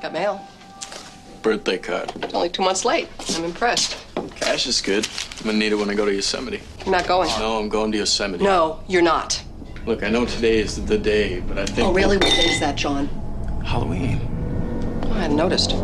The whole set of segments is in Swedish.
Got mail. Birthday card. It's only two months late. I'm impressed. Cash is good. I'm gonna need it when I go to Yosemite. You're not going. No, I'm going to Yosemite. No, you're not. Look, I know today is the day, but I think. Oh, really? What day is that, John? Halloween. I hadn't noticed.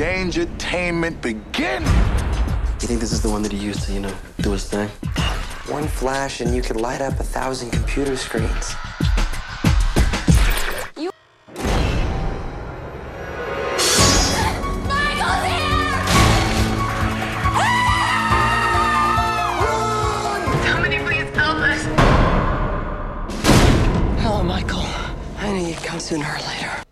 Dangertainment begin. You think this is the one that he used to, you know, do his thing? One flash and you could light up a thousand computer screens. Somebody please help us. Hello, Michael. I knew you'd come sooner or later.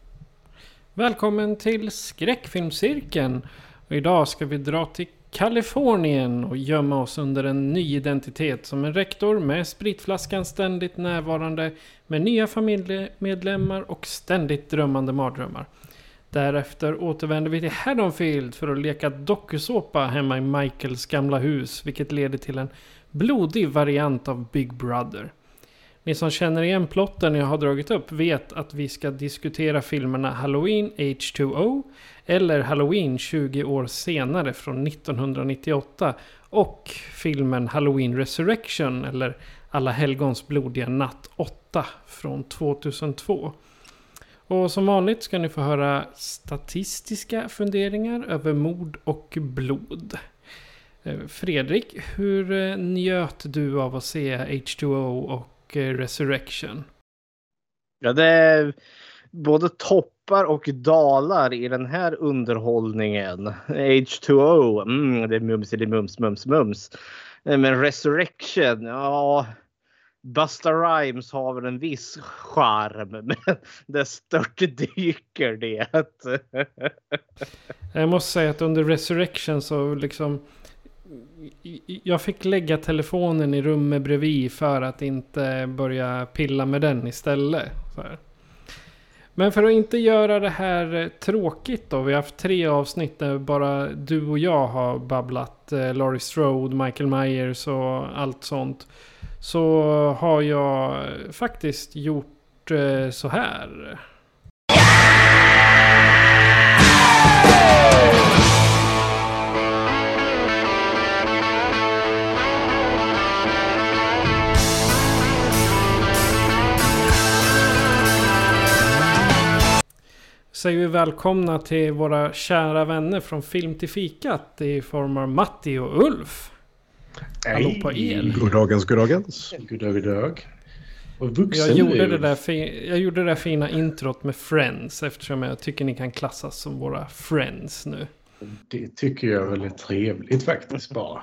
Välkommen till Skräckfilmscirkeln. Och idag ska vi dra till Kalifornien och gömma oss under en ny identitet som en rektor med spritflaskan ständigt närvarande med nya familjemedlemmar och ständigt drömmande mardrömmar. Därefter återvänder vi till Haddonfield för att leka dokusåpa hemma i Michaels gamla hus vilket leder till en blodig variant av Big Brother. Ni som känner igen plotten jag har dragit upp vet att vi ska diskutera filmerna Halloween H2O eller Halloween 20 år senare från 1998 och filmen Halloween Resurrection eller Alla helgons blodiga natt 8 från 2002. Och som vanligt ska ni få höra statistiska funderingar över mord och blod. Eh, Fredrik, hur eh, njöt du av att se H2O och eh, Resurrection? Ja, det är både toppar och dalar i den här underhållningen. H2O, mm, det är mums, det är mums, mums, mums. Eh, Men Resurrection, ja. Busta Rhymes har väl en viss charm, men det störtdyker det. Jag måste säga att under Resurrection så liksom... Jag fick lägga telefonen i rummet bredvid för att inte börja pilla med den istället. Så här. Men för att inte göra det här eh, tråkigt då. Vi har haft tre avsnitt där bara du och jag har babblat. Eh, Laurie Strode, Michael Myers och allt sånt. Så har jag eh, faktiskt gjort eh, så här. Säger vi välkomna till våra kära vänner från Film till fikat i form av Matti och Ulf. Hallå på er. Goddagens, goddagens. Goddag, goddag. Och Jag gjorde, det där fi- jag gjorde det där fina introt med Friends eftersom jag tycker ni kan klassas som våra Friends nu. Det tycker jag är väldigt trevligt faktiskt bara.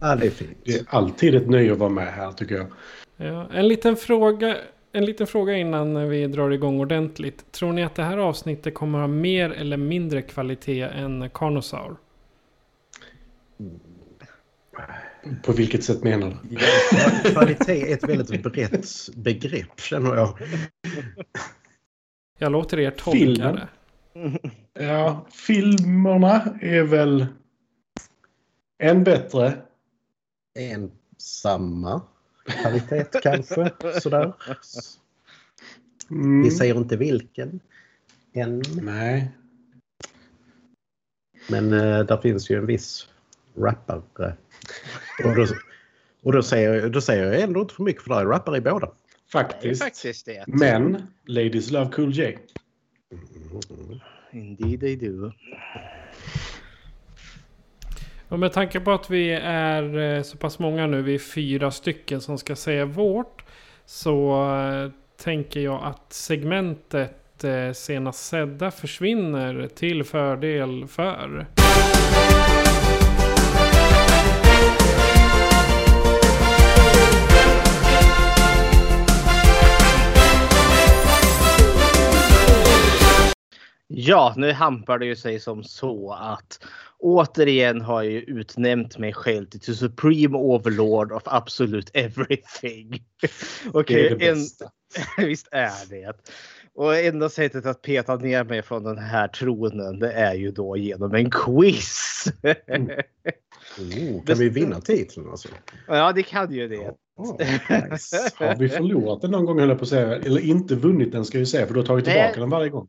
Ja, det är fint. Det är alltid ett nöje att vara med här tycker jag. Ja, en, liten fråga, en liten fråga innan vi drar igång ordentligt. Tror ni att det här avsnittet kommer ha mer eller mindre kvalitet än Carnosaur? På vilket sätt menar du? Ja, kvalitet är ett väldigt brett begrepp känner jag. Jag låter er tolka Filmen. det. Ja, filmerna är väl än bättre. En samma kvalitet kanske. Sådär. Mm. Vi säger inte vilken. Än. Nej. Men eh, där finns ju en viss rappare. Och då, och då, säger, då säger jag ändå inte för mycket för det är rappare i båda. Faktiskt. faktiskt det. Men Ladies Love Cool J. Indeed they do. Och med tanke på att vi är eh, så pass många nu, vi är fyra stycken som ska säga vårt. Så eh, tänker jag att segmentet eh, senast sedda försvinner till fördel för. Ja, nu hampar det ju sig som så att återigen har jag ju utnämnt mig själv till Supreme Overlord of Absolute Everything. Okej, det en, visst är det. Och enda sättet att peta ner mig från den här tronen det är ju då genom en quiz. Oh, kan vi vinna titeln alltså? ja, det kan ju det. Oh, nice. Har vi förlorat den någon gång höll jag på att säga. Eller inte vunnit den ska jag säga för du har tagit Nej. tillbaka den varje gång.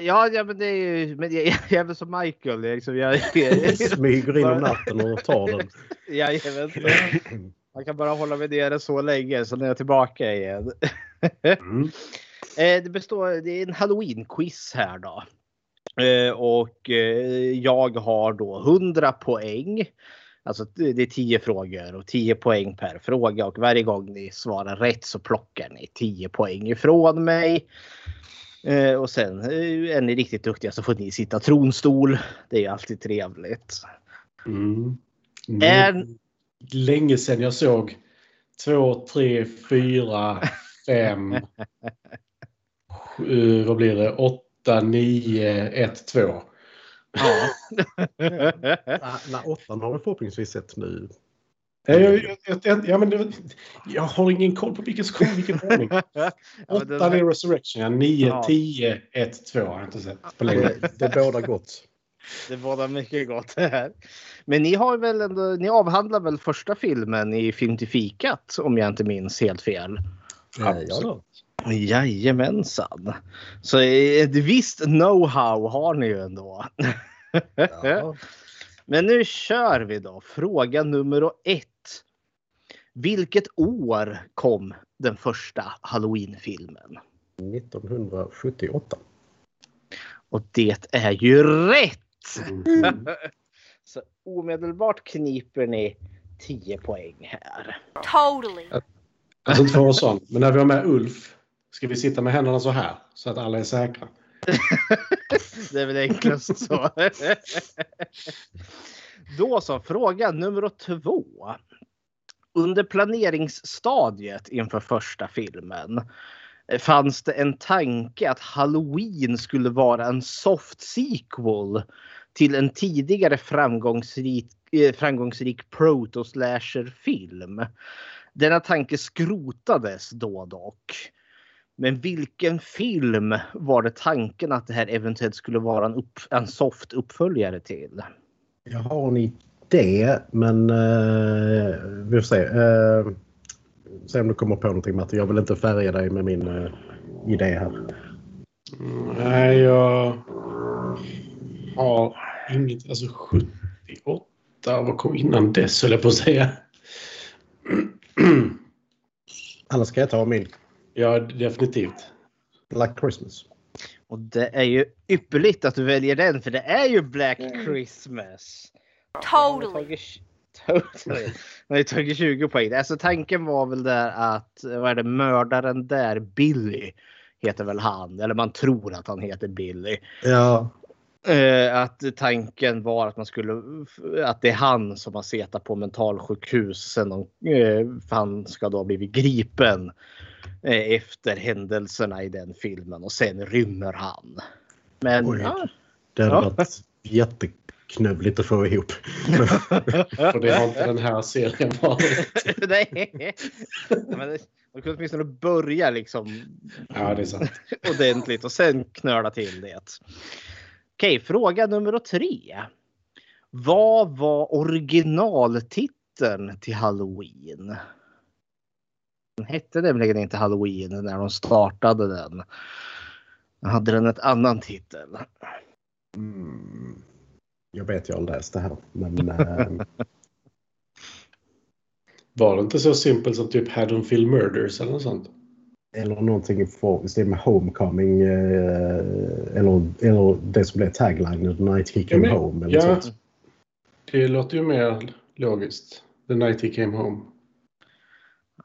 Ja, ja men det är ju... Men jag, jag är väl som Michael. Liksom, jag, jag, Smyger in om natten och tar den. Jajamän. Man kan bara hålla mig nere så länge, så när jag är tillbaka igen. Mm. Eh, Det består, det är en halloween-quiz här då. Eh, Och eh, jag har då 100 poäng. Alltså det det är 10 frågor och 10 poäng per fråga och varje gång ni svarar rätt så plockar ni 10 poäng ifrån mig. Eh, Och sen eh, är ni riktigt duktiga så får ni sitta tronstol. Det är ju alltid trevligt. Mm. Är- Mm. Länge sedan jag såg två, tre, fyra, fem, sju, vad blir det? Åtta, nio, ett, två. Ja. Ah, Nej, åttan har vi förhoppningsvis sett nu. Jag, jag, jag, jag, ja, men det, jag har ingen koll på vilken kommer vilken ordning. Ja, men den Åtta här- är Resurrection, ja. Nio, Ja. tio, ett, två har jag inte sett på länge. Det, det bådar gott. Det var mycket gott det här. Men ni har väl ändå, ni avhandlar väl första filmen i Film till fikat om jag inte minns helt fel. Eh, Ja, då. Jajamensan. Så ett visst know-how har ni ju ändå. Ja. Men nu kör vi då. Fråga nummer ett. Vilket år kom den första Halloween-filmen? 1978. Och det är ju rätt! Mm. Så omedelbart kniper ni 10 poäng här. Totally. Alltså inte för att vara sån, men när vi har med Ulf ska vi sitta med händerna så här så att alla är säkra. Det är väl enklast så. Då så, fråga nummer två. Under planeringsstadiet inför första filmen eh, fanns det en tanke att Halloween skulle vara en soft sequel till en tidigare framgångsrik, eh, framgångsrik proto-slasher-film. Denna tanke skrotades då dock. Men vilken film var det tanken att det här eventuellt skulle vara en, upp, en soft uppföljare till? Jag har en idé, men uh, vi får se. Uh, se om du kommer på någonting Matte. Jag vill inte färga dig med min eh, idé här. Mm, Nej, jag har inget. Alltså 78, vad kom innan dess höll jag på att säga. Annars ska jag ta min. Ja, definitivt. Black Christmas. Och det är ju ypperligt att du väljer den för det är ju Black Christmas. Totally. Totally. Man har ju tagit 20 poäng. Alltså tanken var väl där att, vad är det, mördaren där, Billy heter väl han, eller man tror att han heter Billy. Ja, Eh, att tanken var att man skulle, att det är han som har setat på mentalsjukhus sen de, eh, han ska då ha blivit gripen eh, efter händelserna i den filmen och sen rymmer han. Men Oj. ja, det hade Ja. varit jätteknövligt att få ihop. För det har inte den här serien varit. nej. Men det- man kunde åtminstone börja liksom Ja, det är sant. ordentligt och sen knöla till det. Okej, fråga nummer tre. Vad var originaltiteln till Halloween? Den hette nämligen inte Halloween när de startade den. Då hade den ett annan titel. Mm. Jag vet jag har läst det här. Men eh, Var det inte så simpelt som typ Haddonfield Murders eller något sånt? eller någonting i form- stil med Homecoming. Eh, eller, eller det som blev tagline, The Night He Came Ja, men- Home. Eller ja. sånt. Det låter ju mer logiskt. The Night He Came Home.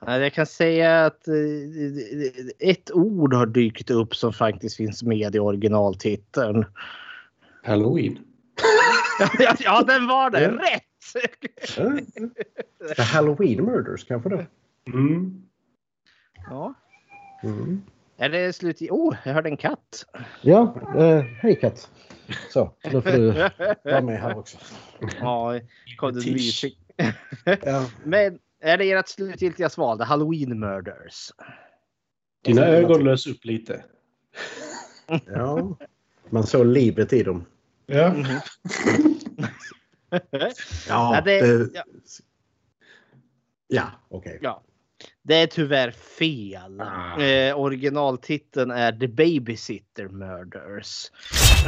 Ja, Jag kan säga att eh, ett ord har dykt upp som faktiskt finns med i originaltiteln. Halloween. ja, ja, den var det. Ja. Rätt! The Halloween Murders kanske då? Mm. Ja. Mm. Är det slut i... Oh, jag hörde en katt. Ja, eh, hej katt. Så, nu får du vara med här också. Ja, kom det Tisch. mysigt. Ja. Men är det ert slutgiltiga sval? The Halloween Murders? Dina ögon lös upp lite. ja, man såg livet i dem. Ja. Ja, Ja, det- det- ja. ja okej. Ja. Det är tyvärr fel. Ah. Eh, originaltiteln är The Babysitter Murders.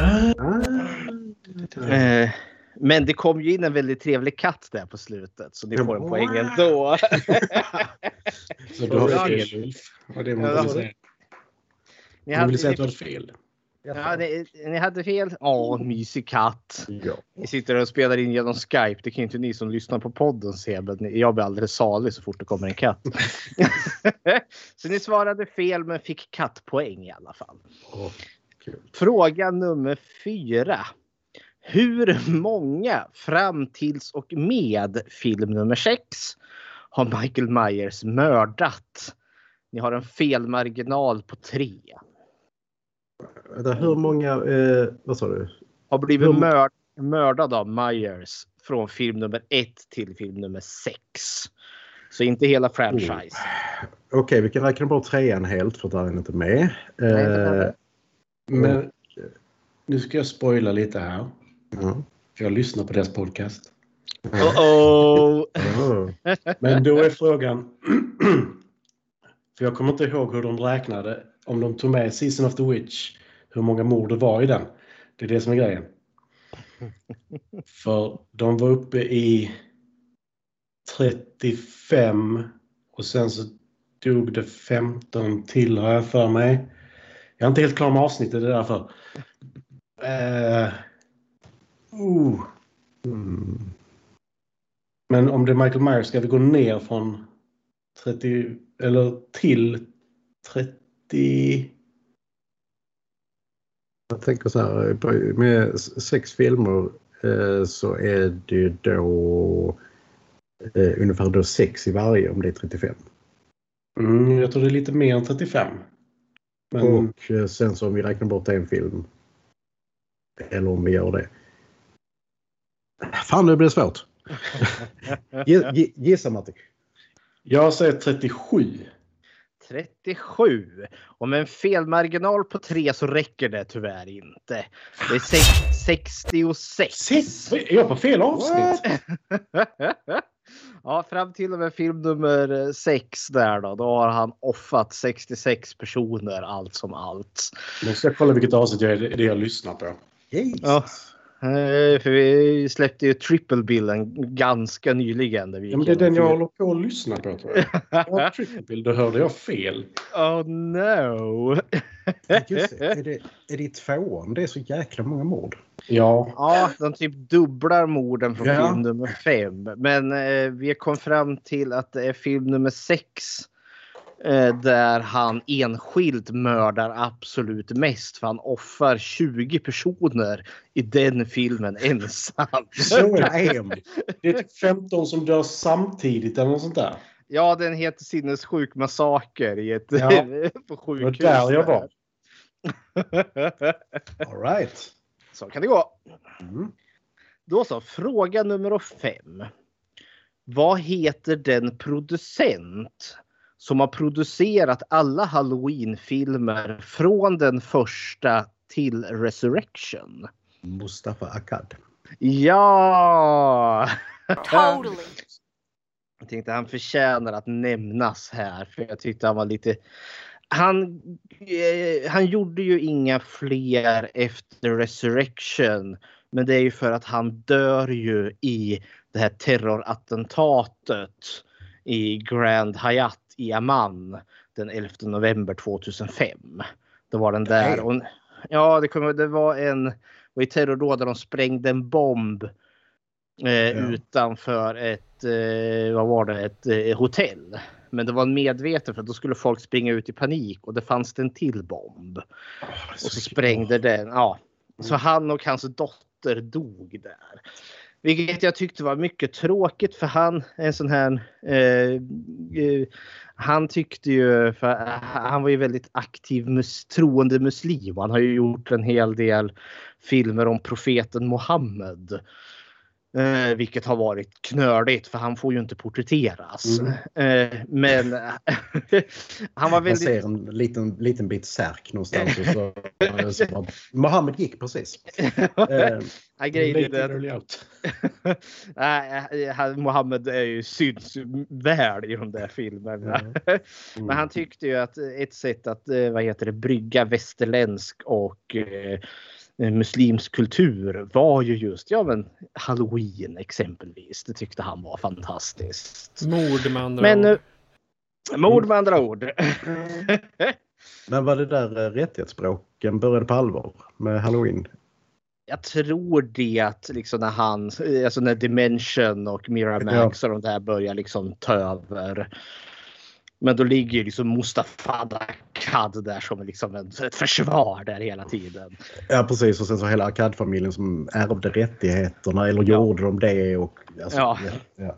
Ah, Eh, men det kom ju in en väldigt trevlig katt där på slutet så ni får en poäng ändå. Så du har Ja. fel Ulf. Det. Ni hade, vill säga att du ni, hade fel. Ja, ni, ni hade fel. Ja, mysig katt. Ja. Ni sitter och spelar in genom Skype. Det kan ju inte ni som lyssnar på podden se. Men ni- jag blir alldeles salig så fort det kommer en katt. så ni svarade fel men fick kattpoäng i alla fall. Kul. Fråga nummer fyra. Hur många fram tills och med film nummer sex har Michael Myers mördat? Ni har en felmarginal på tre. Vänta, Hur många, eh, vad sa du? Har blivit Hur- mörd, mördad av Myers från film nummer ett till film nummer sex. Så inte hela franchise. Okej, vi kan räkna bort trean helt för den är inte med. är Eh. Men nu ska jag spoila lite här. ja. För jag lyssnar på deras podcast. Uh-oh. Ja. Men då är frågan. för jag kommer inte ihåg hur de räknade. Om de tog med Season of the Witch. Hur många mord det var i den. Det är det som är grejen. För de var uppe i 35 och sen så dog det 15 till har jag för mig. Jag är inte helt klar med avsnittet, det är därför. Uh, uh. Mm. Men om det är Michael Myers ska vi gå ner från 30 eller till 30. Jag tänker så här, på- med sex filmer eh, så är det då eh, ungefär då sex i varje om det är 35. Mm, jag tror det är lite mer än 35. Men Och eh, sen så om vi räknar bort en film. Eller om vi gör det. Fan, det blir svårt. Gi- gi- Gissa Matti. jag säger 37. 37. Och med en felmarginal på 3 så räcker det tyvärr inte. Det är sex- 66. Sitt, är jag på fel avsnitt? ja, fram till och med film nummer 6 där då. Då har han offat 66 personer allt som allt. Nu ska jag kolla vilket avsnitt jag, det är det jag lyssnar på. Ja. Eh, För vi släppte ju triple billen ganska nyligen. Där vi Ja, men det är den jag håller på att lyssna på tror jag. triple bill, då hörde jag fel. Oh no! Just det, är, det, är det tvåan? Det är så jäkla många mord. Ja, Ja, de typ dubblar morden från Ja. film nummer fem. Men eh, vi kom fram till att det är film nummer sex där han enskilt mördar absolut mest. För han offar 20 personer i den filmen ensam. så är det. Det är typ 15 som dör samtidigt eller något sånt där. Ja, den heter Sinnessjuk massaker i ett, Ja. på Det sjukhus. var där jag var. All right. Så kan det gå. Mm. Då så, fråga nummer fem. Vad heter den producent som har producerat alla Halloween-filmer från den första till Resurrection? Mustafa Akkad. Ja! Totally. Jag tänkte han förtjänar att nämnas här för jag tyckte han var lite han, eh, han gjorde ju inga fler efter Resurrection. Men det är ju för att han dör ju i det här terrorattentatet i Grand Hyatt i Amman den 11 november 2005. Det var den där. Och, ja, det, kom, det var en var i terrordåd där de sprängde en bomb eh, utanför ett, eh, vad var det, ett eh, hotell. Men det var en medveten för då skulle folk springa ut i panik och det fanns det en till bomb. och så sprängde den. Ja. Så han och hans dotter dog där. Vilket jag tyckte var mycket tråkigt för han en sån här... Eh, eh, han tyckte ju... För han var ju väldigt aktiv mus, troende muslim. Han har ju gjort en hel del filmer om profeten Muhammed. Eh, vilket har varit knöligt för han får ju inte porträtteras. Mm. Eh, men han var väldigt... ser en liten, liten bit särk någonstans. Och så, så bara, Mohammed gick precis. Eh, grejen är han- Mohammed är ju syns väl i de där filmerna. Men han tyckte ju att ett sätt att eh, vad heter det, brygga västerländsk och eh, muslimsk kultur var ju just ja, men halloween exempelvis. Det tyckte han var fantastiskt. Mord med andra Men ord. eh, mord med andra ord. men var det där eh, rättighetsbråken började på allvar med halloween? Jag tror det att liksom när han, alltså när Dimension och Miramax och de där börjar liksom ta över. Men då ligger ju liksom Mustafa Akkad där som liksom en, ett försvar där hela tiden. Ja precis och sen så hela Akkad-familjen som ärvde rättigheterna eller gjorde de det? Och, alltså, Ja. ja.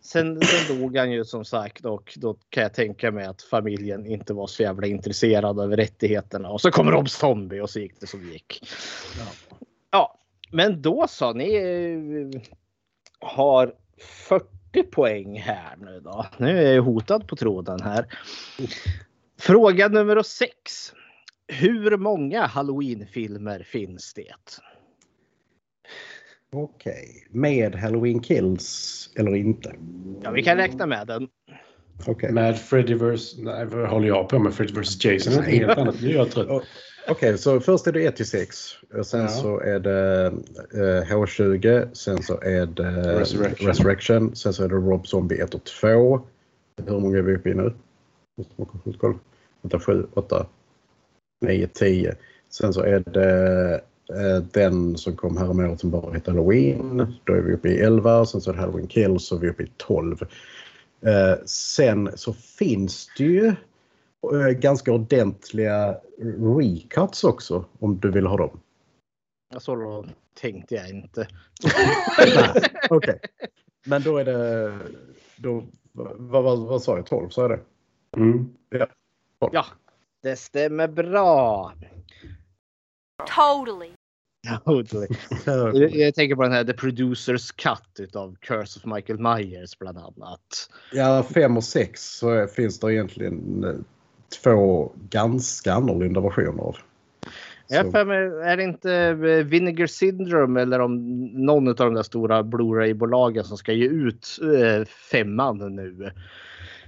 Sen, sen dog han ju som sagt och då kan jag tänka mig att familjen inte var så jävla intresserad av rättigheterna. Och så kommer Rob Zombie och så gick det som det gick. Ja, men då sa ni eh, har 40 poäng här nu då. Nu är jag hotad på tråden här. Fråga nummer 6. Hur många halloween-filmer finns det? Okej. Med Halloween Kills eller inte? Ja, vi kan räkna med den. Okej. Med Freddy vs... Nej, vad håller jag på med? Freddy vs Jason? Det är helt annat. Nu är jag trött. Okej, så först är det 1 till 6. Sen Ja. så är det eh, H20. Sen så är det Resurrection. Resurrection. Sen så är det Rob Zombie 1 och 2. Hur många är vi uppe i nu? Vänta, 7, 8, 9, 10. Sen så är det eh, den som kom här om året som bara heter Halloween. Då är vi uppe i 11. Sen så är det Halloween Kills så är vi uppe i 12. Eh, sen så finns det ju eh, ganska ordentliga recuts också om du vill ha dem. Så tänkte jag inte. Okej. Men då är det... Då, vad, vad, vad sa jag? 12? Sa jag det? Mm. Ja. Ja, det stämmer bra. Totally. Totally. Jag, jag tänker på den här The Producers Cut utav Curse of Michael Myers bland annat. Ja, 5 och 6 så finns det egentligen eh, två ganska annorlunda versioner. Jag Så- för mig, är det inte eh, Vinegar Syndrome eller om någon av de där stora Blu-ray-bolagen som ska ge ut eh, femman nu?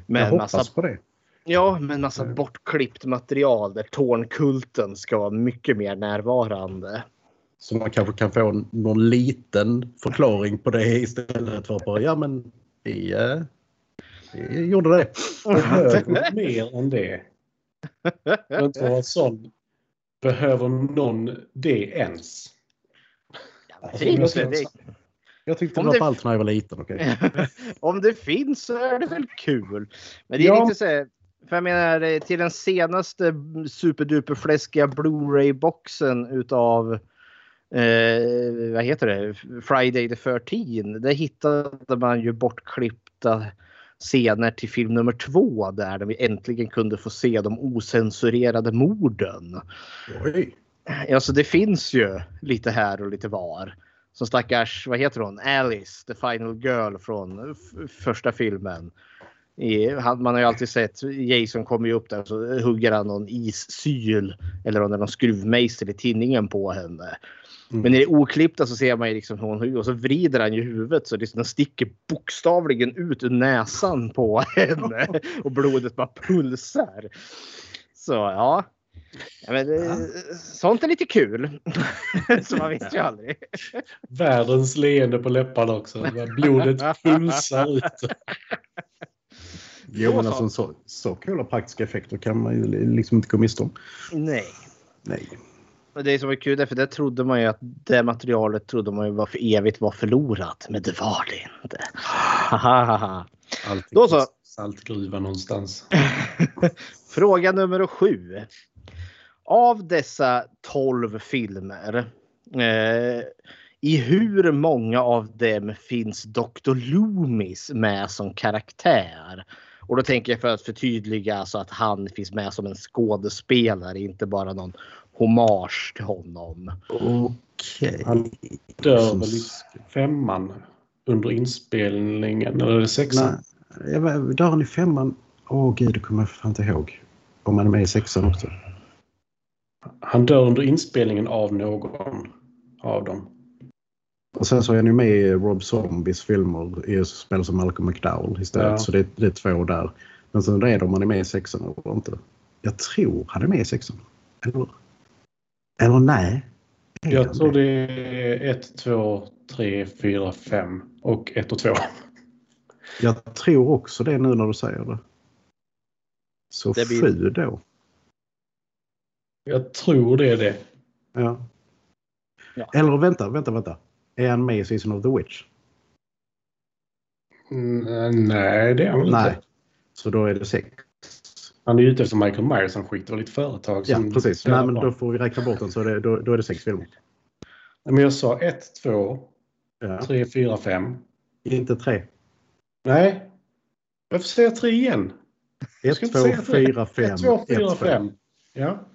Med jag hoppas massa, på det. ja, med en massa bortklippt material där Tornkulten ska vara mycket mer närvarande. Så man kanske kan få någon liten förklaring på det istället för att bara ja men vi, eh, vi gjorde det. Mer än det. Jag inte vara sån. Behöver någon det ens? Alltså, Finns jag, det, det, jag tyckte det Om var det- för allt när jag var liten. okej. om det finns så är det väl kul. Men det är Ja. lite så här, för jag menar eh, till den senaste superduper fläskiga Blu-ray-boxen utav eh, vad heter det? Friday the 13. Där hittade man ju bortklippta scener till film nummer två där vi äntligen kunde få se de osensurerade morden. Oj. Alltså det finns ju lite här och lite var. Som stackars, vad heter hon? Alice, the final girl från första filmen. I, man har ju alltid sett Jason kommer ju upp där och så hugger han någon issyl eller om det är någon skruvmejsel i tinningen på henne. Men i det oklippta så ser man ju liksom hon och så vrider han ju huvudet så det den sticker bokstavligen ut ur näsan på henne och blodet bara pulsar. Så ja. ja men, eh, Sånt är lite kul. så man vet ju aldrig. Världens leende på läpparna också. Blodet pulsar ut. Jo men alltså så, så coola praktiska effekter kan man ju liksom inte gå miste om. Nej. Nej. Men det som är kul för det trodde man ju att det materialet trodde man ju var för evigt var förlorat. Men det var det inte. Alltid Då så. saltgruva någonstans. Fråga nummer sju. Av dessa 12 filmer, eh, i hur många av dem finns Dr. Loomis med som karaktär? Och då tänker jag för att förtydliga så att han finns med som en skådespelare, inte bara någon hommage till honom. Okej. Han dör väl i femman under inspelningen, eller är det sexan? Nej, jag var- dör han i femman? Åh gud, det kommer jag fan inte ihåg. Om han är med i sexan också. Han dör under inspelningen av någon av dem. Och sen så är han ju med i Rob Zombies filmer i spelar som Malcolm McDowell istället. Ja. Så det, det är två där. Men sen är det om han är med i sexan eller inte. Jag tror han är med i sexan. Eller, eller nej. Jag tror det? är 1, 2, 3, 4, 5 och 1 och 2. Jag tror också det nu när du säger det. Så Det blir- sju då. Jag tror det är det. Ja. Ja. Eller vänta, vänta, vänta. Är han med i Season of the Witch? Mm, nej, det är han väl Nej. inte. Så då är det sex. Han är ju ute efter Michael Myers. Han skiter ett företag. Ja, precis. Ja, Nej, men då får vi räkna bort den så det, då, då är det sex filmer. Men jag sa 1, 2, Ja. 3, 4, 5. Inte tre. Nej. Varför säger jag 3 igen? Jag Ett, ska inte två, säga tre. fyra, fem. Ett, två, fyra, ett, fem. Ja.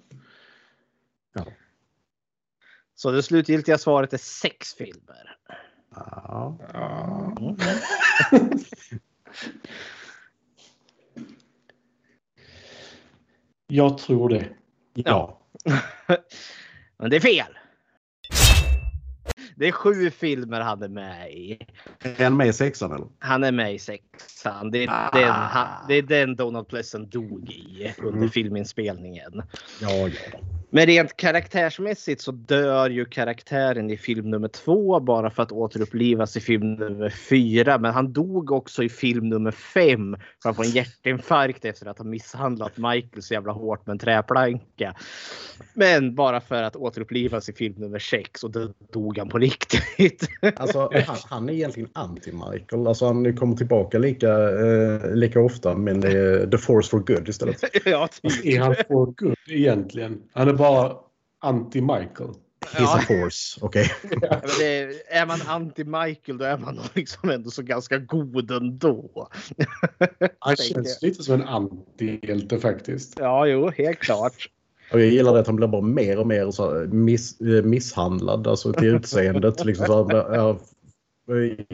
Så det slutgiltiga svaret är sex filmer. Ja. ja. Jag tror det. Ja. Men det är fel. Det är sju filmer han är med i. Är han med i sexan eller? Han är med i sexan. Det är, den, han, det är den Donald Pleasant dog i under Mm. filminspelningen. Ja, ja. Men rent karaktärsmässigt så dör ju karaktären i film nummer två bara för att återupplivas i film nummer fyra. Men han dog också i film nummer fem för att få en hjärtinfarkt efter att ha misshandlat Michael så jävla hårt med en träplanka. Men bara för att återupplivas i film nummer sex och då dog han på riktigt. Alltså, han, han är egentligen anti-Michael. Alltså, han kommer tillbaka lika, eh, lika ofta men det är the force for good istället. ja, typ. Är han for good egentligen? Han är bara anti-Michael. He's a force, okej. Ja, men det, är man anti-Michael då är man nog liksom ändå så ganska god ändå. Han känns lite som en antihjälte faktiskt. Ja, jo, helt klart. Och jag gillar det att han blir bara mer och mer så miss, misshandlad alltså till utseendet. liksom så han ja,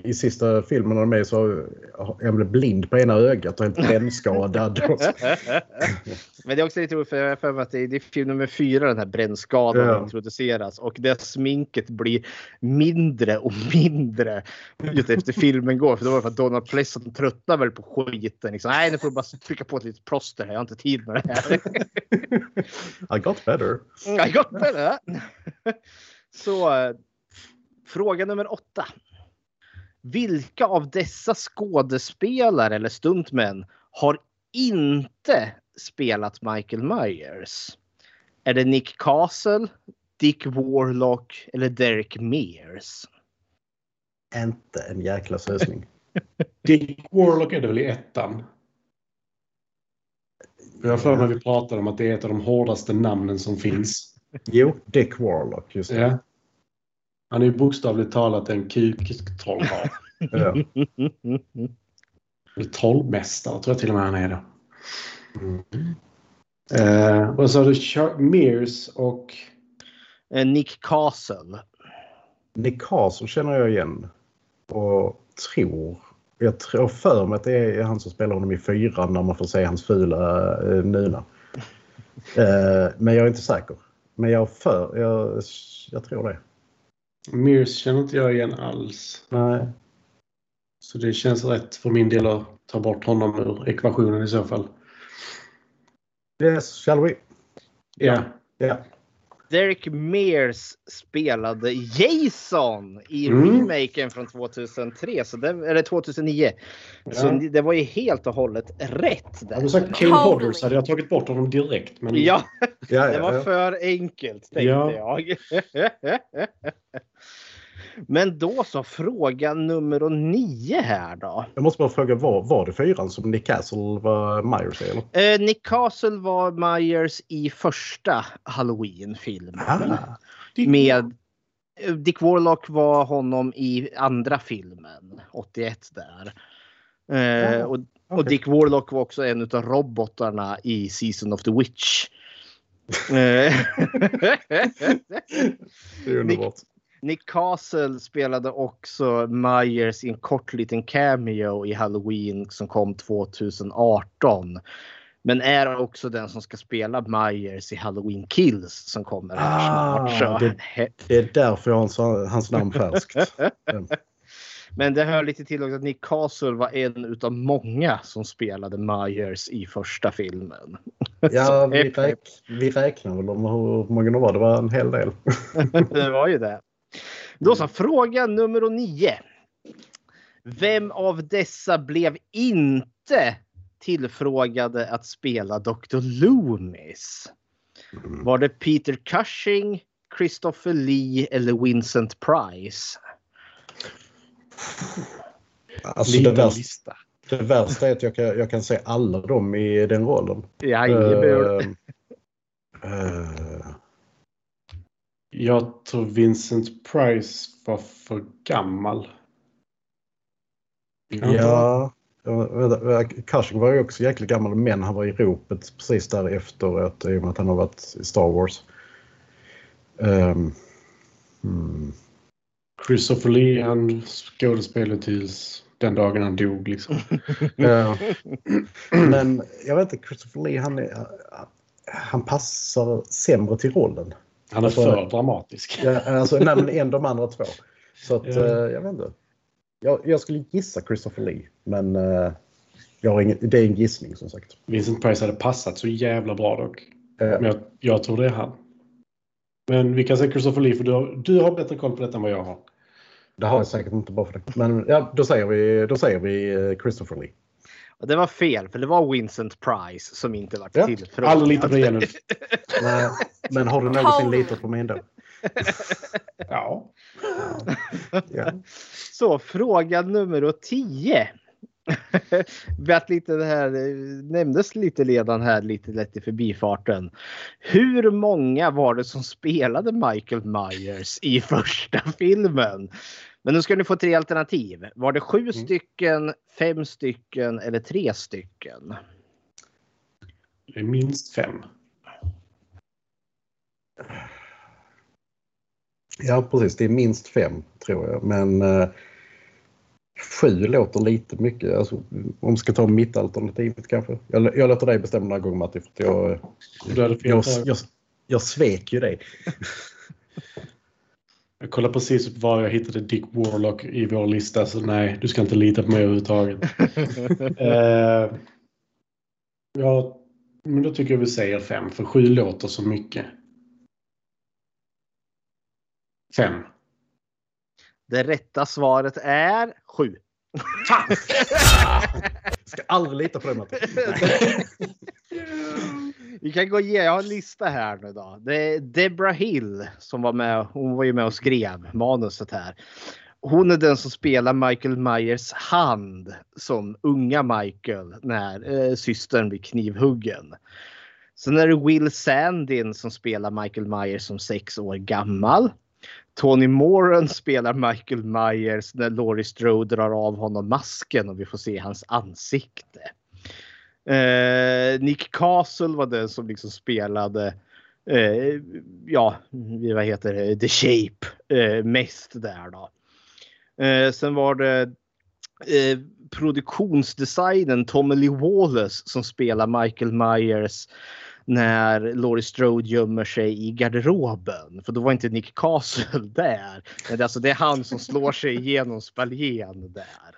I sista filmen är med så han blir blind på ena ögat och helt brännskadad. Men det är också lite roligt för jag för mig att det är, det är film nummer fyra den här brännskadan Ja. introduceras och det sminket blir mindre och mindre efter filmen går. För då var det för att Donald Pleasant tröttnar väl på skiten. Liksom. Nej, nu får du bara trycka på ett litet plåster här. Jag har inte tid med det här. I got better. I got better. Så eh, fråga nummer åtta. Vilka av dessa skådespelare eller stuntmän har inte spelat Michael Myers? Är det Nick Castle, Dick Warlock eller Derek Mears? Inte en jäkla sösning. Dick Warlock är det väl i ettan? Jag har för mig vi pratade om att det är ett av de hårdaste namnen som finns. Jo, Dick Warlock. Just det. Ja. Han är ju bokstavligt talat en kuktrollkarl. Ja. Trollmästare tror jag till och med han är då. Mm. Eh, vad sa du? Chuck Mears och... Eh, Nick Castle. Nick Castle känner jag igen. Och tror... Jag tror för mig att det är han som spelar honom i fyran när man får se hans fula eh, nuna. Eh, men jag är inte säker. Men jag, för, jag, jag tror det. Mears känner inte jag igen alls. Nej. Så det känns rätt för min del att ta bort honom ur ekvationen i så fall. Yes, shall we? Ja. Ja. Derek Mears spelade Jason i Mm. remaken från 2003, så det, eller 2009. Så Ja. det var ju helt och hållet rätt. Där. Hade du sagt Kane. Hodder så hade jag tagit bort honom direkt. Men Ja, Ja, det ja, var ja. för enkelt tänkte Ja. jag. Men då så, fråga nummer nio här då. Jag måste bara fråga, var, var det fyran som Nick Castle var Myers i? Eller? Eh, Nick Castle var Myers i första Halloween-filmen. Ah, Med eh, Dick Warlock var honom i andra filmen, 81 där. Eh, Ah, och, och okej. Dick Warlock var också en av robotarna i Season of the Witch. Eh, det är underbart. Nick Castle spelade också Myers i en kort liten cameo i Halloween som kom 2018. Men är också den som ska spela Myers i Halloween Kills som kommer här Ah, snart. Så, det- Det är därför jag har hans, namn färskt. Mm. Men det hör lite till också att Nick Castle var en utav många som spelade Myers i första filmen. Ja, vi, räk, vi räknar väl om hur många det var. Det var en hel del. det var ju det. Då så, fråga nummer nio. Vem av dessa blev inte tillfrågade att spela Dr. Loomis? Var det Peter Cushing, Christopher Lee eller Vincent Price? Alltså, det, värsta, det värsta är att jag kan, jag kan se alla dem i den rollen. Jajamän. Eh, eh, Jag tror Vincent Price var för gammal. ja, Cushing var ju också jäkligt gammal men han var i ropet precis därefter i och med att han har varit i Star Wars. Ehm, hmm. Christopher Lee han skådespelade tills den dagen han dog liksom. Ja. Men jag vet inte, Christopher Lee han, är, han passar sämre till rollen. Han är Alltså- för dramatisk. Ja, alltså, nej, men än de andra två. Så att, Ja. eh, jag vet inte. Jag, jag skulle gissa Christopher Lee, men eh, ingen, det är en gissning som sagt. Vincent Price hade passat så jävla bra dock. Eh, Men jag, jag tror det är han. Men vi kan säga Christopher Lee för du har, du har bättre koll på detta än vad jag har. det har jag säkert inte bara för det. Men ja, då säger vi, då säger vi Christopher Lee. Och det var fel för det var Vincent Price som inte var Ja, tillfrågad. Aldrig litat på. Nej, men har du någonsin litat på mig ändå? Ja. Ja. Så fråga nummer 10. Vet lite det här nämndes lite redan här lite lätt i förbifarten. Hur många var det som spelade Michael Myers i första filmen? Men nu ska ni få tre alternativ. Var det sju stycken, fem stycken eller tre stycken? Det är minst fem. ja, precis. Det är minst fem tror jag. Men eh, sju låter lite mycket. Alltså, om vi ska ta mittalternativet kanske. Jag, jag låter dig bestämma den här gången Matti. För att jag, jag, jag, jag svek ju dig. Jag kollar precis upp var jag hittade Dick Warlock i vår lista. Så nej, du ska inte lita på mig överhuvudtaget. eh, ja, men då tycker jag vi säger fem. För sju låter så mycket. Fem. Det rätta svaret är sju. Ska aldrig lita på dig Matti. Vi kan gå igenom, jag har en lista här nu då. Det är Debra Hill som var med. Hon var ju med och skrev manuset här. Hon är den som spelar Michael Myers hand som unga Michael när eh, systern blir knivhuggen. Sen är det Will Sandin som spelar Michael Myers som sex år gammal. Tony Moran spelar Michael Myers när Laurie Strode drar av honom masken och vi får se hans ansikte. Eh, Nick Castle var den som liksom spelade eh, ja, vad heter det, The Shape eh, mest där då. Eh, sen var det eh, produktionsdesignen Tommy Lee Wallace som spelar Michael Myers när Laurie Strode gömmer sig i garderoben. För då var inte Nick Castle där. Men det, alltså, det är han som slår sig igenom spaljén där.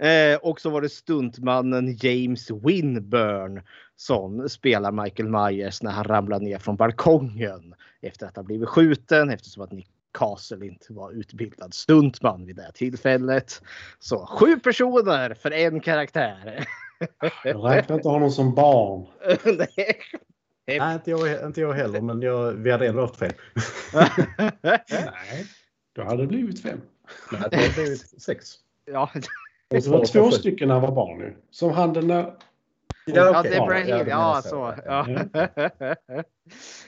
Eh, och så var det stuntmannen James Winburn som spelar Michael Myers när han ramlar ner från balkongen efter att ha blivit skjuten eftersom att Nick Castle inte var utbildad stuntman vid det tillfället. Så sju personer för en karaktär. Jag räknar inte honom som barn. Nej. Nej, inte jag, inte jag heller, men jag, vi hade ändå haft fel. Nej. Då hade det blivit fem. Nej, det har blivit sex. Ja, Så var det två stycken när han var barn nu. Som han den där... ja, okej. det är Brian Ja, Hill. det Ja, så. jag. Ja.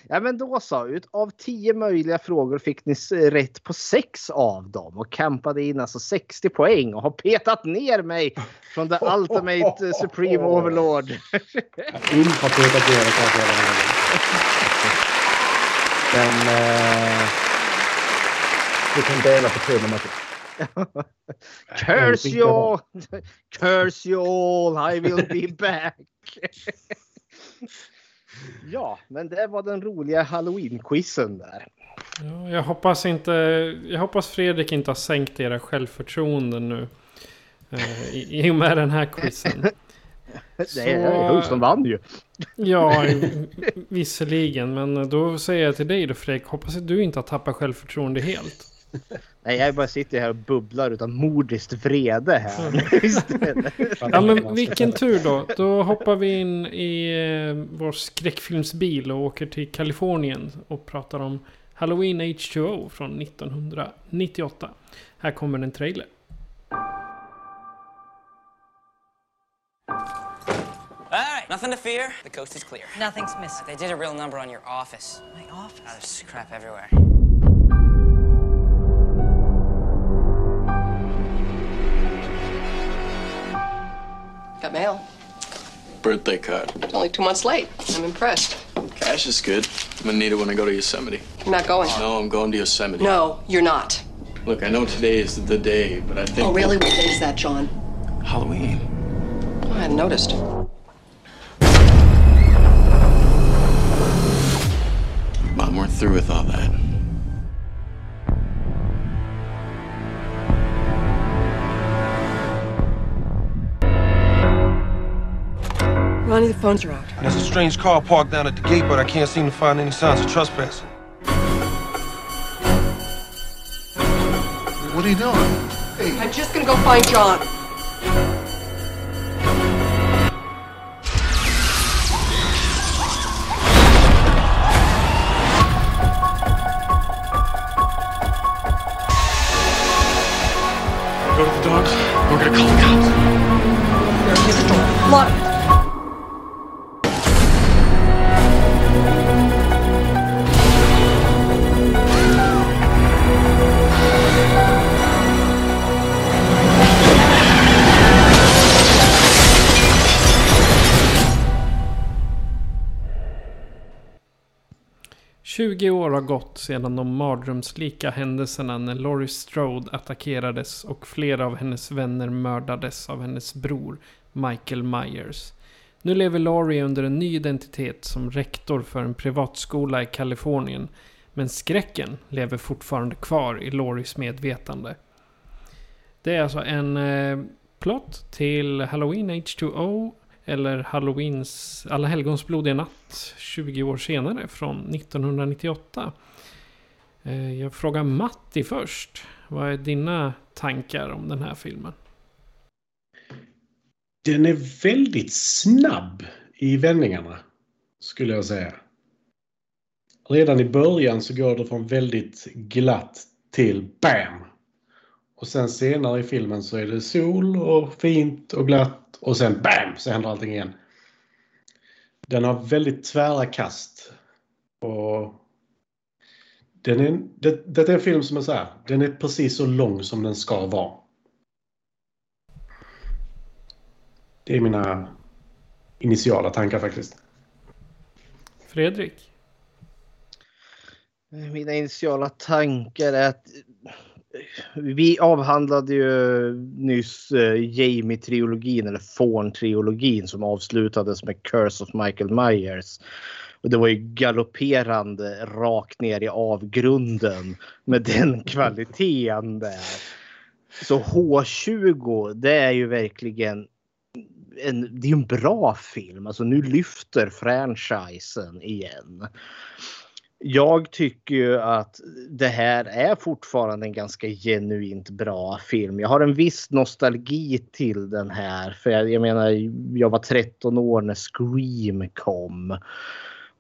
ja, men då så. Utav tio möjliga frågor fick ni rätt på sex av dem och campade in alltså 60 poäng och har petat ner mig från the ultimate eh, supreme overlord. Ulf har petat ner det kanske hela vägen. Men, eh, Du kan dela på tre med. curse you all! Curse you all! I will be back! ja, men det var den roliga halloween-quizen där. Ja, jag hoppas inte... Jag hoppas Fredrik inte har sänkt era självförtroende nu. eh, I, I och med den här quizen. Det är Hults som vann ju. Ja, visserligen. Men då säger jag till dig då Fredrik. Hoppas att du inte har tappat självförtroende helt. Nej, jag bara sitter här och bubblar utan mordiskt vrede här. Istället. Ja men vilken tur då. Då hoppar vi in i eh, vår skräckfilmsbil och åker till Kalifornien och pratar om Halloween H2O från 1998. Här kommer en trailer. All right, nothing to fear. The coast is clear. Nothing's missing. They did a real number on your office. My office. Oh, there's crap everywhere. Got mail. Birthday card. It's only two months late. I'm impressed. Cash is good. I'm gonna need it when I go to Yosemite. You're not going. No, I'm going to Yosemite. No, you're not. Look, I know today is the day, but I think. Oh, really? What day is that, John? Halloween. I hadn't noticed. Mom, we're through with all that. Ronnie, the phones are out. There's a strange car parked down at the gate, but I can't seem to find any signs of trespassing. What are you doing? Hey, I'm just gonna go find John. Go to the dogs. We're gonna call the cops. Here's the door. Lock gått sedan de mardrömslika händelserna när Laurie Strode attackerades och flera av hennes vänner mördades av hennes bror Michael Myers. Nu lever Laurie under en ny identitet som rektor för en privatskola i Kalifornien. Men skräcken lever fortfarande kvar i Lauries medvetande. Det är alltså en eh, plott till Halloween H2O eller Halloweens Alla helgons blodiga natt 20 år senare från 1998. Eh, jag frågar Matti först. Vad är dina tankar om den här filmen? Den är väldigt snabb i vändningarna. Skulle jag säga. Redan i början så går det från väldigt glatt till BAM! Och sen senare i filmen så är det sol och fint och glatt och sen BAM! Så händer allting igen. Den har väldigt tvära kast. Och den är, det, det är en film som är så här. Den är precis så lång som den ska vara. Det är mina initiala tankar faktiskt. Fredrik? Mina initiala tankar är att vi avhandlade ju nyss eh, Jamie-trilogin eller Fawn-trilogin som avslutades med Curse of Michael Myers. Och det var ju galopperande rakt ner i avgrunden med den kvaliteten där. Så H20 det är ju verkligen en, det är en bra film. Alltså nu lyfter franchisen igen. Jag tycker ju att det här är fortfarande en ganska genuint bra film. Jag har en viss nostalgi till den här. För jag, jag menar, jag var 13 år när Scream kom.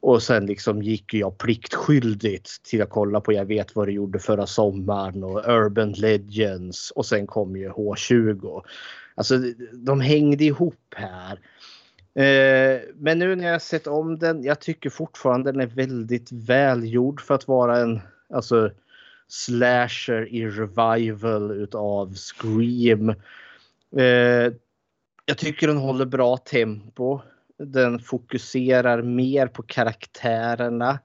Och sen liksom gick jag pliktskyldigt till att kolla på Jag vet vad du gjorde förra sommaren och Urban Legends och sen kom ju H20. Alltså de hängde ihop här. Eh, men nu när jag sett om den, jag tycker fortfarande den är väldigt välgjord för att vara en alltså, slasher i revival utav Scream. Eh, jag tycker den håller bra tempo. Den fokuserar mer på karaktärerna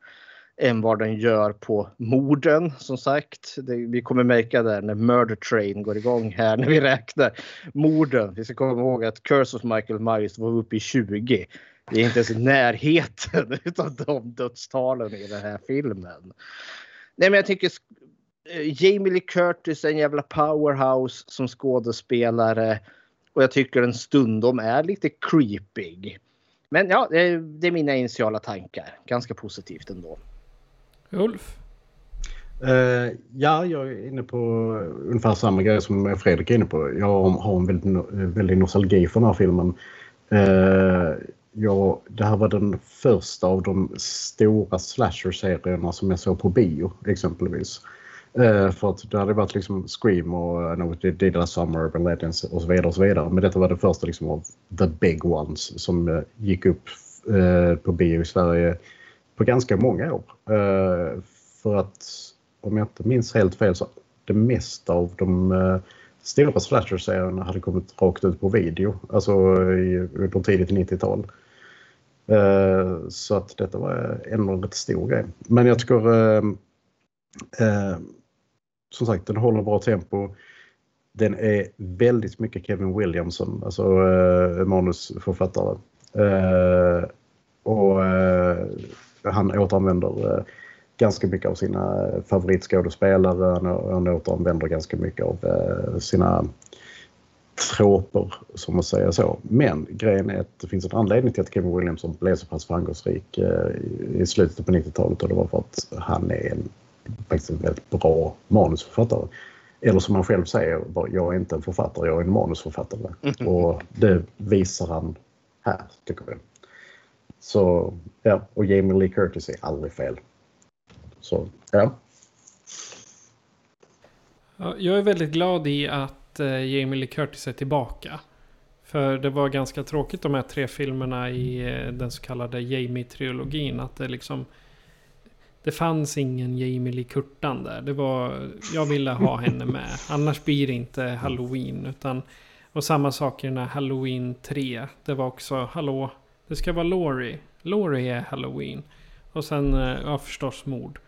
än vad den gör på morden som sagt. Det, vi kommer märka det när Murder Train går igång här när vi räknar morden. Vi ska komma ihåg att Curse of Michael Myers var uppe i 20. Det är inte ens i närheten av de dödstalen i den här filmen. Nej men jag tycker eh, Jamie Lee Curtis är en jävla powerhouse som skådespelare. Och jag tycker den stundom är lite creepig. Men ja, det är mina initiala tankar. Ganska positivt ändå. Ulf? Uh, ja, jag är inne på ungefär samma grej som Fredrik är inne på. Jag har en väldigt, väldigt nostalgi för den här filmen. Uh, ja, det här var den första av de stora slasher-serierna som jag såg på bio exempelvis. Uh, för att det hade varit liksom Scream och uh, No Did Last Summer, Urban Legends och så vidare. och så vidare. Men detta var det första liksom av the big ones som uh, gick upp på bio i Sverige på ganska många år. Eh, för att om jag inte minns helt fel så det mesta av de eh, stora slasher-serierna hade kommit rakt ut på video. Alltså under tidigt 90-tal. Eh, så att detta var ändå en rätt stor grej. Men jag tycker eh, som sagt den håller bra tempo. Den är väldigt mycket Kevin Williamson, alltså manusförfattare. och han återanvänder eh, ganska mycket av sina favoritskådespelare. Han, han återanvänder ganska mycket av eh, sina tråper, som man säger så. Men grejen är att det finns en anledning till att Kevin Williamson blev så pass framgångsrik eh, i slutet på 90-talet och det var för att han är en, faktiskt en väldigt bra manusförfattare. Eller som han själv säger, jag är inte en författare, jag är en manusförfattare. Mm. Och det visar han här, tycker jag. Så ja, och Jamie Lee Curtis är aldrig fel. Så ja. Jag är väldigt glad i att eh, Jamie Lee Curtis är tillbaka. För det var ganska tråkigt de här tre filmerna i eh, den så kallade Jamie-trilogin. Att det liksom... Det fanns ingen Jamie Lee Curtan där. Det var, jag ville ha henne med. Annars blir det inte Halloween. Utan, och samma sak i den här Halloween 3. Det var också, hallå, det ska vara Laurie. Laurie är Halloween. Och sen, eh, ja förstås mord.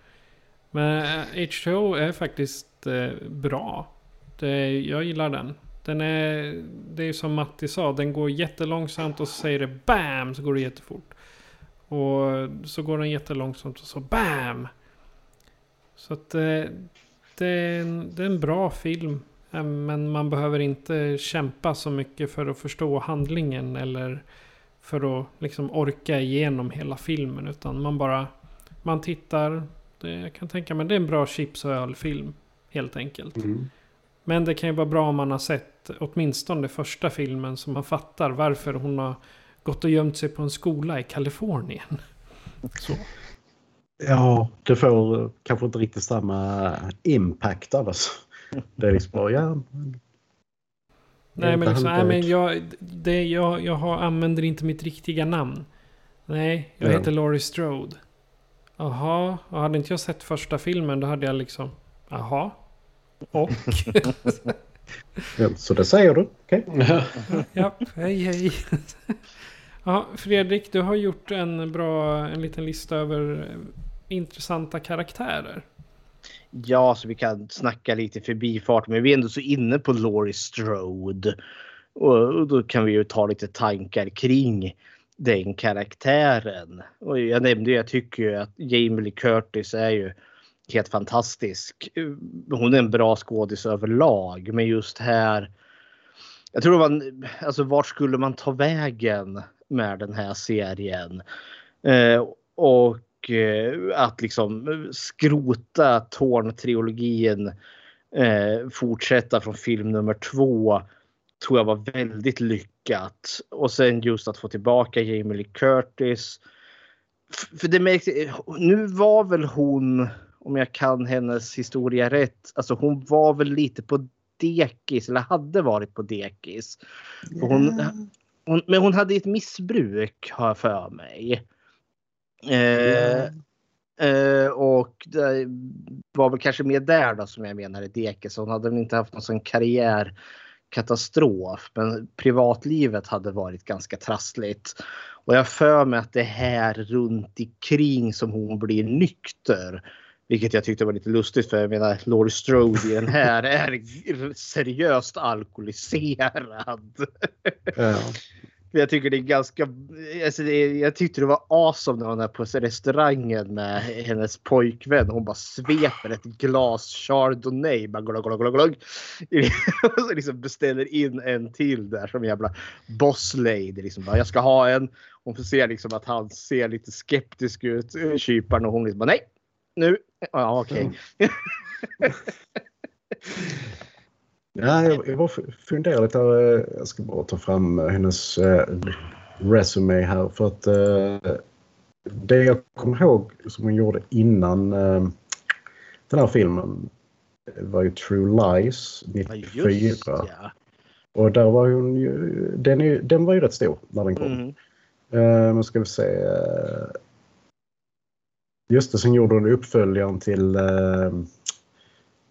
Men eh, H2O är faktiskt eh, bra. Det, jag gillar den. Den är, det är som Matti sa, den går jättelångsamt och så säger det BAM! Så går det jättefort. Och så går den jättelångsamt och så BAM! Så att det, det, är en, det är en bra film. Men man behöver inte kämpa så mycket för att förstå handlingen eller för att liksom orka igenom hela filmen. Utan man bara man tittar. Det, jag kan tänka mig det är en bra chips och ölfilm. Helt enkelt. Mm. Men det kan ju vara bra om man har sett åtminstone första filmen. Så man fattar varför hon har gått och gömt sig på en skola i Kalifornien. Så. Ja, det får kanske inte riktigt samma impact annars. Det är liksom bara, ja, Nej men, liksom, nej, men jag, det, jag, jag har, använder inte mitt riktiga namn. Nej, jag ja. heter Laurie Strode. Jaha, och hade inte jag sett första filmen då hade jag liksom... Jaha. Och? ja, så det säger du? Okej. Okay. ja, hej hej. ja, Fredrik, du har gjort en bra, en liten lista över intressanta karaktärer. Ja, så vi kan snacka lite förbifart, men vi är ändå så inne på Laurie Strode. Och då kan vi ju ta lite tankar kring den karaktären. Och jag nämnde ju, jag tycker ju att Jamie Lee Curtis är ju helt fantastisk. Hon är en bra skådis överlag, men just här. Jag tror man, alltså vart skulle man ta vägen med den här serien? Eh, och Eh, att liksom skrota Torn-trilogin, eh, fortsätta från film nummer två tror jag var väldigt lyckat. Och sen just att få tillbaka Jamie Lee Curtis För det märks, nu var väl hon, om jag kan hennes historia rätt, alltså hon var väl lite på dekis eller hade varit på dekis. Hon, hon, men hon hade ett missbruk har jag för mig. Eh, eh, och det var väl kanske mer där då som jag menar i dekis. Hon hade väl inte haft någon sån karriärkatastrof. Men privatlivet hade varit ganska trassligt. Och jag har för mig att det är här runt omkring som hon blir nykter. Vilket jag tyckte var lite lustigt för jag menar Laurie Strode i den här är seriöst alkoholiserad. Ja. Jag tycker det är ganska... Alltså det jag tyckte det var awesome när hon är på restaurangen med hennes pojkvän. Hon bara sveper ett glas chardonnay. Bara glögg, glögg, glögg, glögg. Och så liksom beställer in en till där som jävla boss lady. Liksom bara, jag ska ha en. Hon får se liksom att han ser lite skeptisk ut, eh, kyparen. Och hon liksom bara, nej, nu. Ja, okej. Ja, jag, jag bara funderar lite. eh, Jag ska bara ta fram hennes eh, resume här. För att eh, det jag kommer ihåg som hon gjorde innan eh, den här filmen var ju True Lies 94. Just ja. Och där var hon ju, den, är, den var ju rätt stor när den kom. Mm. Uh, nu ska vi se. eh, just det, sen gjorde hon uppföljaren till eh,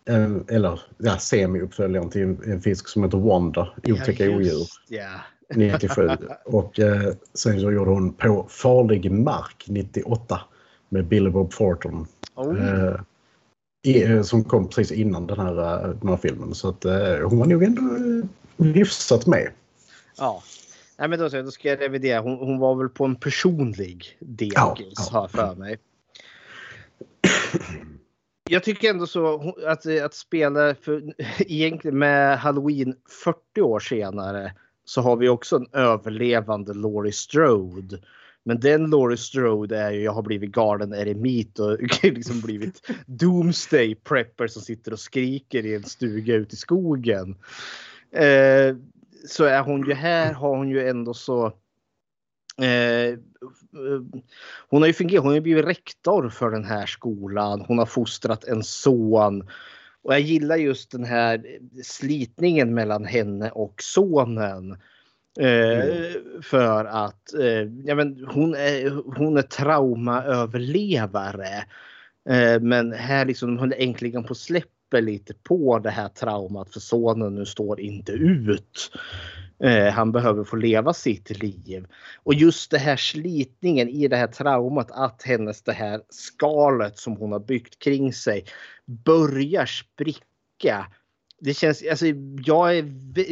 en, eller ja, semi-uppföljaren till en, fisk som heter Wanda, Otäcka Ja, odjur, Ja. 97. Och eh, sen så gjorde hon På farlig mark 98 med Billy Bob Thornton. Oh. Eh, i, som kom precis innan den här, eh, den här filmen. Så att eh, hon var nog ändå eh, hyfsat med. Ja. Nej, men då, då ska jag revidera. Hon, hon var väl på en personlig Ja, ja. har jag för mig. Jag tycker ändå så att, att spela för, egentligen med Halloween 40 år senare så har vi också en överlevande Laurie Strode. Men den Laurie Strode är ju, jag har blivit galen eremit och liksom blivit doomsday prepper som sitter och skriker i en stuga ute i skogen. Eh, så är hon ju här har hon ju ändå så eh, hon har ju fungerat, hon har blivit rektor för den här skolan. Hon har fostrat en son. Och jag gillar just den här slitningen mellan henne och sonen. Eh, För att eh, ja, men hon, är, hon är traumaöverlevare. Eh, men här liksom hon äntligen på släpper lite på det här traumat för sonen nu står inte ut. Eh, han behöver få leva sitt liv. Och just det här slitningen i det här traumat att hennes det här skalet som hon har byggt kring sig börjar spricka. Det känns, alltså, jag är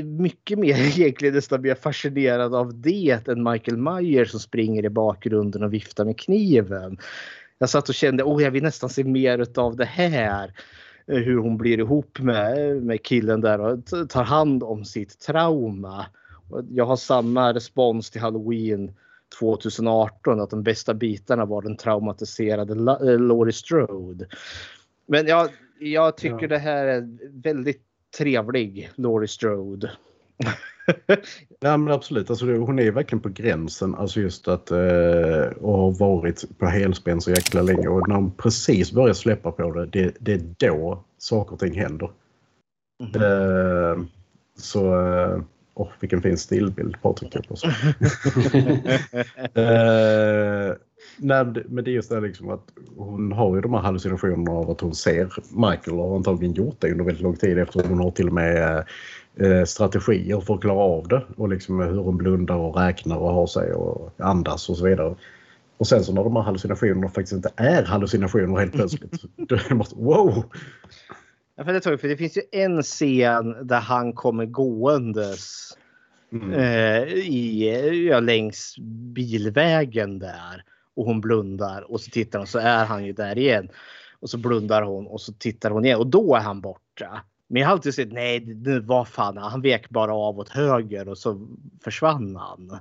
mycket mer egentligen nästan mer fascinerad av det än Michael Myers som springer i bakgrunden och viftar med kniven. Jag satt och kände, oh jag vill nästan se mer av det här. Eh, Hur hon blir ihop med, med killen där och tar hand om sitt trauma. Jag har samma respons till Halloween 2018 att de bästa bitarna var den traumatiserade eh, Laurie Strode. Men jag, jag tycker Ja. det här är väldigt trevlig Laurie Strode. Ja men absolut, alltså, hon är verkligen på gränsen. Alltså just att eh, och har varit på helspänn så jäkla länge och när hon precis börjar släppa på det, det, det är då saker och ting händer. Eh, så, eh, åh vilken fin stillbild Patrik har på sig. Eh, nej, men det- är just det liksom att hon har ju de här hallucinationerna av att hon ser Michael och har antagligen gjort det under väldigt lång tid eftersom hon har till och med strategier för att klara av det och liksom hur hon blundar och räknar och har sig och andas och så vidare. Och sen så när de här hallucinationerna faktiskt inte är hallucinationer helt plötsligt. då är det bara wow! Ja, för det, tror jag, för det finns ju en scen där han kommer gåendes eh, i, ja, längs bilvägen där. Och hon blundar och så tittar hon så är han ju där igen. Och så blundar hon och så tittar hon igen och då är han borta. Men jag har alltid sett nej, det var fan, han vek bara av åt höger och så försvann han.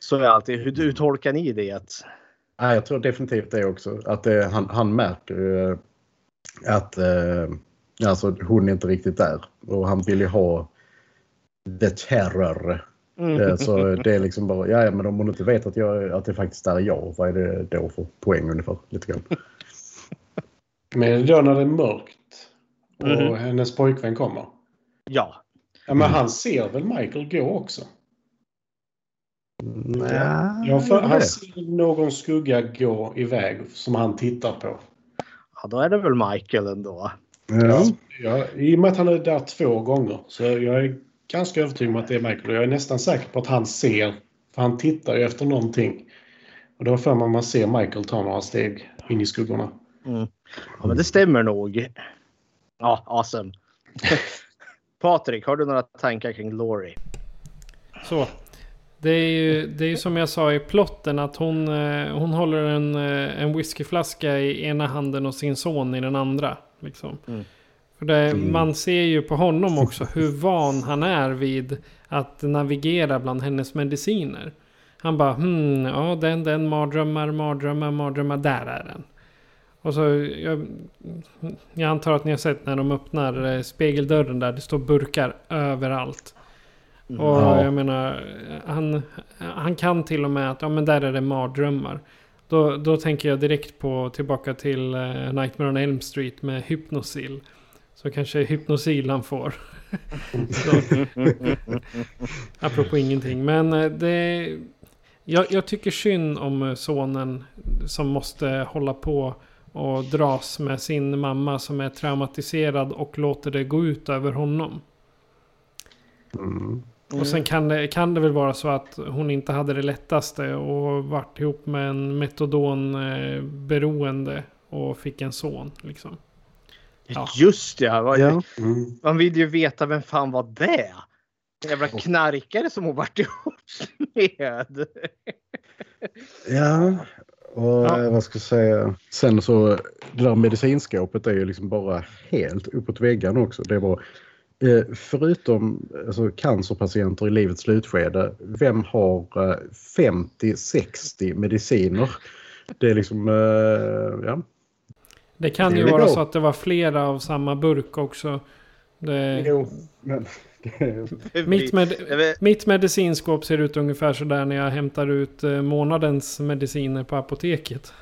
Så är jag alltid, hur, hur tolkar ni det? Nej, jag tror definitivt det också. Att eh, han, han märker eh, att eh, alltså, hon är inte riktigt där. Och han vill ju ha the terror Mm. Eh, Så det är liksom bara, ja, ja men om hon inte vet att, jag, att det faktiskt är jag, vad är det då för poäng ungefär? Lite grann. Men då när det är mörkt och Mhm. hennes pojkvän kommer. Ja. Ja, men han ser väl Michael gå också? Ja, Ja, för han ser någon skugga gå iväg som han tittar på. ja, då är det väl Michael ändå. Ja. Ja, I och med att han är där två gånger så jag är ganska övertygad om att det är Michael. Och jag är nästan säker på att han ser, för han tittar ju efter någonting. Och då får man man ser Michael ta några steg in i skuggorna. Mm. Ja, men det stämmer nog. Ja, awesome. Patrik, har du några tankar kring Laurie? Så. Det är ju det är ju som jag sa i plotten att hon, eh, hon håller en, eh, en whiskyflaska i ena handen och sin son i den andra. Liksom. Mm. För det, Man ser ju på honom också hur van han är vid att navigera bland hennes mediciner. Han bara hmm, ja den, den, mardrömmar, mardrömmar, mardrömmar, där är den. Och så, jag, jag antar att ni har sett när de öppnar eh, spegeldörren där, det står burkar överallt. Mm. Och Ja. jag menar, han, han kan till och med att ja men där är det mardrömmar. Då, då tänker jag direkt på tillbaka till uh, Nightmare on Elm Street med Hypnosil. Så kanske Hypnosil han får. Apropå ingenting. Men eh, det... Jag, jag tycker synd om sonen som måste hålla på och dras med sin mamma som är traumatiserad och låter det gå ut över honom. Mm. Och sen kan det, kan det väl vara så att hon inte hade det lättaste och varit ihop med en metadonberoende och fick en son. Liksom. Ja. Just det, vad- Ja. man vill ju veta vem fan var det? En jävla knarkare som hon varit ihop med. Ja, och Ja. eh, vad ska jag säga. Sen så, det där medicinskåpet är ju liksom bara helt uppåt väggarna också. Det bara, eh, förutom alltså, cancerpatienter i livets slutskede, vem har eh, 50-60 mediciner? Det är liksom, eh, ja. Det kan ju Here we vara så att det var flera av samma burk också. Det, Jo, men... mitt, med, mitt medicinskåp ser ut ungefär sådär när jag hämtar ut eh, månadens mediciner på apoteket.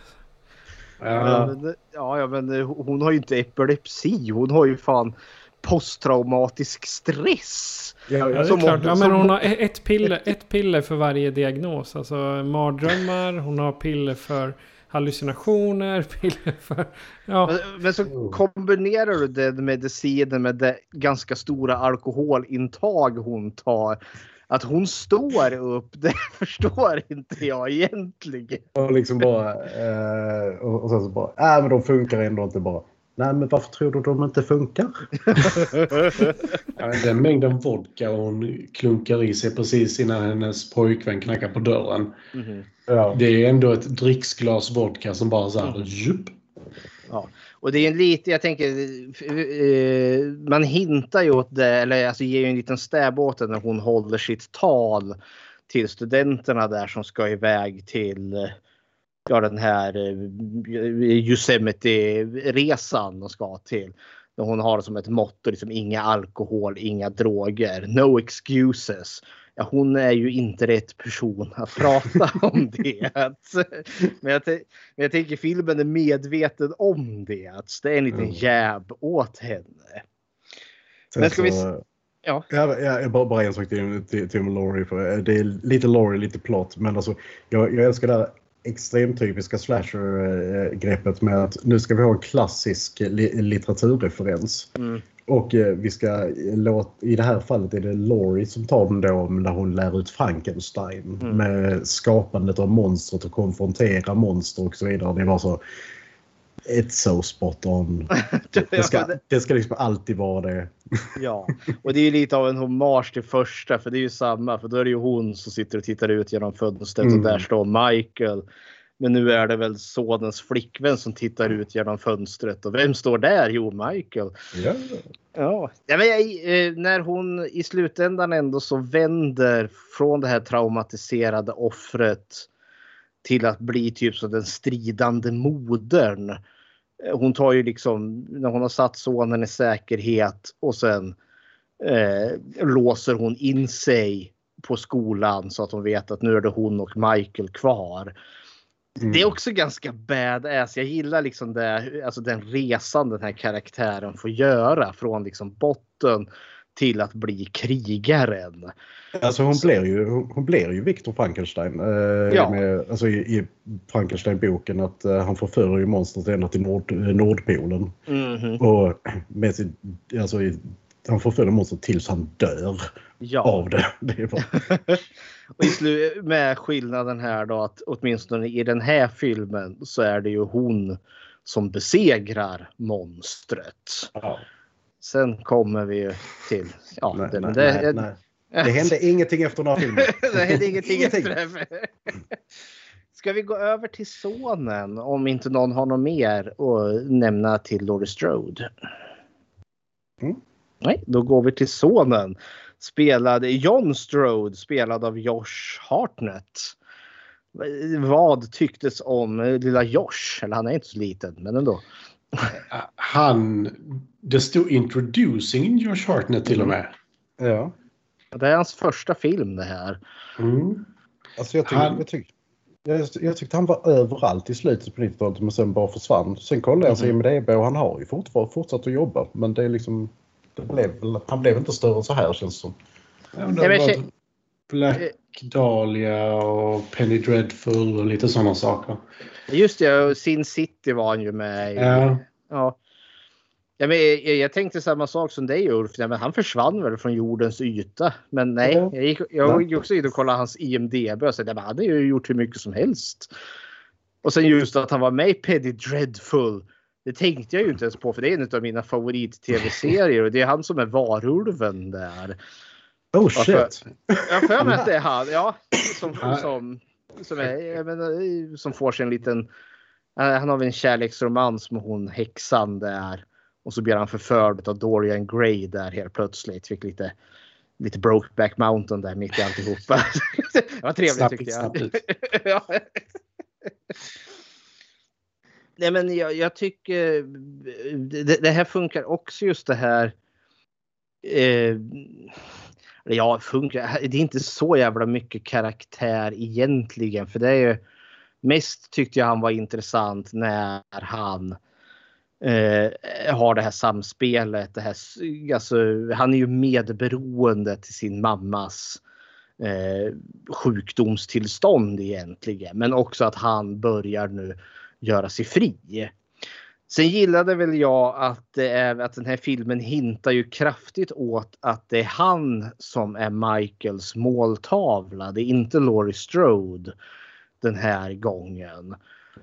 Ja, Ja, men, ja, men hon har ju inte epilepsi. Hon har ju fan posttraumatisk stress. Ja, Ja, Som Ja, men hon har ett piller, ett piller för varje diagnos. Alltså mardrömmar, hon har piller för hallucinationer, piller för... Ja, Men, men så kombinerar du den medicinen med det ganska stora alkoholintag hon tar. Att hon står upp, det förstår inte jag egentligen. Och liksom bara, eh, och, och sen så bara, nej men de funkar ändå inte bara. Nej men varför tror du de inte funkar? Den mängden vodka hon klunkar i sig precis innan hennes pojkvän knackar på dörren. Ja. Det är ändå ett dricksglas vodka som bara så här, djup. Ja. Och det är en lite, jag tänker, eh, man hintar ju åt det, eller alltså ger ju en liten stäb åt det när hon håller sitt tal till studenterna där som ska iväg till eh, ja, den här eh, Yosemite-resan de ska till. Hon har som ett motto, liksom inga alkohol, inga droger, no excuses. Ja, hon är ju inte rätt person att prata om det. Men jag, men jag tänker filmen är medveten om det. Det är en liten Mm. jab åt henne. Sen Men ska vi Ja. Ja, ja, bara, bara en sak till, till, till Laurie. För det är lite Laurie, lite plot. Men alltså, jag, jag älskar det här extremt typiska slasher-greppet med att nu ska vi ha en klassisk li, litteraturreferens. Mm. Och eh, vi ska låta, i det här fallet är det Laurie som tar den då när hon lär ut Frankenstein. Mm. Med skapandet av monstret och konfrontera monster och så vidare. Det var så... It's so spot on. Det ska, det ska liksom alltid vara det. Ja, och det är ju lite av en hommage till första för det är ju samma för då är det ju hon som sitter och tittar ut genom fönstret Mm. och där står Michael. Men nu är det väl sonens flickvän som tittar ut genom fönstret och vem står där? Jo, Michael. Ja. Ja, ja men jag, eh, när hon i slutändan ändå så vänder från det här traumatiserade offret till att bli typ som den stridande modern. Eh, Hon tar ju liksom, när hon har satt sonen i säkerhet och sen eh, låser hon in sig på skolan så att de vet att nu är det hon och Michael kvar. Mm. Det är också ganska badass. Jag gillar liksom det, alltså den resan den här karaktären får göra från liksom botten till att bli krigaren. Alltså hon blir ju, hon blir ju Victor Frankenstein. Eh, Ja. med, alltså i, i Frankenstein-boken att eh, han förför ju monstret ända till Nord, eh, Nordpolen. Mhm. Och med sin, alltså, i, han förföljer monstret tills han dör Ja. av det. det bara, Och i slu- med skillnaden här då att åtminstone i den här filmen så är det ju hon som besegrar monstret. ja. Sen kommer vi ju till... Ja, nej, det, nej, det, nej, nej. det hände ingenting efter den här filmen. det hände ingenting Ingenting. efter. Ska vi gå över till sonen om inte någon har något mer att nämna till Laurie Strode? Mm. Nej, då går vi till sonen. Spelad John Strode, spelad av Josh Hartnett. Vad tycktes om lilla Josh? Eller han är inte så liten, men ändå. Han... Det stod introducing Josh Hartnett till och med. Ja. Det är hans första film det här. Mm. Alltså jag, tyck, Han- jag, tyck, jag, jag tyckte han var överallt i slutet på 90-talet men sen bara försvann. Sen kollade jag Mhm. sig IMDB och han har ju fortfarande fortsatt att jobba. Men det är liksom... Det blev, han blev inte större än så här känns det som. Ja, men det Black Dahlia och Penny Dreadful och lite sådana saker. Just det, och Sin City var han ju med i. Ja. Ja. Ja, men jag, jag tänkte samma sak som dig Ulf. Ja, men han försvann väl från jordens yta. Men nej, Ja. jag gick, jag gick också in och kollade hans IMDB och sa att han hade ju gjort hur mycket som helst. Och sen just att han var med i Penny Dreadful. Det tänkte jag ju inte ens på för det är en av mina favorit-tv-serier och det är han som är varulven där. Oh shit! Jag har för mig att det är han, ja. Som, som, som, är, menar, som får sig en liten... eh, Han har väl en kärleksromans med hon häxan där. Och så blir han förförd av Dorian Gray där helt plötsligt. Fick lite, lite Brokeback Mountain där mitt i alltihopa. det var trevligt Snabbt, tyckte jag. ja. Nej men jag, jag tycker det, det här funkar också just det här. Eh, ja, funkar. Det är inte så jävla mycket karaktär egentligen. För det är ju mest tyckte jag han var intressant när han eh, har det här samspelet. Det här, alltså, han är ju medberoende till sin mammas eh, sjukdomstillstånd egentligen. Men också att han börjar nu göra sig fri. Sen gillade väl jag att, eh, att den här filmen hintar ju kraftigt åt att det är han som är Michaels måltavla. Det är inte Laurie Strode den här gången.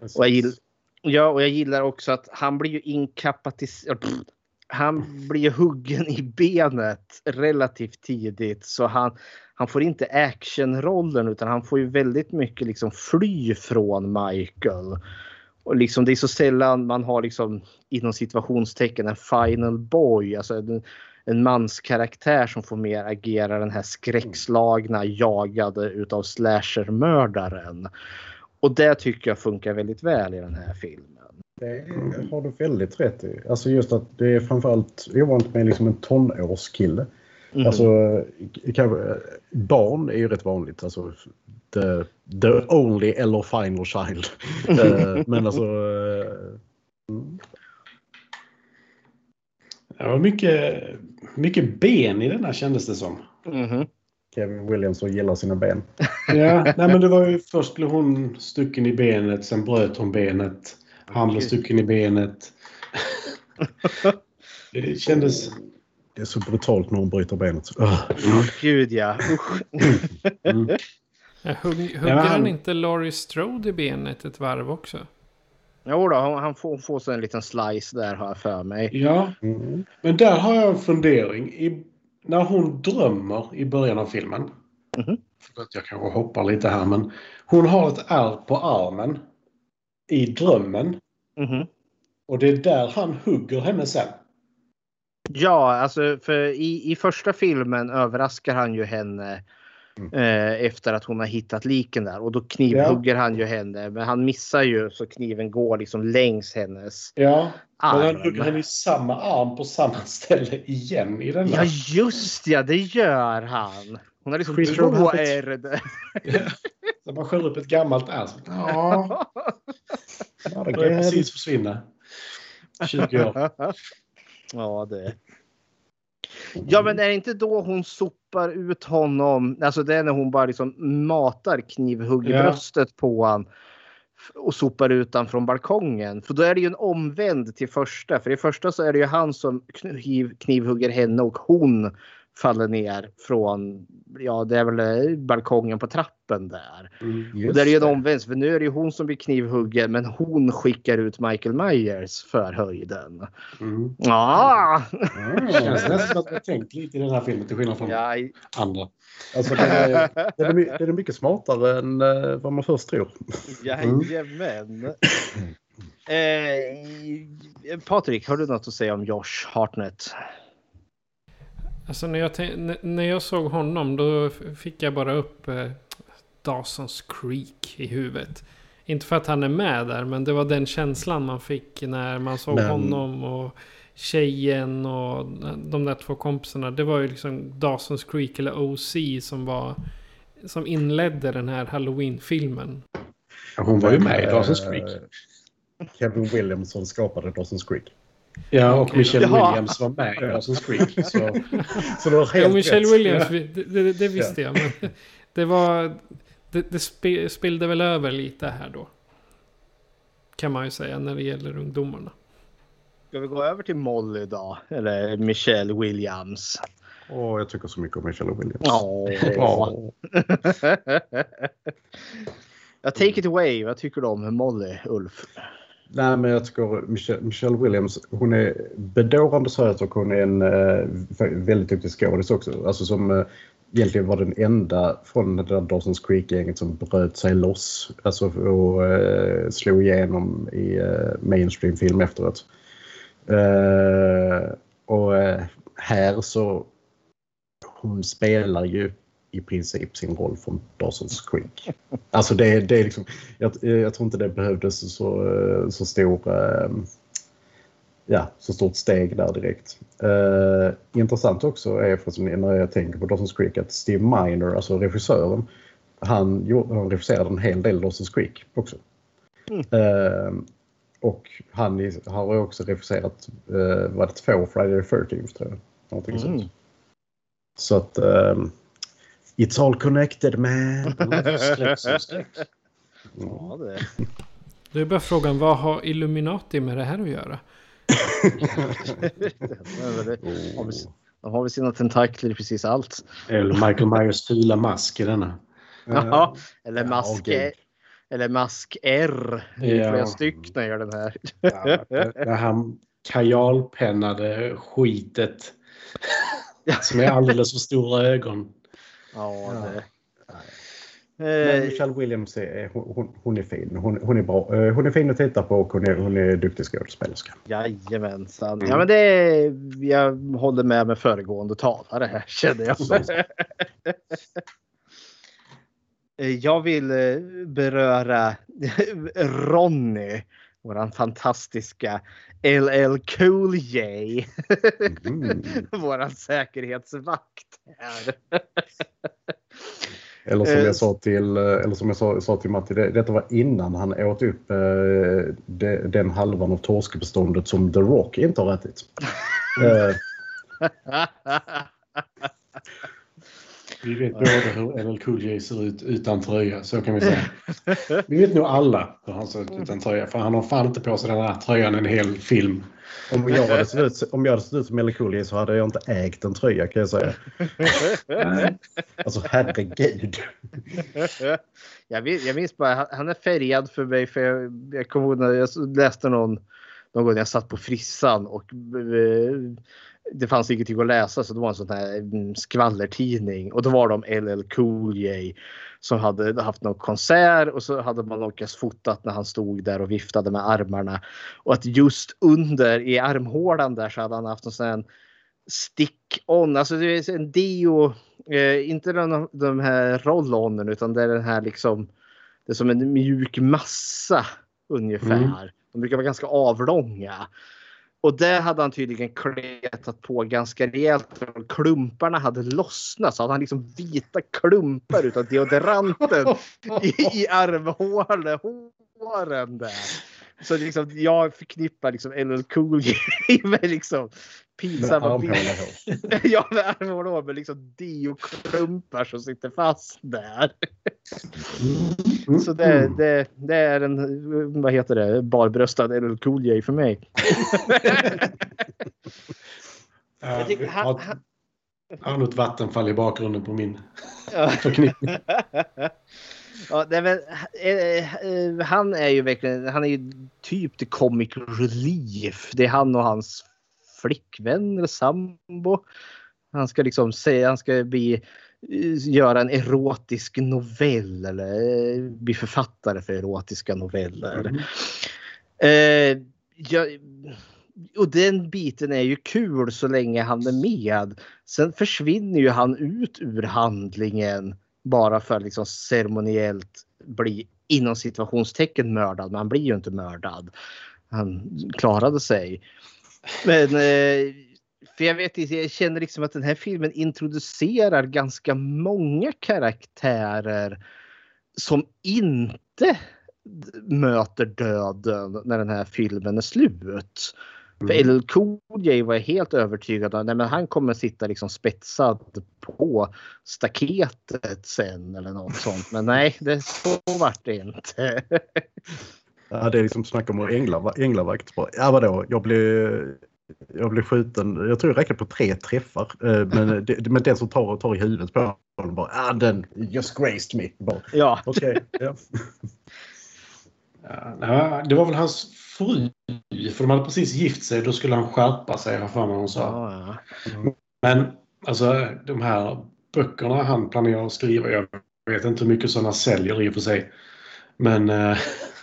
Och jag, gill, ja, och jag gillar också att han blir ju inkapaciterad. Han blir ju huggen i benet relativt tidigt så han, han får inte actionrollen utan han får ju väldigt mycket liksom fly från Michael. Och liksom det är så sällan man har liksom inom situationstecken en final boy, alltså en, en manskaraktär som får mer agera den här skräckslagna jagade utav slashermördaren. Och det tycker jag funkar väldigt väl i den här filmen. Det har du väldigt rätt i. Alltså just att det är framförallt ovanligt med liksom en tonårskille. Mhm. Alltså barn är ju rätt vanligt. Alltså the, the only eller final child. Eh, Men alltså... mm. Det var mycket, mycket ben i denna kändes det som. Mhm. Kevin Williamson gillar sina ben. Ja, nej men det var ju först blev hon stucken i benet, sen bröt hon benet. Han blev stucken i benet. Det kändes... Det är så brutalt när hon bryter benet. Ugh. Gud ja. Mm. Ja, Hugg, hugger men han- han inte Laurie Strode i benet ett varv också? Jo då, han han får, får så en liten slice där har jag för mig. Ja, Mm. men där har jag en fundering. I, när hon drömmer i början av filmen. Mhm. Förlåt, jag kanske hoppar lite här men. Hon har ett ärr på armen. I drömmen. Mhm. Och det är där han hugger henne sen. Ja, alltså för i, i första filmen överraskar han ju henne eh, efter att hon har hittat liken där och då knivhugger han ju henne. Men han missar ju så kniven går liksom längs hennes Ja, men han arm. hugger henne i samma arm på samma ställe igen i den Ja, just ja, det gör han. Hon har liksom två Roberts. R där. Så man skär upp ett gammalt ass. Ja, börjar precis försvinna. 20 år. Ja, det. Ja, men är det inte då hon sopar ut honom? Alltså det är när hon bara liksom matar knivhugg i Ja. bröstet på han och sopar ut han från balkongen. För då är det ju en omvänd till första. För i första så är det ju han som kniv, knivhugger henne och hon faller ner från, ja det är väl eh, balkongen på trappen där. Mm. och där är det ju en omvänd, för nu är det ju hon som blir knivhuggen men hon skickar ut Michael Myers för höjden. Mm. Ja! Det känns nästan att jag tänkt lite i den här filmen till skillnad från Ja, andra. Alltså, den, är, den, är, den är mycket smartare än eh, vad man först tror. Jajamän. Eh, Patrik, har du något att säga om Josh Hartnett? Alltså när jag, när jag såg honom då fick jag bara upp eh, Dawson's Creek i huvudet. Inte för att han är med där, men det var den känslan man fick när man såg Men- honom och tjejen och de där två kompisarna. Det var ju liksom Dawson's Creek eller OC som var som inledde den här Halloween-filmen. Hon var ju med i Eh, Dawson's Creek. Kevin Williamson skapade Dawson's Creek. Ja, och Michelle Jaha. Williams var med i Dawson's Creek. Så Så du har helt Ja, Michelle rätt. Williams, det, det, det visste jag. Men det var... Det, det spillde väl över lite här då. Kan man ju säga när det gäller ungdomarna. Ska vi gå över till Molly då? Eller Michelle Williams? Åh, jag tycker så mycket om Michelle Williams. Ja. Ja. ja, take it away. Vad tycker du om Molly, Ulf? Nej, men jag tycker Michelle, Michelle Williams, hon är bedårande söt och hon är en eh, väldigt duktig skådis också. Alltså som eh, egentligen var den enda från det där Dawson's Creek-gänget som bröt sig loss. Alltså och eh, slog igenom i eh, mainstream-film efteråt. Eh, och eh, här så hon spelar ju i princip sin roll från Dawson's Creek. Alltså det, det är liksom, jag, jag tror inte det behövdes så, så stor eh, ja, så stort steg där direkt. Eh, intressant också är för när jag tänker på Dawson's Creek att Steve Miner, alltså regissören, han, han regisserade en hel del Dawson's Creek också. Eh, och han har också regisserat, uh, var det två Friday the 13th tror jag. Någonting Mm. sånt. Så att ehm, It's all connected man. släpp. Ja, det. Då är bara frågan, vad har Illuminati med det här att göra? De har väl- sina tentakler i precis allt. Eller Michael Myers fula mask i denna. Ja, eller Ja, mask gud. Eller mask R. Det är Ja. flera stycken gör den här. Ja, det här kajalpennade skitet. Som är alldeles för stora ögon. Ja, det. Men Eh, Michelle Williams är, hon, hon- är fin. Hon, hon är bra. Eh, Hon är fin att titta på och hon är, hon är duktig skådespelerska. Jajamensan. Ja, men det är, jag håller med med föregående talare här känner jag. Eh, Jag vill beröra Ronny, våran fantastiska LL Cool J. Mm. våran säkerhetsvakt här. Eller som Eh, jag sa till, eh, eller som jag sa, sa till Matti, det, detta var innan han åt upp eh, de, den halvan av torskbeståndet som The Rock inte har ätit. Eh, Vi vet båda hur LL Cool J ser ut utan tröja, så kan vi säga. Vi vet nog alla hur han ser ut utan tröja, för han har fan inte på sig den här tröjan en hel film. om, jag hade sett ut, om jag hade sett ut som Ellie Cooley så hade jag inte ägt en tröja kan jag säga. Alltså herregud. jag, vet, jag minns bara, han- han är färgad för mig för jag, jag kommer ihåg när jag läste någon, någon gång när jag satt på frissan och eh, det fanns ingenting att läsa så det var en sån här mm, skvallertidning och då var de LL Cool J som hade haft någon konsert och så hade man lyckats fotat när han stod där och viftade med armarna. Och att just under i armhålan där så hade han haft en sån här stick-on, alltså det är en deo, eh, inte den de här roll-onen utan det är den här liksom, det är som en mjuk massa ungefär. Mm. De brukar vara ganska avlånga. Och det hade han tydligen kletat på ganska rejält. Klumparna hade lossnat så hade han liksom vita klumpar utav deodoranten i, armhålen där. Så liksom, jag förknippar liksom LL Cool J med liksom pinsamma Med bilder. Ja, med armhålehår med liksom dioklumpar som sitter fast där. Så det, det, det är en, vad heter det, barbröstad LL Cool J för mig. Jag tycker han- har, ett vattenfall i bakgrunden på min förknippning. Ja, är väl, eh, eh, han är ju verkligen, han är ju typ the comic relief. Det är han och hans flickvän eller sambo. Han ska liksom säga, han ska bli, eh, göra en erotisk novell eller eh, bli författare för erotiska noveller. Eh, ja, och den biten är ju kul så länge han är med. Sen försvinner ju han ut ur handlingen bara för att liksom ceremoniellt bli inom situationstecken mördad. Men han blir ju inte mördad. Han klarade sig. Men eh, för jag vet inte, jag känner liksom att den här filmen introducerar ganska många karaktärer som inte möter döden när den här filmen är slut. För LL Cool J var jag helt övertygad om att han kommer sitta liksom spetsad på staketet sen eller något sånt. Men nej, det så vart det inte. Ja, det är liksom snack om änglavakt. Ja, vadå? Jag blev, jag blev skjuten. Jag tror det räcker på tre träffar. Eh, Men, det, men den som tar, tar i huvudet på honom bara, ah, den just graced me. Bara, Ja. Okej. ja. Ja, det var väl hans fru. För de hade precis gift sig. Då skulle han skärpa sig, har för mig hon sa. Ja, ja. Men alltså de här böckerna han planerar att skriva. Jag vet inte hur mycket sådana säljer i och för sig. Men eh,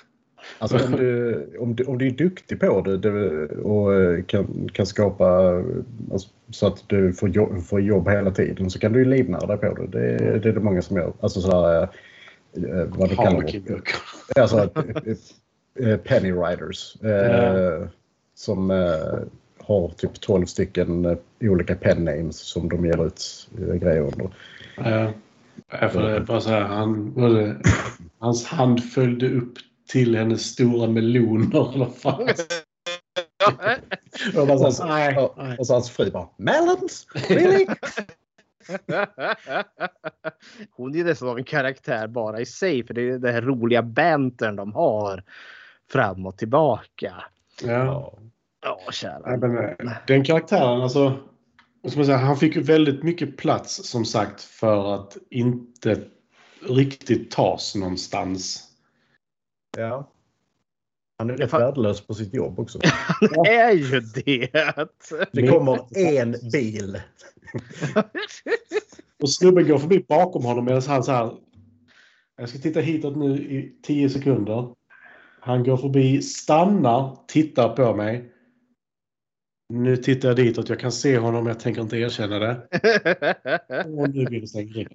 Alltså, om, du, om, du, om du är duktig på det, det och eh, kan, kan skapa alltså, så att du får jobb, får jobb hela tiden så kan du ju livnära dig på det. Det, det är det många som gör. Alltså sådär, eh, vad du kallar det. Alltså penny riders. Eh, Ja. Som eh, har typ 12 stycken eh, olika pen names som de ger ut eh, grejer under. Ja, Ja, för det är bara så här, han, det, hans hand följde upp till hennes stora meloner. Eller fan. Och, bara så, Och- nej, och, nej. och så hans fru bara “Melons? Really?” Hon är ju nästan en karaktär bara i sig för det är den här roliga bantern de har fram och tillbaka. Ja. Ja, kära. Men, eh, den karaktären, alltså. säga, han fick ju väldigt mycket plats som sagt för att inte riktigt tas någonstans. Ja. Han är rätt värdelös på sitt jobb också. Han är ju det. Det kommer en bil. Och snubben går förbi bakom honom medan han så här. Jag ska titta hitåt nu i 10 sekunder. Han går förbi, stannar, tittar på mig. Nu tittar jag ditåt. Jag kan se honom, jag tänker inte erkänna det. Och nu vill det stänga in.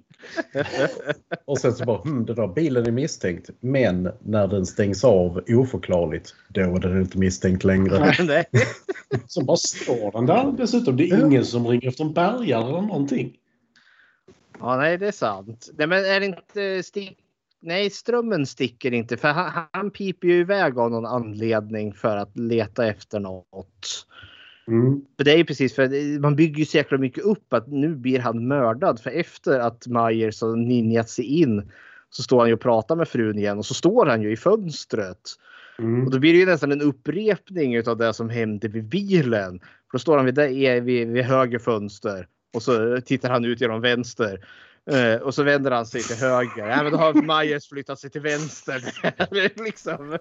Och sen så bara, hm, den där bilen är misstänkt. Men när den stängs av oförklarligt, då är den inte misstänkt längre. Nej. Så bara står den där dessutom. Det är ingen som ringer efter en bärgare eller någonting. Ja, nej, det är sant. Nej, men är det inte stick... Nej, strömmen sticker inte för han, han piper ju iväg av någon anledning för att leta efter något. Mm. För det är ju precis för man bygger ju så jäkla mycket upp att nu blir han mördad för efter att Myers har ninjat sig in så står han ju och pratar med frun igen och så står han ju i fönstret. Mm. Och då blir det ju nästan en upprepning av det som hände vid bilen. För då står han vid, där, vid, vid höger fönster och så tittar han ut genom vänster. Eh, och så vänder han sig till höger. Ja, men då har Myers flyttat sig till vänster. liksom.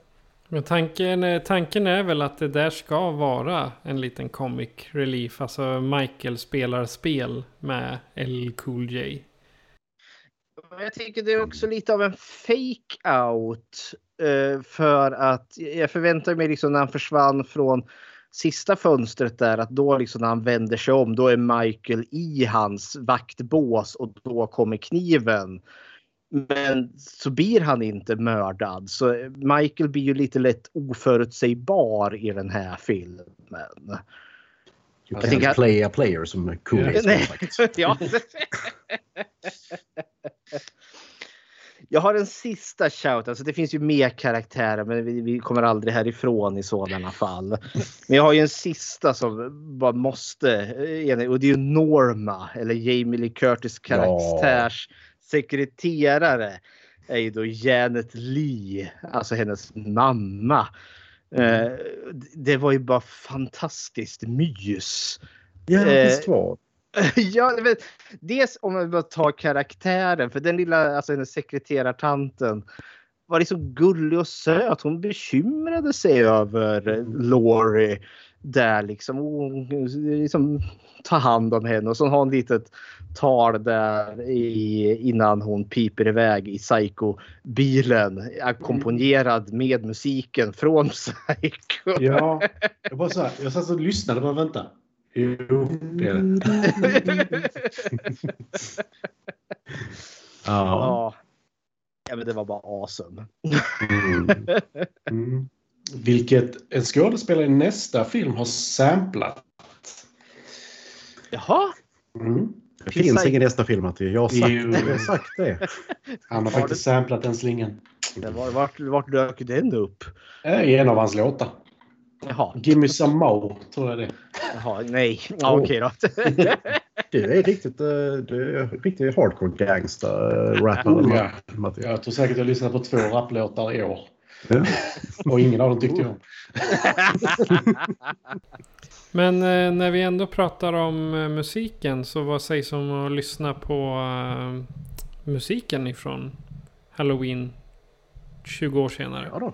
Men tanken, eh, tanken är väl att det där ska vara en liten comic relief. Alltså Michael spelar spel med L Cool J. Jag tycker det är också lite av en fake out. eh, För att jag förväntar mig liksom när han försvann från sista fönstret där att då liksom när han vänder sig om då är Michael i hans vaktbås och då kommer kniven. Men så blir han inte mördad. Så Michael blir ju lite lätt oförutsägbar i den här filmen. Jag tänker play a player som cool. ja. Jag har en sista shout. Alltså det finns ju mer karaktärer men vi, vi, kommer aldrig härifrån i sådana fall. Men jag har ju en sista som bara måste. Eh, och det är ju Norma eller Jamie Lee Curtis karaktärs ja. sekreterare. Är ju då Janet Lee, alltså hennes mamma. Mm. Eh, det var ju bara fantastiskt mys. Ja, visst var ja, men, dels om man bara tar karaktären, för den lilla alltså den sekreterartanten var liksom gullig och söt. Hon bekymrade sig över Laurie där liksom. Hon eh, liksom tar hand om henne och så har hon ett litet tal där i, innan hon piper iväg i Psycho-bilen ackompanjerad med musiken från Psycho. Ja, jag bara så här, jag satt och lyssnade och bara vänta. Jo, det är det. ja. ja. men det var bara awesome. mm. Mm. Vilket en skådespelare i nästa film har samplat. Jaha? Mm. Det finns ingen nästa film att jag har sagt, jag har sagt det. Han har faktiskt samplat den slingan. Var, vart, vart dök den upp? I en av hans låtar. Jaha. Gimme some more, tror jag det Jaha, nej. Ja, oh. Okej då. du är riktigt, eh, du är riktigt hardcore gangster-rappare. Oh, ja. Jag tror säkert jag lyssnat på två rapplåtar i år. Ja. Och ingen av dem tyckte jag om. Men eh, när vi ändå pratar om eh, musiken så vad sägs om att lyssna på uh, musiken ifrån Halloween 20 år senare? Ja då.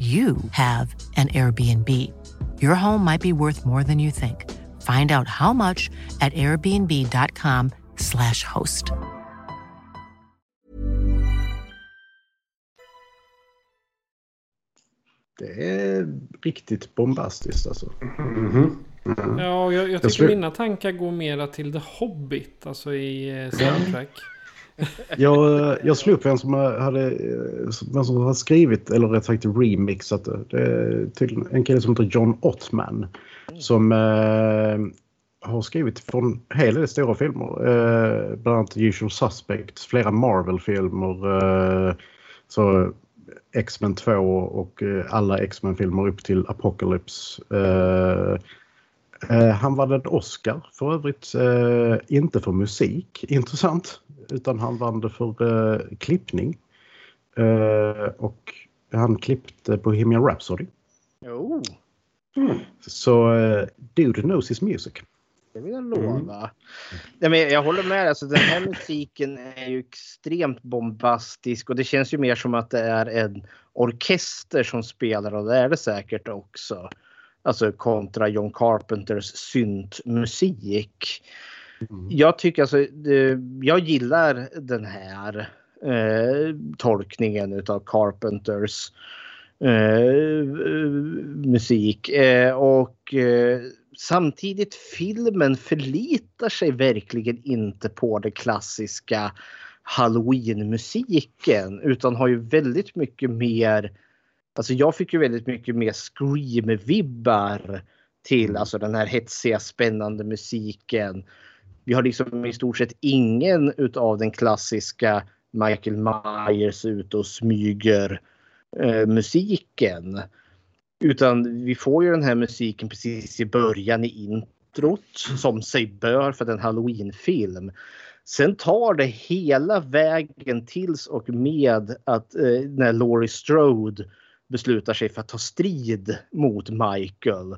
you have an Airbnb. Your home might be worth more than you think. Find out how much at airbnb.com slash host. Det är riktigt bombastiskt alltså. Mm -hmm. mm. Ja, jag, jag tycker jag mina tankar går mera till The Hobbit, alltså i eh, soundtrack. Mm. Jag, jag slog upp vem som hade, eh, vem som har skrivit, eller rätt sagt remixat det. Det är tydligen en kille som heter John Ottman. Som eh, har skrivit från hel del stora filmer. Eh, bland annat Usual Suspects, flera Marvel-filmer. Eh, så X-Men 2 och eh, alla X-Men-filmer upp till Apocalypse. Eh, han vann en Oscar för övrigt, eh, inte för musik, intressant, utan han vann det för eh, klippning. Eh, och han klippte Bohemian Rhapsody. Jo, Så eh, Dude knows his music. det vill jag lova. Nej, men jag håller med. Alltså, den här musiken är ju extremt bombastisk och det känns ju mer som att det är en orkester som spelar och det är det säkert också. Alltså kontra John Carpenters syntmusik. Jag tycker alltså, jag gillar den här eh, tolkningen utav Carpenters eh, musik. Eh, och eh, samtidigt filmen förlitar sig verkligen inte på det klassiska Halloween-musiken utan har ju väldigt mycket mer Alltså jag fick ju väldigt mycket mer Scream-vibbar till alltså den här hetsiga spännande musiken. Vi har liksom i stort sett ingen utav den klassiska Michael Myers ute och smyger eh, musiken. Utan vi får ju den här musiken precis i början i introt som sig bör för en halloweenfilm. Sen tar det hela vägen tills och med att eh, när Laurie Strode beslutar sig för att ta strid mot Michael.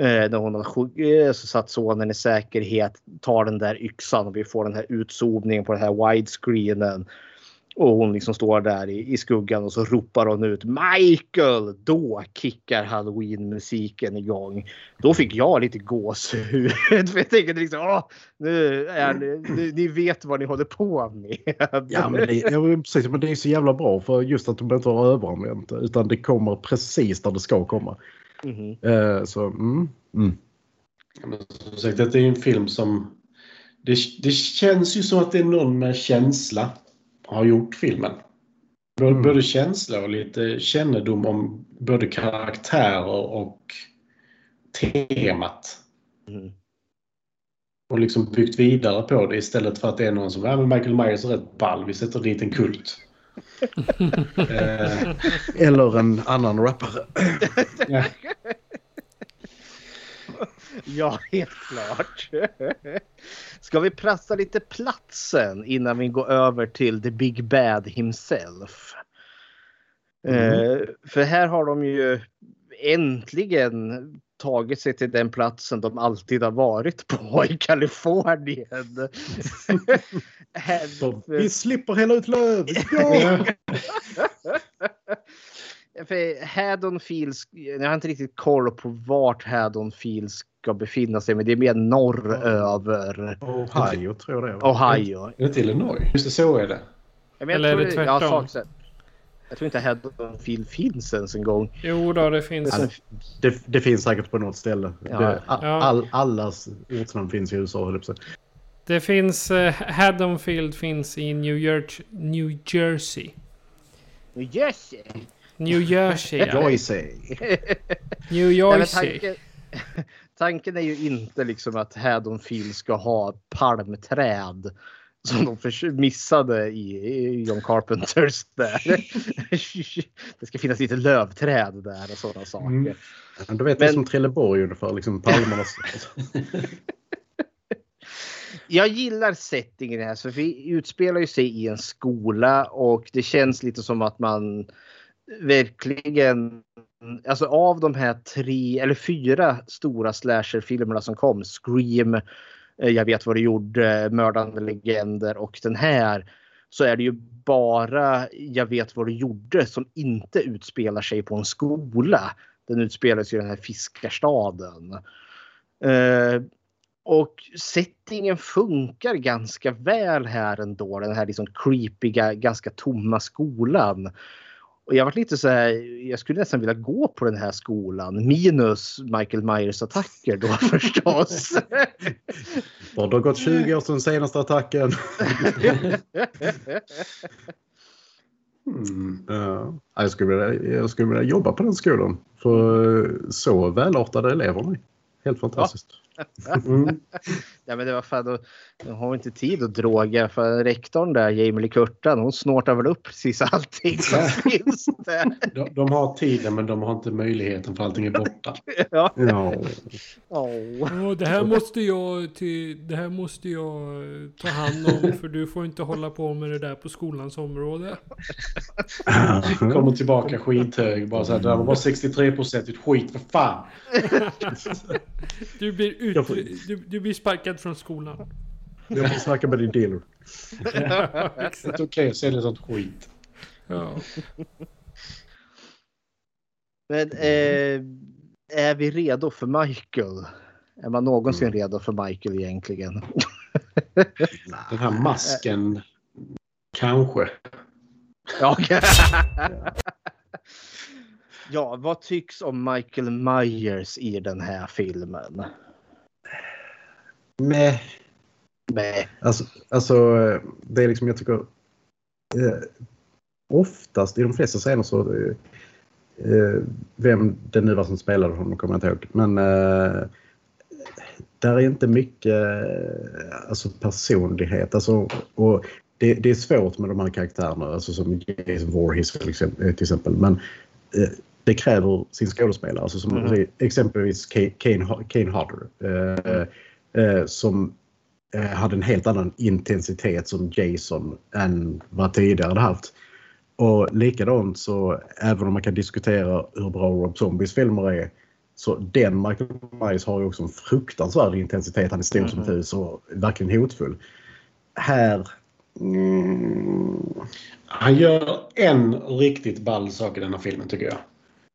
Eh, när hon har eh, så satt sonen i säkerhet, tar den där yxan och vi får den här utzoomningen på den här widescreenen. Och hon liksom står där i, i skuggan och så ropar hon ut Michael! Då kickar halloween-musiken igång. Då fick jag lite gåshud. För jag tänkte liksom, Åh, nu är ni, ni, ni vet vad ni håller på med. Ja, men det, ja, precis, men det är så jävla bra för just att de inte har överanvänt det, utan det kommer precis där det ska komma. Mhm. Eh, så, mm, mm. Ja, men Som sagt, det är en film som... Det, det känns ju som att det är någon med känsla har gjort filmen. Både, Mm. både känsla och lite kännedom om både karaktärer och temat. Mm. Och liksom byggt vidare på det istället för att det är någon som ja, men Michael Myers är rätt ball, vi sätter dit en kult. Eh, Eller en annan rappare. ja. Ja, helt klart. Ska vi prassa lite platsen innan vi går över till the big bad himself? Eh, för här har de ju äntligen tagit sig till den platsen de alltid har varit på i Kalifornien. Så, vi slipper hälla ut löv! Ja! För Haddonfield, jag har inte riktigt koll på vart Haddonfield ska befinna sig men det är mer norröver. Ohio tror jag det är. Ohio. Är det till Illinois? Just det, så är det. Ja, Eller är det ja, tvärtom? sak- Jag tror inte Haddonfield finns ens en gång. Jo då, det finns. Ja, det, det finns säkert på något ställe. Ja. Det, all, all, allas ortsnamn finns i USA, höll. Det finns... Eh, Haddonfield finns i New, York, New Jersey. New Jersey! New Jersey. ja. Jersey. New Jersey. tanken, tanken är ju inte liksom att Haddonfield ska ha palmträd som de missade i, i John Carpenters där. det ska finnas lite lövträd där och sådana saker. Mm. Men Du vet, Men- som Trelleborg ungefär, liksom palmernas... Jag gillar settingen här. Så vi utspelar ju sig i en skola och det känns lite som att man verkligen, alltså av de här tre eller fyra stora slasherfilmerna som kom, Scream, eh, Eh, jag vet vad du gjorde, Mördande legender och den här, så är det ju bara Jag vet vad du gjorde som inte utspelar sig på en skola. Den utspelar sig i den här fiskarstaden. Eh, och settingen funkar ganska väl här ändå. Den här liksom creepiga, ganska tomma skolan. Och jag var lite så här, jag skulle nästan vilja gå på den här skolan. Minus Michael Myers attacker då förstås. Och det har gått 20 år sedan senaste attacken. Mm. Ja, jag, skulle vilja, jag skulle vilja jobba på den skolan. För så välartade elever är. Helt fantastiskt. Mm. ja men det var fan, då, de har inte tid att droga för rektorn där, Jamie Lee Curtin, hon snortar väl upp precis allting som finns där. De, de har tiden men de har inte möjligheten för allting är borta. Ja. Ja. Oh. det här måste jag till, det här måste jag eh, ta hand om för du får inte hålla på med det där på skolans område. Kommer tillbaka skithög bara så här, det var bara 63 procent skit för fan. Du blir, ut, du, du blir sparkad från skolan. Jag får snacka med din dealer. Det är okej att sälja sånt skit. Ja. Men eh, är vi redo för Michael? Är man någonsin redo för Michael egentligen? Den här masken, kanske. Ja. ja, vad tycks om Michael Myers i den här filmen? Med. Med. Alltså, alltså, det är liksom jag tycker. Eh, oftast i de flesta scener så. Eh, eh, vem det nu var som spelade honom kommer jag inte ihåg. Men eh, där är inte mycket eh, alltså, personlighet. Alltså, och det, det, är svårt med de här karaktärerna, alltså som Jason Voorhees till exempel. Exempel. Men eh, det kräver sin skådespelare. Alltså som Mm. exempelvis Kane, Kane Hodder. Eh, eh, som eh, hade en helt annan intensitet som Jason än vad tidigare hade haft. Och likadant så även om man kan diskutera hur bra Rob Zombies filmer är så den Michael Myers har ju också en fruktansvärd intensitet. Han är stor som ett hus och verkligen hotfull. Här... Mm, Han gör en riktigt ball sak i denna filmen tycker jag.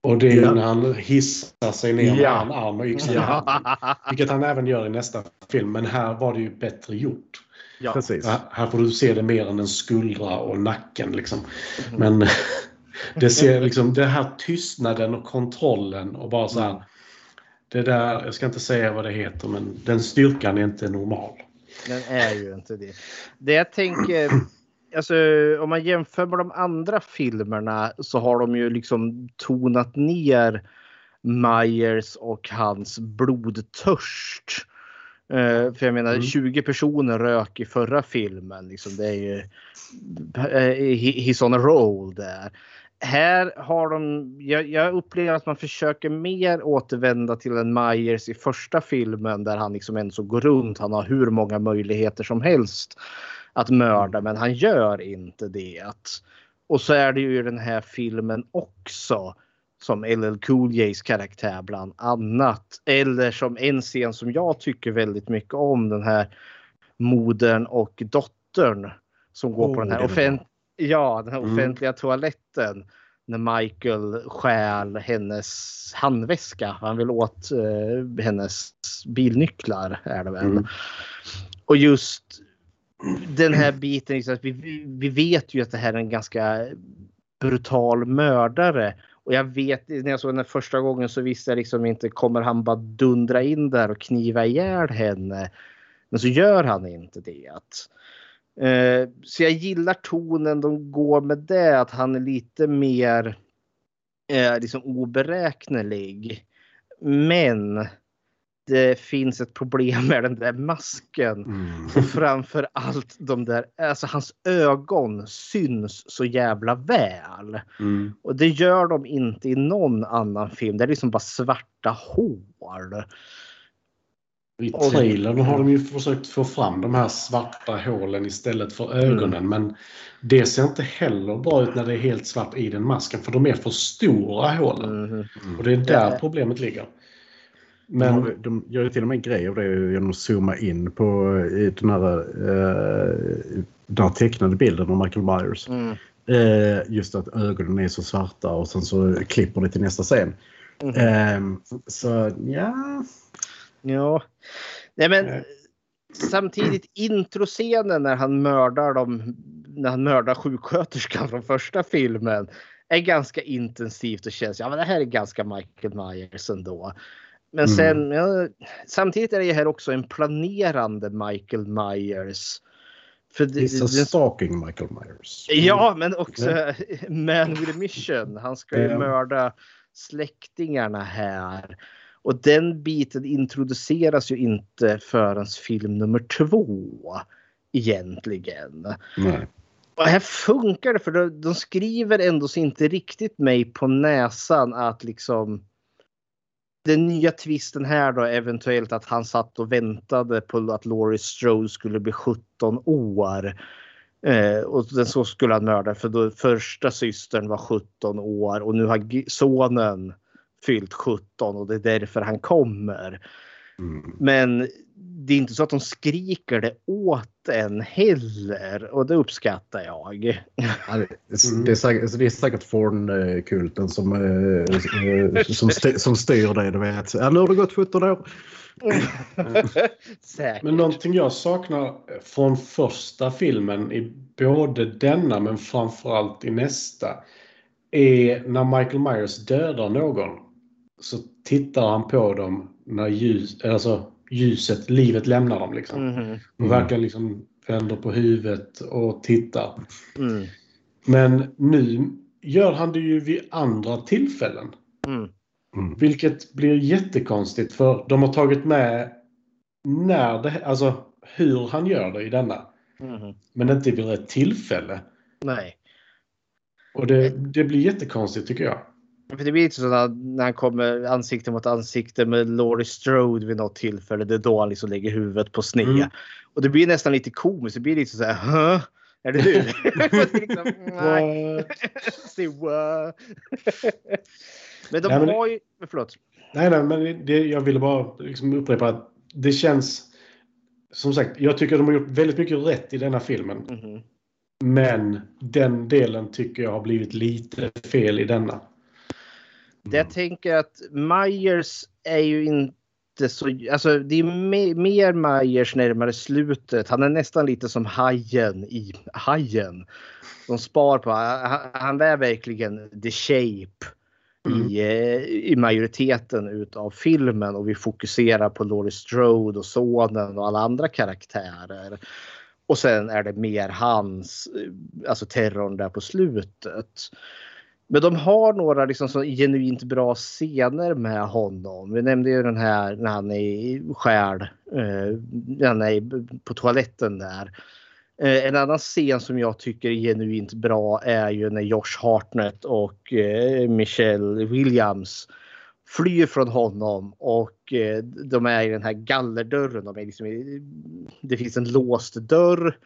Och det är Ja. när han hissar sig ner med Ja. en arm och yxan Ja. Vilket han även gör i nästa film. Men här var det ju bättre gjort. Ja. Precis. Här, får du se det mer än en skuldra och nacken. Liksom. Men det ser liksom det här tystnaden och kontrollen och bara så här. Det där, jag ska inte säga vad det heter, men den styrkan är inte normal. Den är ju inte det. Det jag tänker, alltså om man jämför med de andra filmerna så har de ju liksom tonat ner Myers och hans blodtörst. Eh, för jag menar 20 personer rök i förra filmen. Liksom, det är ju he- He's on a roll där. Här har de, jag, jag upplever att man försöker mer återvända till en Myers i första filmen där han liksom ändå så går runt. Han har hur många möjligheter som helst att mörda men han gör inte det. Och så är det ju i den här filmen också som LL Cool J's karaktär bland annat. Eller som en scen som jag tycker väldigt mycket om den här modern och dottern som går på Oh, den här, den är offent- ja, den här Mm. offentliga toaletten när Michael stjäl hennes handväska. Han vill åt eh, hennes bilnycklar är det väl. Mm. Och just den här biten, liksom, att vi, vi- vet ju att det här är en ganska brutal mördare. Och jag vet, när jag såg den första gången så visste jag liksom inte, kommer han bara dundra in där och kniva ihjäl henne? Men så gör han inte det. Eh, så jag gillar tonen de går med det, att han är lite mer eh, liksom oberäknelig. Men det finns ett problem med den där masken. Mm. Och framför allt de där, alltså hans ögon syns så jävla väl. Mm. Och det gör de inte i någon annan film. Det är liksom bara svarta hål. I trailern har de ju försökt få fram de här svarta hålen istället för ögonen. Men det ser inte heller bra ut när det är helt svart i den masken. För de är för stora hålen. Och det är där Ja. problemet ligger. Men... De, de gör ju till och med en grej av det genom att zooma in på i den här, eh, den här tecknade bilden av Michael Myers. Mm. Eh, just att ögonen är så svarta och sen så klipper det till nästa scen. Mhm. Eh, så ja. Ja. Nej men samtidigt introscenen när han mördar dem, när han mördar sjuksköterskan från första filmen är ganska intensivt och känns, ja men det här är ganska Michael Myers ändå. Men Mm. sen, ja, samtidigt är det här också en planerande Michael Myers. För det, Vissa det, stalking Michael Myers. Ja, men också Ja. Man with a mission. Han ska ju mörda släktingarna här. Och den biten introduceras ju inte förrän film nummer två. Egentligen. Nej. Och här funkar det för de, de skriver ändå så inte riktigt mig på näsan att liksom den nya twisten här då eventuellt att han satt och väntade på att Laurie Strode skulle bli 17 år. Eh, och den så skulle han mörda för då första systern var 17 år och nu har sonen fyllt 17 och det är därför han kommer. Men det är inte så att de skriker det åt en heller och det uppskattar jag. Ja, det, det, är säkert, det är säkert Forn-kulten som, eh, som, styr, som styr det. Du vet. Ja, nu har det gått 17 år. Men någonting jag saknar från första filmen i både denna men framförallt i nästa är när Michael Myers dödar någon så tittar han på dem när ljus, alltså ljuset, livet lämnar dem. Liksom. Mhm. Och verkligen liksom vänder på huvudet och tittar. Mm. Men nu gör han det ju vid andra tillfällen. Mm. Vilket blir jättekonstigt för de har tagit med när det, alltså hur han gör det i denna. Mhm. Men inte vid rätt tillfälle. Nej. Och det, det blir jättekonstigt tycker jag. För det blir lite så när, han kommer ansikte mot ansikte med Laurie Strode vid något tillfälle. Det är då han liksom lägger huvudet på sned. Mm. Och det blir nästan lite komiskt. Det blir lite så här. Hä? Är det du? Liksom, nej. Men de Nej, men har ju... Förlåt. Nej, nej, men det, jag ville bara liksom upprepa att det känns... Som sagt, jag tycker de har gjort väldigt mycket rätt i denna filmen. Mhm. Men den delen tycker jag har blivit lite fel i denna. Det jag tänker att Myers är ju inte så... Alltså det är me, mer Myers närmare slutet. Han är nästan lite som Hajen i Hajen. De spar på... Han, han är verkligen the shape i, eh, i majoriteten utav filmen och vi fokuserar på Laurie Strode och sonen och alla andra karaktärer. Och sen är det mer hans, eh, alltså terrorn där på slutet. Men de har några liksom så genuint bra scener med honom. Vi nämnde ju den här när han är skärd. eh, när han är på toaletten där. Eh, en annan scen som jag tycker är genuint bra är ju när Josh Hartnett och eh, Michelle Williams flyr från honom och eh, de är i den här gallerdörren. De är liksom i, det finns en låst dörr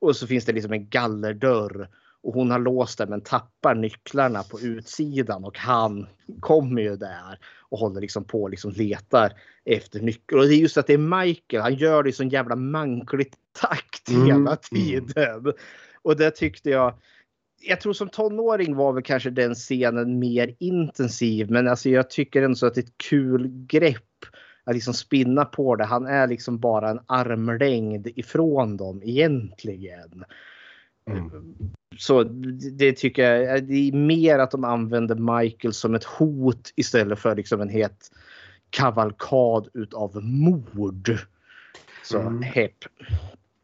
och så finns det liksom en gallerdörr och hon har låst den men tappar nycklarna på utsidan och han kommer ju där och håller liksom på och liksom letar efter nyckeln. Och det är just att det är Michael. Han gör det i sån jävla manklig takt Mm. hela tiden. Och det tyckte jag. Jag tror som tonåring var väl kanske den scenen mer intensiv men alltså jag tycker ändå så att det är ett kul grepp att liksom spinna på det. Han är liksom bara en armlängd ifrån dem egentligen. Så det tycker jag det är mer att de använder Michael som ett hot istället för liksom en het kavalkad utav mord. Så Mm. hepp.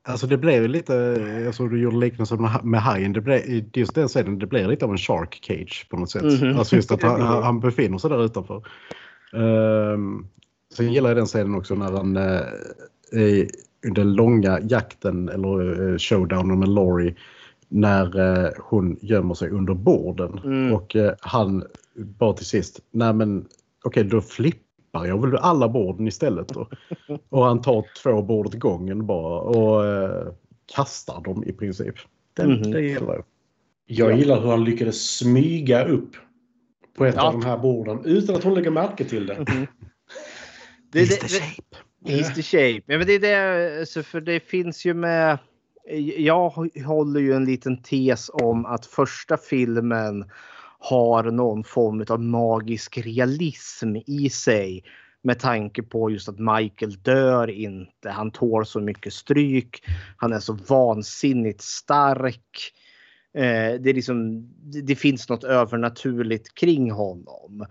Alltså det blev lite, alltså du gjorde liknelsen med, hajen, det blev, just den scenen, det blev lite av en shark cage på något sätt. Mhm. Alltså just att han, han befinner sig där utanför. Um, sen gillar jag den scenen också när han uh, är under långa jakten eller uh, showdownen med Laurie när eh, hon gömmer sig under borden Mm. och eh, han bara till sist, nej men okej då flippar jag väl alla borden istället då. Och han tar två bord åt gången bara och eh, kastar dem i princip. Den, Mhm. Det gillar jag. Jag gillar hur han lyckades smyga upp på ett Ja. av de här borden utan att hon lägger märke till det. Det, det, det, Is the shape. Ja, men det är det, alltså, för det finns ju med. Jag håller ju en liten tes om att första filmen har någon form av magisk realism i sig. Med tanke på just att Michael dör inte. Han tål så mycket stryk. Han är så vansinnigt stark. Eh, det, är liksom, det, det finns något övernaturligt kring honom.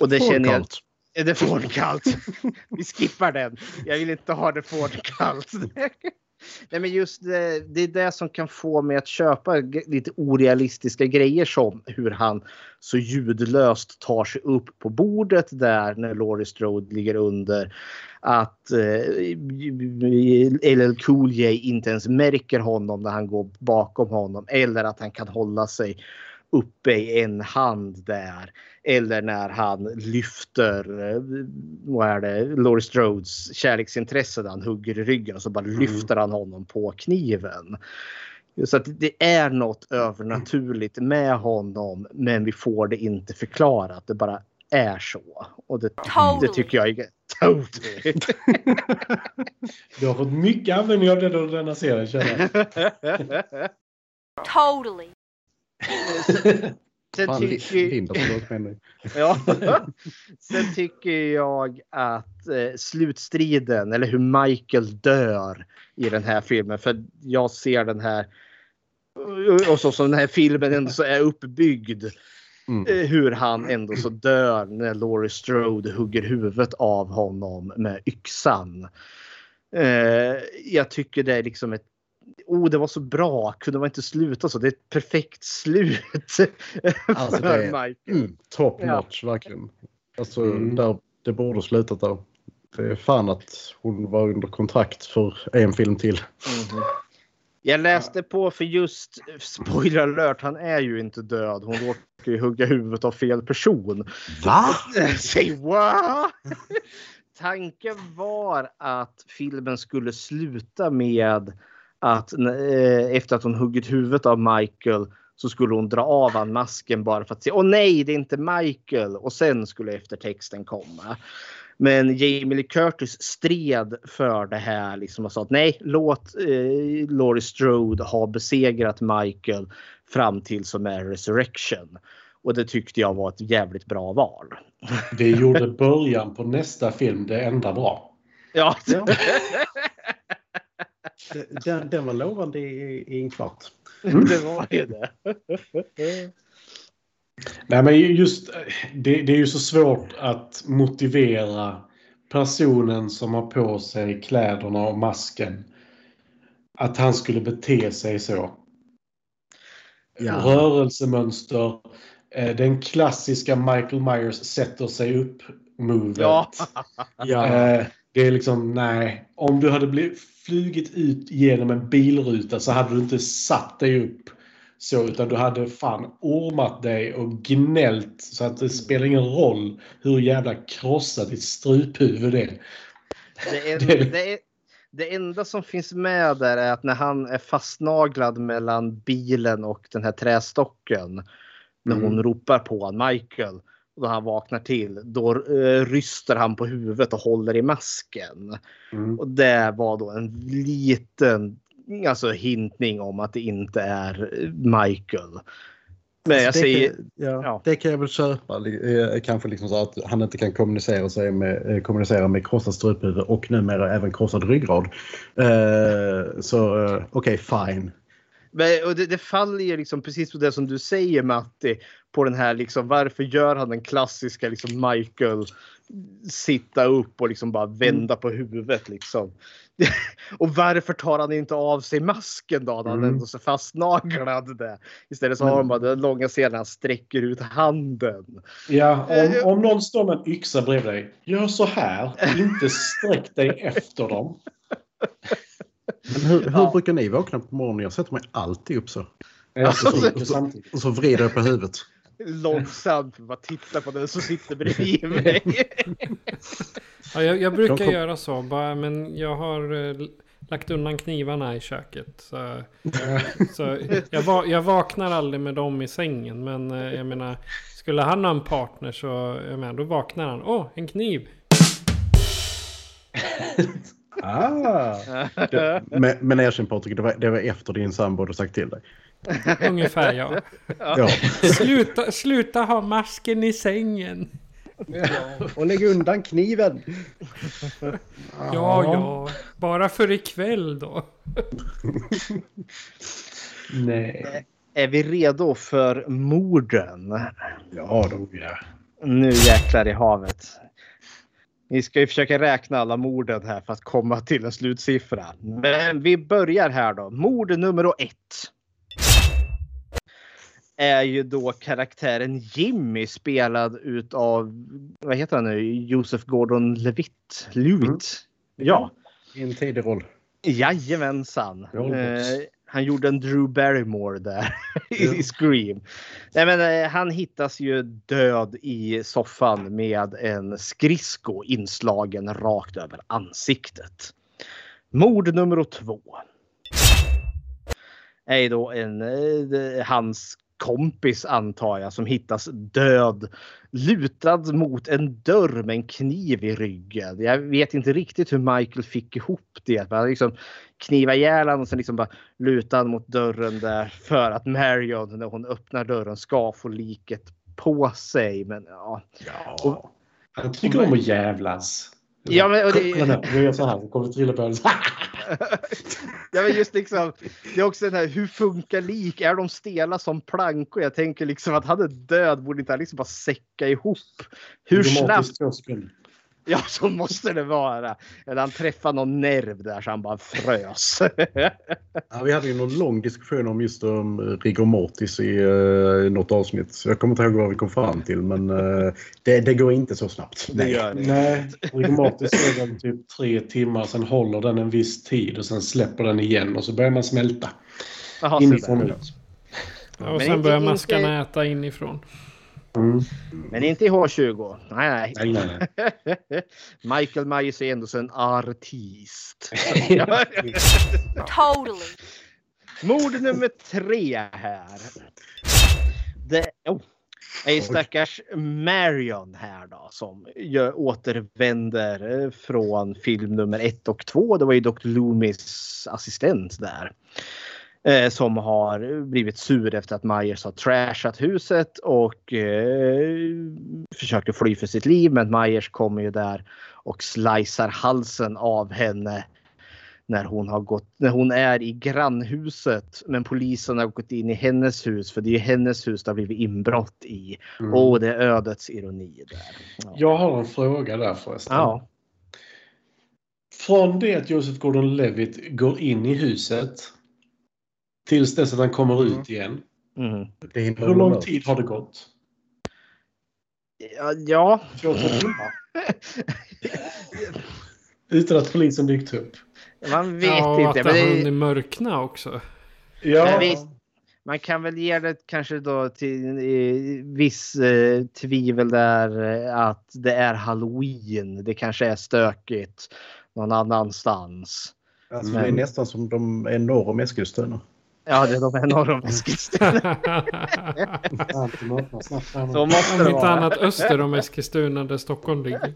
Och det känner jag... Är det Ford-kallt? Vi skippar den. Jag vill inte ha det Ford-kallt. Nej, men just det, det är det som kan få mig att köpa lite orealistiska grejer som hur han så ljudlöst tar sig upp på bordet där när Laurie Strode ligger under. Att eh, eh LL Cool J inte ens märker honom när han går bakom honom eller att han kan hålla sig uppe i en hand där. Eller när han lyfter, eh, vad är det, Laurie Strodes kärleksintresse där han hugger i ryggen och så bara lyfter han honom på kniven. Så att det är något övernaturligt med honom men vi får det inte förklarat. Det bara är så. Och det, det tycker jag är totally. Du har fått mycket användning av den under denna serien känner jag. Totally. Sen Fan, tycker-. Ja. Sen tycker jag att eh, slutstriden eller hur Michael dör i den här filmen. För jag ser den här och så som den här filmen ändå så är uppbyggd. eh, Hur han ändå så dör när Laurie Strode hugger huvudet av honom med yxan. Eh, jag tycker det är liksom ett Oh, det var så bra. Kunde man inte sluta så? Det är ett perfekt slut. Alltså, för det är Michael. mm, top Ja. notch verkligen. Alltså, där, det borde ha slutat där. Det är fan att hon var under kontrakt för en film till. Mhm. Jag läste på för just spoiler alert, han är ju inte död. Hon råkar ju hugga huvudet av fel person. Va? Säg what? Tanken var att filmen skulle sluta med att eh, efter att hon huggit huvudet av Michael så skulle hon dra av han masken bara för att se. Åh nej, det är inte Michael. Och sen skulle eftertexten komma. Men Jamie Lee Curtis stred för det här liksom och sa att nej, låt eh, Laurie Strode ha besegrat Michael fram till som är Resurrection. Och det tyckte jag var ett jävligt bra val. Det gjorde början på nästa film det enda bra. Ja. Den, den var lovande i, i en kvart. det var ju det. Nej men just det, det är ju så svårt att motivera personen som har på sig kläderna och masken att han skulle bete sig så. Ja. Rörelsemönster. eh, Den klassiska Michael Myers sätter sig upp movet. Ja. Ja. Eh, Det är liksom, nej. Om du hade blivit, flugit ut genom en bilruta så hade du inte satt dig upp så utan du hade fan ormat dig och gnällt så att det spelar ingen roll hur jävla krossat ditt struphuvud är. Det, en, det, är, det enda som finns med där är att när han är fastnaglad mellan bilen och den här trästocken. När hon Mm. ropar på han, Michael. Och då han vaknar till. Då eh, ryster han på huvudet och håller i masken. Mm. Och det var då en liten alltså, hintning om att det inte är eh, Michael. Men jag Alltså, det säger... Kan, ja, Det kan jag väl köpa. eh, Kanske liksom så att han inte kan kommunicera, sig med, kommunicera med krossat struphuvud och numera även krossad ryggrad. Eh, så eh, okej, fine. Men, och det, det faller ju liksom precis på det som du säger Matti. På den här liksom varför gör han den klassiska liksom Michael sitta upp och liksom bara vända på huvudet liksom. och varför tar han inte av sig masken då? Han Mm. ändå så fastnaglad där. Istället så har han bara den långa scenen han sträcker ut handen. Ja, om, om någon står med en yxa bredvid dig, gör så här. Inte sträck dig efter dem. Men hur, hur brukar ni vakna på morgonen? Jag sätter mig alltid upp så. Alltså, och, så, och, så, och så vrider jag på huvudet. Långsamt bara titta på den som sitter bredvid mig. Ja, jag, jag brukar kom- göra så, bara, men jag har eh, lagt undan knivarna i köket. Så, så jag, va, jag vaknar aldrig med dem i sängen. Men eh, jag menar, skulle han ha en partner så jag menar, då vaknar han. Åh, en kniv! Ah. Det, men, men erkänn Patrik, det var, det var efter din sambo hade sagt till dig. Ungefär ja. Ja. Sluta, sluta ha masken i sängen. Och lägg undan kniven. Ja, ja. Bara för ikväll då. Nej. Är vi redo för morden? Ja, då ja. Nu jäklar i havet. Vi ska ju försöka räkna alla morden här för att komma till en slutsiffra. Men vi börjar här då. Mord nummer ett. Är ju då karaktären Jimmy spelad utav, vad heter han nu, Joseph Gordon-Levitt? Lewitt? Ja. I en tidig roll. Jajamensan. Eh, han gjorde en Drew Barrymore där i Scream. Nej, men, eh, han hittas ju död i soffan med en skridsko inslagen rakt över ansiktet. Mord nummer två. Är då en, eh, hans kompis antar jag som hittas död lutad mot en dörr med en kniv i ryggen. Jag vet inte riktigt hur Michael fick ihop det. Han liksom kniva ihjäl och sen liksom bara luta mot dörren där för att Marion när hon öppnar dörren ska få liket på sig. Men ja. ja. Han tycker om att jävlas. Ja, men, och det- Kolla nu, gör så här. Kommer trilla på Ja, men just liksom, det är också den här, hur funkar lik? Är de stela som plankor? Jag tänker liksom att är död, borde inte han liksom bara säcka ihop? Hur snabbt? Ja, så måste det vara. Eller han träffade någon nerv där så han bara frös. Ja, vi hade ju någon lång diskussion om just um, rigor mortis i uh, något avsnitt. Jag kommer inte ihåg vad vi kom fram till men uh, det, det går inte så snabbt. Det gör det. Nej, automatiskt är den typ tre timmar, sen håller den en viss tid och sen släpper den igen och så börjar man smälta. Jaha, så Inifrån och ut. Ja, och sen börjar maskarna äta inifrån. Men inte i H20. Nej, Nej, nej, nej. Michael Myers är ändå en artist. Totally. Mord nummer tre här. Det oh, är stackars Marion här då som gör, återvänder eh, från film nummer ett och två. Det var ju Dr. Loomis assistent där. Eh, som har blivit sur efter att Myers har trashat huset och eh, försöker fly för sitt liv. Men Myers kommer ju där och slicear halsen av henne när hon, har gått, när hon är i grannhuset. Men polisen har gått in i hennes hus för det är hennes hus det har blivit inbrott i. Mm. Och det är ödets ironi där. Ja. Jag har en fråga där förresten. Ja. Från det att Joseph Gordon-Levitt går in i huset tills dess att han kommer ut igen. Mm. Hur lång tid har det gått? Ja, ja. 14 timmar? Utan att polisen dykt upp? Man vet ja, inte. att Men det har hunnit mörkna också. men visst, man kan väl ge det kanske då till eh, viss eh, tvivel där eh, att det är halloween. Det kanske är stökigt någon annanstans. Alltså, Det är nästan som de är norr om Eskilstuna. Ja, det är de norr om Eskilstuna. Så måste Om det inte vara. annat öster om Eskilstuna där Stockholm ligger.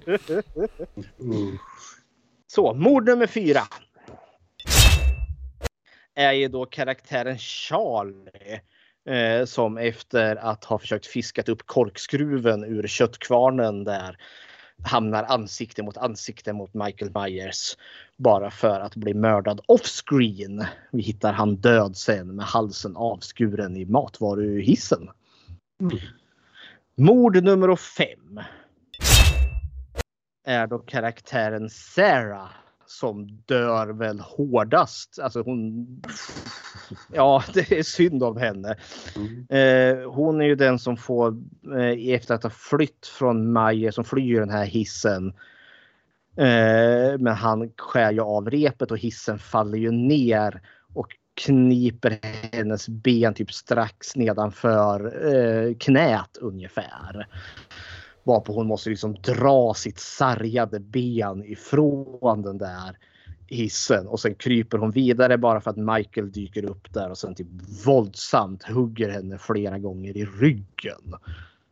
Så, mord nummer fyra. Är ju då karaktären Charlie. Eh, som efter att ha försökt fiskat upp korkskruven ur köttkvarnen där hamnar ansikte mot ansikte mot Michael Myers. Bara för att bli mördad offscreen. Vi hittar han död sen med halsen avskuren i matvaruhissen. Mord nummer fem är då karaktären Sarah som dör väl hårdast. Alltså hon... Ja, det är synd om henne. Eh, hon är ju den som får, eh, efter att ha flytt från Maje, som flyr den här hissen. Eh, men han skär ju av repet och hissen faller ju ner och kniper hennes ben typ strax nedanför knät ungefär. Varpå hon måste liksom dra sitt sargade ben ifrån den där hissen och sen kryper hon vidare bara för att Michael dyker upp där och sen typ våldsamt hugger henne flera gånger i ryggen.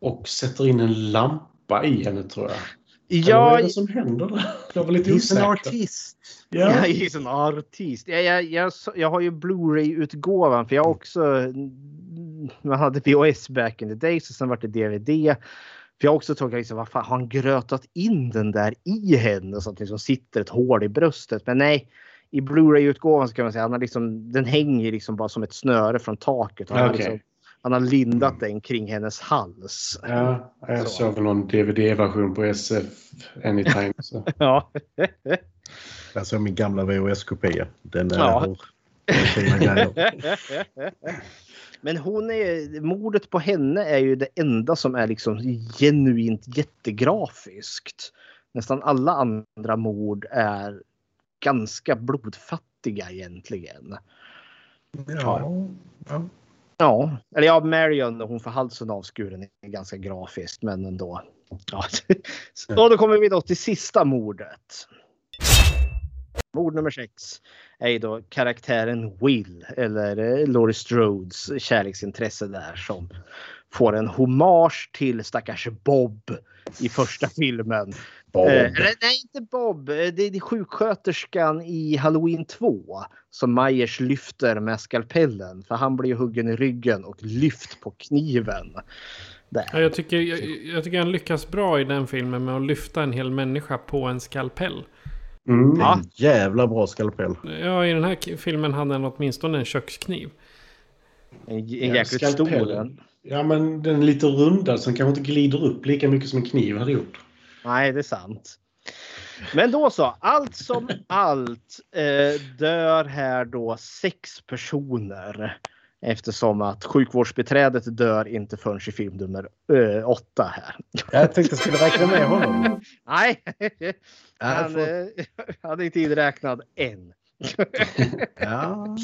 Och sätter in en lampa i henne tror jag. Ja, vad är det som händer där? Jag var lite He's osäker. an artist. Ja, he's an artist. Jag, jag, jag, jag har ju Blu-ray-utgåvan för jag har också... Man hade VHS back in the days och sen var det DVD. För jag har också tagit liksom, vad fan, har han grötat in den där i henne så att det liksom sitter ett hål i bröstet? Men nej, i Blu-ray-utgåvan så kan man säga han har liksom, den hänger liksom bara som ett snöre från taket. Han, har, Okej. liksom, han har lindat den kring hennes hals. Ja, jag Så. såg väl någon DVD-version på SF Anytime. Så. Ja. Alltså min gamla VHS-kopia. Den är Ja. har fina grejer. Men hon är, mordet på henne är ju det enda som är liksom genuint jättegrafiskt. Nästan alla andra mord är ganska blodfattiga egentligen. Ja. ja. Ja, eller ja, Marion hon får halsen avskuren är ganska grafiskt men ändå. Ja. Så då kommer vi då till sista mordet. Mord nummer sex är ju då karaktären Will eller eh, Laurie Strodes kärleksintresse där som får en hommage till stackars Bob i första filmen. Bob. Eh, nej, inte Bob. Eh, Det är, det är sjuksköterskan i Halloween 2 som Myers lyfter med skalpellen. För han blir ju huggen i ryggen och lyft på kniven. Där. Ja, jag, tycker, jag, jag tycker han lyckas bra i den filmen med att lyfta en hel människa på en skalpell. Mm. Ja. Jävla bra skalpell. Ja, i den här filmen hade han åtminstone en kökskniv. En, en Ja, jäkligt stor. Ja, men den är lite rundad så den kanske inte glider upp lika mycket som en kniv hade gjort. Nej, det är sant. Men då så, allt som allt eh, dör här då sex personer. Eftersom att sjukvårdsbiträdet dör inte förrän i film nummer eh, åtta här. Jag tänkte skulle räkna med honom. Nej, han får- eh, han är inte inräknad än. Ja.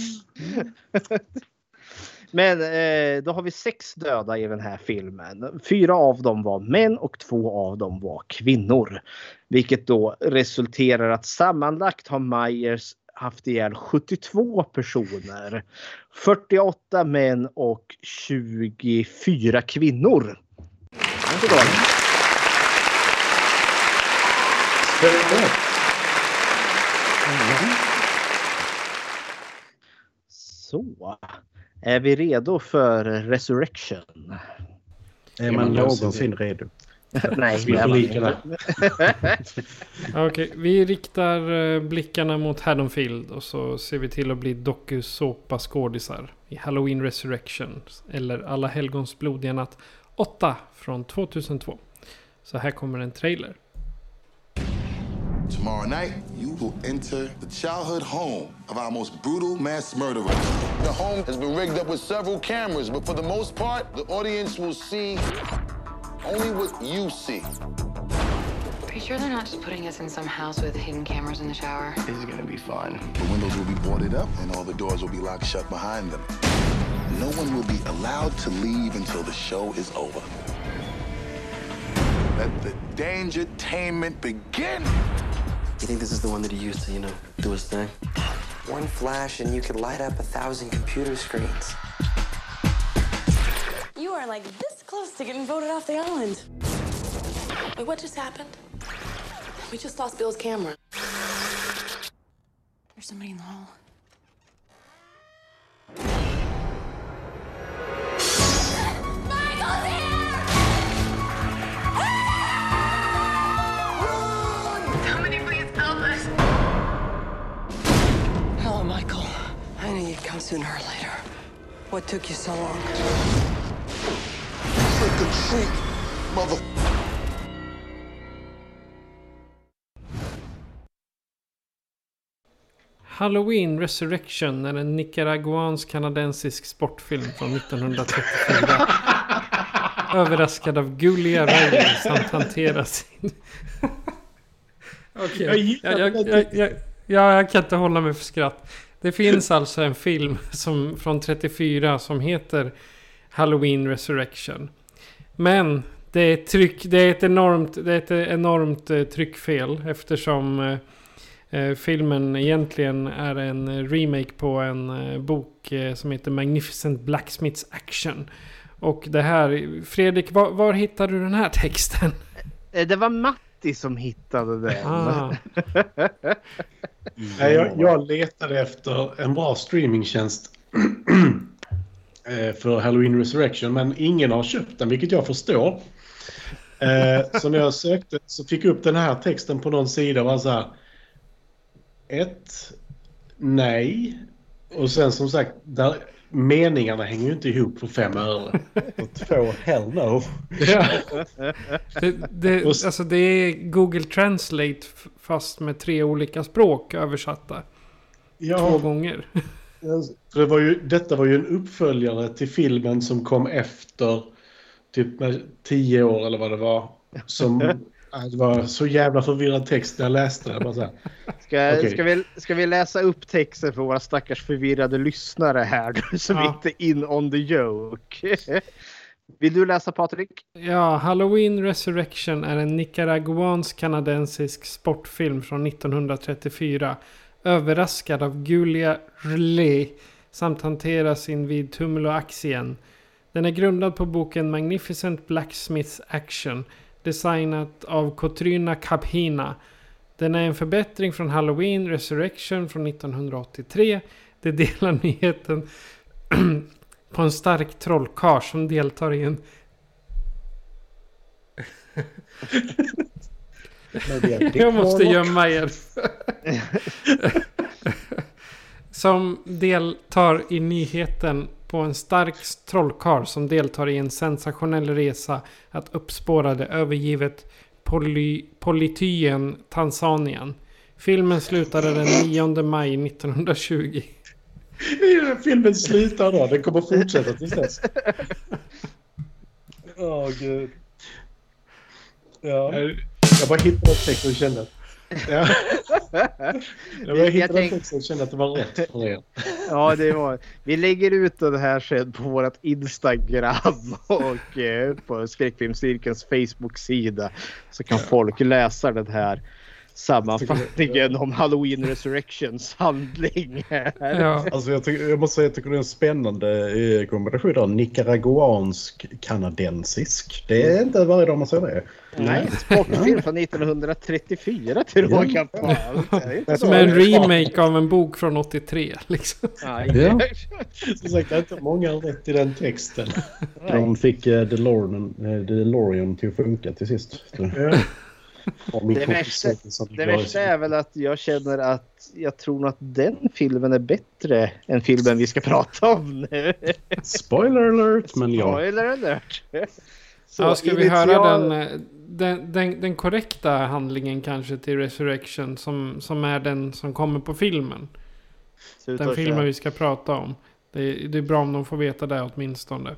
Men eh, då har vi sex döda i den här filmen. Fyra av dem var män och två av dem var kvinnor. Vilket då resulterar att sammanlagt har Myers haft ihjäl 72 personer. 48 män och 24 kvinnor. Så. Är vi redo för Resurrection? Är man någonsin redo? Nej, Vi är där. Okej, vi riktar eh, blickarna mot Haddonfield och så ser vi till att bli dokusåpa-skådisar i Halloween Resurrection. Eller Alla helgons blodiga natt 8 från 2002. Så här kommer en trailer. Tomorrow night, you will enter the childhood home of our most brutal mass murderer. The home has been rigged up with several cameras, but for the most part, the audience will see only what you see. Are you sure they're not just putting us in some house with hidden cameras in the shower? This is gonna be fun. The windows will be boarded up and all the doors will be locked shut behind them. No one will be allowed to leave until the show is over. Let the dangertainment begin. You think this is the one that he used to, you know, do his thing? One flash and you could light up a thousand computer screens. You are like this close to getting voted off the island. Wait, what just happened? We just lost Bill's camera. There's somebody in the hall. Somebody please help us. Hello, Michael. I knew you'd come sooner or later. What took you so long? Or treat, mother. Halloween Resurrection är en nicaraguansk-kanadensisk sportfilm från 1934. Överraskad av gulliga Riley samt hanterar sin... Okej, Jag gillar jag, jag, jag, jag, ja, jag kan inte hålla mig för skratt. Det finns alltså en film som, från 34 som heter Halloween Resurrection. Men det är, tryck, det är ett enormt, det är ett enormt eh, tryckfel eftersom eh, eh, filmen egentligen är en remake på en eh, bok eh, som heter Magnificent Blacksmiths Action. Och det här, Fredrik, var, var hittar du den här texten? Det var Matti som hittade den. Ah. Jag, jag letade efter en bra streamingtjänst för Halloween Resurrection, men ingen har köpt den, vilket jag förstår. Eh, Så när jag sökte så fick jag upp den här texten på någon sida och var så här. Ett, Nej. Och sen som sagt, där, meningarna hänger ju inte ihop för fem öre. Två hell no. Ja. Det, det, alltså det är Google Translate fast med tre olika språk översatta. Två gånger. För det var ju, detta var ju en uppföljare till filmen som kom efter typ med tio år eller vad det var. Som, ja, det var så jävla förvirrad text när jag läste det. Bara så här. Ska, Okej. ska, vi, ska vi läsa upp texten för våra stackars förvirrade lyssnare här vi Ja. inte är in on the joke? Vill du läsa Patrik? Ja, Halloween Resurrection är en nicaraguansk-kanadensisk sportfilm från 1934. Överraskad av Julia Relay samt hanteras invid axeln. Den är grundad på boken Magnificent Blacksmith's Action designat av Kotryna Kaphina. Den är en förbättring från Halloween Resurrection från 1983. Det delar nyheten på en stark trollkarl som deltar i en Jag måste gömma er. som deltar i nyheten på en stark trollkarl som deltar i en sensationell resa att uppspåra det övergivet poly, polytyen Tanzanien. Filmen slutade den 9 maj 1920. Filmen slutar då. Den kommer fortsätta tills dess. Åh gud. Ja. Jag bara hittade texten och kände att... Ja. Jag bara hittade tänk- och kände att det var rätt för er. Ja, det var. Vi lägger ut det här sen på vårt Instagram och eh, på Skräckfilmscirkelns Facebook-sida. Så kan folk läsa den här sammanfattningen om Halloween Resurrections handling. Alltså jag, tycker, jag måste säga att jag tycker det är en spännande kombination där. Nicaraguansk-kanadensisk. Det är inte varje dag man ser det. Nej, sportfilm från 1934 till råga på Som en remake av en bok från 83. Liksom. Ja, Ja. Som sagt, det är inte många rätt i den texten. De fick eh, DeLorean, eh, DeLorean till att funka till sist. Ja. Det värsta, det värsta är väl att jag känner att jag tror att den filmen är bättre än filmen vi ska prata om nu. Spoiler alert! Men ja. Spoiler alert! Så ja, ska vi initial- höra den, eh, den, den, den korrekta handlingen kanske till Resurrection som, som är den som kommer på filmen? Den filmen vi ska prata om. Det är, det är bra om de får veta det åtminstone.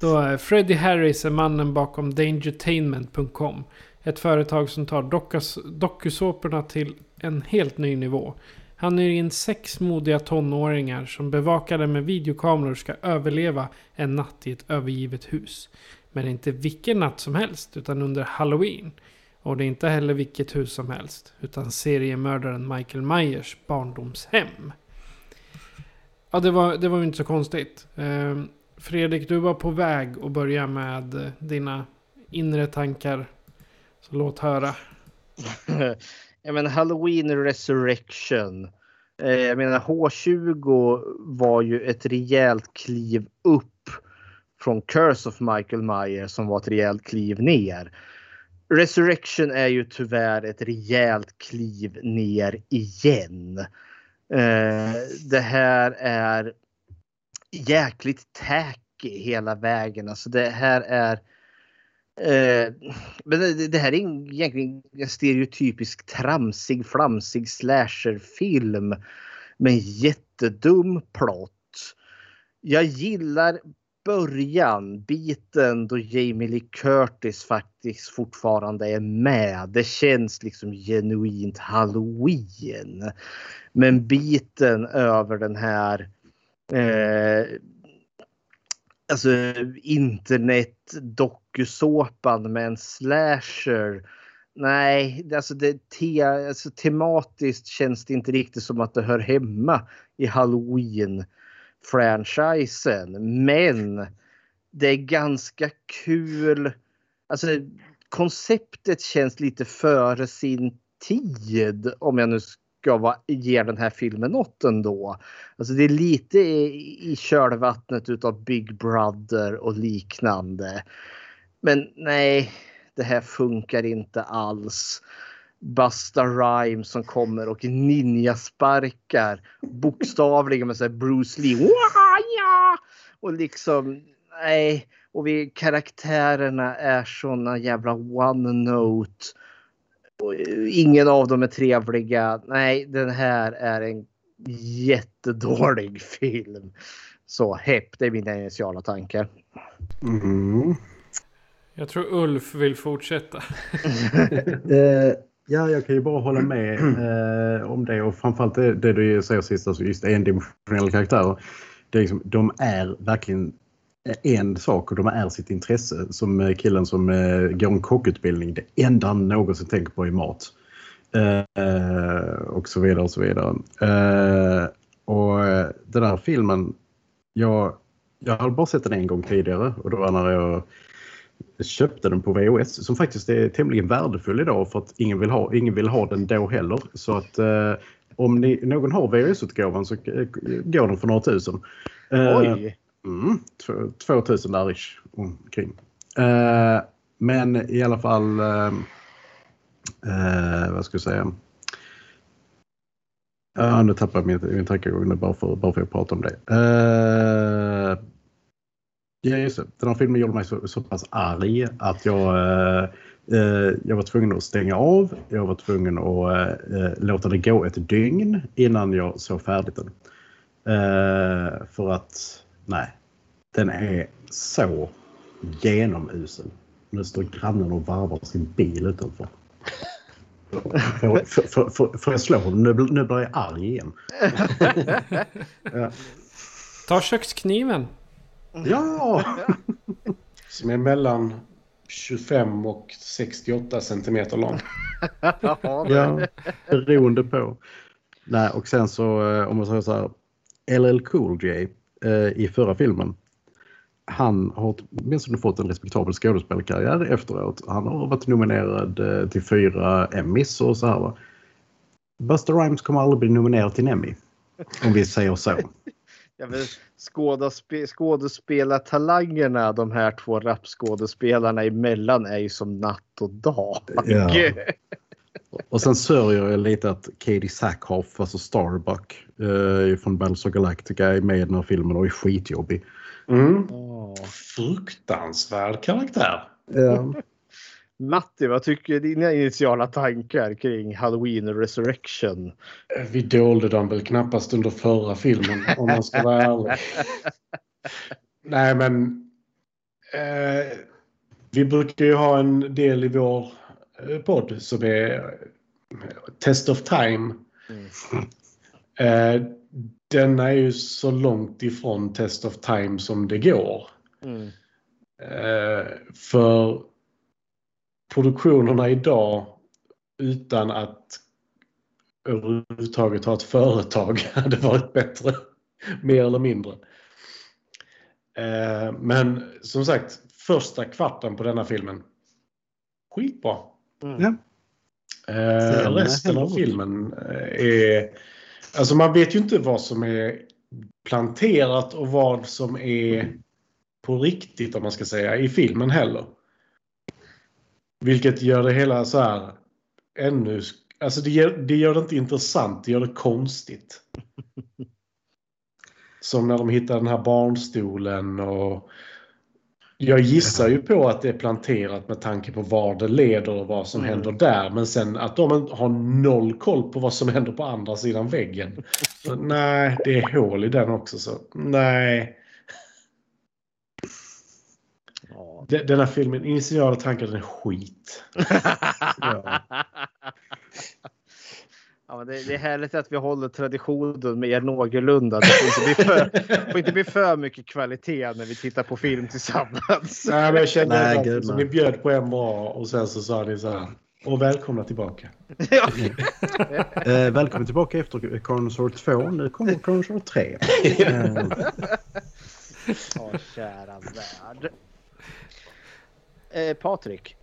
Då är Freddie Harris är mannen bakom Dangertainment.com. Ett företag som tar dokusåporna till en helt ny nivå. Han är in sex modiga tonåringar som bevakade med videokameror ska överleva en natt i ett övergivet hus. Men inte vilken natt som helst utan under Halloween. Och det är inte heller vilket hus som helst utan seriemördaren Michael Myers barndomshem. Ja, det var, det var ju inte så konstigt. Ehm, Fredrik, du var på väg att börja med dina inre tankar. Så låt höra. jag menar Halloween Resurrection. Eh, jag menar H20 var ju ett rejält kliv upp från Curse of Michael Myers som var ett rejält kliv ner. Resurrection är ju tyvärr ett rejält kliv ner igen. Eh, det här är jäkligt tacky hela vägen. Alltså det här är Eh, men det, det här är egentligen en stereotypisk tramsig, flamsig slasherfilm med jättedum plott. Jag gillar början, biten då Jamie Lee Curtis faktiskt fortfarande är med. Det känns liksom genuint halloween. Men biten över den här eh, alltså internet dokusåpan med en slasher. Nej, det- alltså, det, te, alltså tematiskt känns det inte riktigt som att det hör hemma i Halloween franchisen. Men det är ganska kul. Alltså konceptet känns lite före sin tid om jag nu Ja, vad ger den här filmen något ändå. Alltså det är lite i, i kölvattnet utav Big Brother och liknande. Men nej, det här funkar inte alls. Busta Rhymes som kommer och ninjasparkar bokstavligen med så här Bruce Lee. Och liksom, nej. Och vi, karaktärerna är såna jävla one note ingen av dem är trevliga. Nej, den här är en jättedålig film. Så hepp, det är mina initiala tankar. Mm. Jag tror Ulf vill fortsätta. eh, ja, jag kan ju bara hålla med eh, om det och framförallt det, det du säger sist, alltså just endimensionella karaktärer. Det är liksom, de är verkligen Eh, en sak och de är sitt intresse. Som eh, killen som eh, går en kockutbildning. Det enda han någonsin tänker på är mat. Och så vidare och så vidare. Och den här filmen, jag, jag har bara sett den en gång tidigare och då var när jag köpte den på VHS som faktiskt är tämligen värdefull idag för att ingen vill ha, ingen vill ha den då heller. Så att eh, om ni, någon har VHS-utgåvan så eh, går den för några tusen. Eh, Oj! Mm, 2000 där ish omkring. Eh, men i alla fall, eh, eh, vad ska jag säga? Ja, nu tappade jag min, min tankegång bara för, bara för att prata om det. Eh, ja, just det. Den här filmen gjorde mig så, så pass arg att jag, eh, eh jag var tvungen att stänga av. Jag var tvungen att eh, eh, låta det gå ett dygn innan jag såg färdigt den. Eh, för att, nej, den är så genomusel. Nu står grannen och varvar sin bil utanför. Får, får, får, får jag slå honom? Nu, nu blir jag arg igen. ja. Ta kökskniven. Ja! Som är mellan 25 och 68 centimeter lång. ja, beroende på. Nej, och sen så om man säger så här. LL Cool J eh, i förra filmen. Han har åtminstone fått en respektabel skådespelarkarriär efteråt. Han har varit nominerad eh, till fyra Emmys och så här. Va? Buster Rhymes kommer aldrig bli nominerad till en Emmy. Om vi säger så. Skådespe skådespelartalangerna, de här två rapskådespelarna emellan är ju som natt och dag. Ja. Och sen sörjer jag lite att Katie Sackhoff, alltså Starbuck eh, från Battlestar Galactica är med i den här filmen och är skitjobbig. Mm. Oh. Fruktansvärd karaktär. Ja. Matti, vad tycker dina initiala tankar kring Halloween Resurrection? Vi dolde dem väl knappast under förra filmen om man ska vara ärlig. Nej men eh, vi brukar ju ha en del i vår podd som är Test of Time. Mm. Eh, denna är ju så långt ifrån Test of Time som det går. Mm. Eh, för produktionerna idag utan att överhuvudtaget ha ett företag hade varit bättre. Mer eller mindre. Eh, men som sagt, första kvarten på denna filmen. Skitbra. Mm. Ja. Eh, resten av filmen är... Alltså man vet ju inte vad som är planterat och vad som är på riktigt om man ska säga i filmen heller. Vilket gör det hela så här ännu... Alltså det gör, det gör det inte intressant, det gör det konstigt. Som när de hittar den här barnstolen och jag gissar ju på att det är planterat med tanke på var det leder och vad som mm. händer där. Men sen att de har noll koll på vad som händer på andra sidan väggen. Så, nej, det är hål i den också. Så nej. Denna filmen, initiala tankar, den är skit. ja. Ja, det, det, är härligt att vi håller traditionen med er någorlunda. Det får inte, bli för, får inte bli för mycket kvalitet när vi tittar på film tillsammans. Nej, men jag kände nej, att gud, ni bjöd på en bra och sen så sa ni så här. Och välkomna tillbaka. eh, välkommen tillbaka efter Carnosaur 2. Nu kommer Carnosaur 3. Åh, kära värld. Eh, Patrik.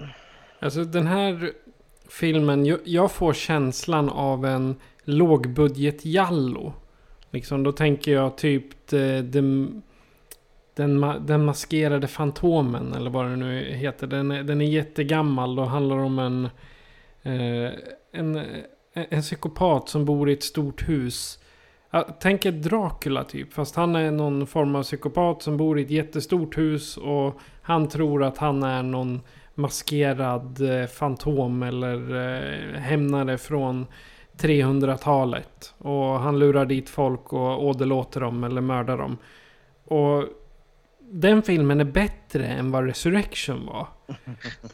Alltså den här filmen, jag får känslan av en lågbudget Jallo. Liksom, då tänker jag typ eh, det, den, den maskerade fantomen eller vad det nu heter. Den är, den är jättegammal och handlar om en, eh, en, eh, en psykopat som bor i ett stort hus. Tänk er Dracula typ. Fast han är någon form av psykopat som bor i ett jättestort hus. Och han tror att han är någon maskerad eh, fantom eller eh, hämnare från 300-talet. Och han lurar dit folk och åderlåter dem eller mördar dem. Och den filmen är bättre än vad Resurrection var.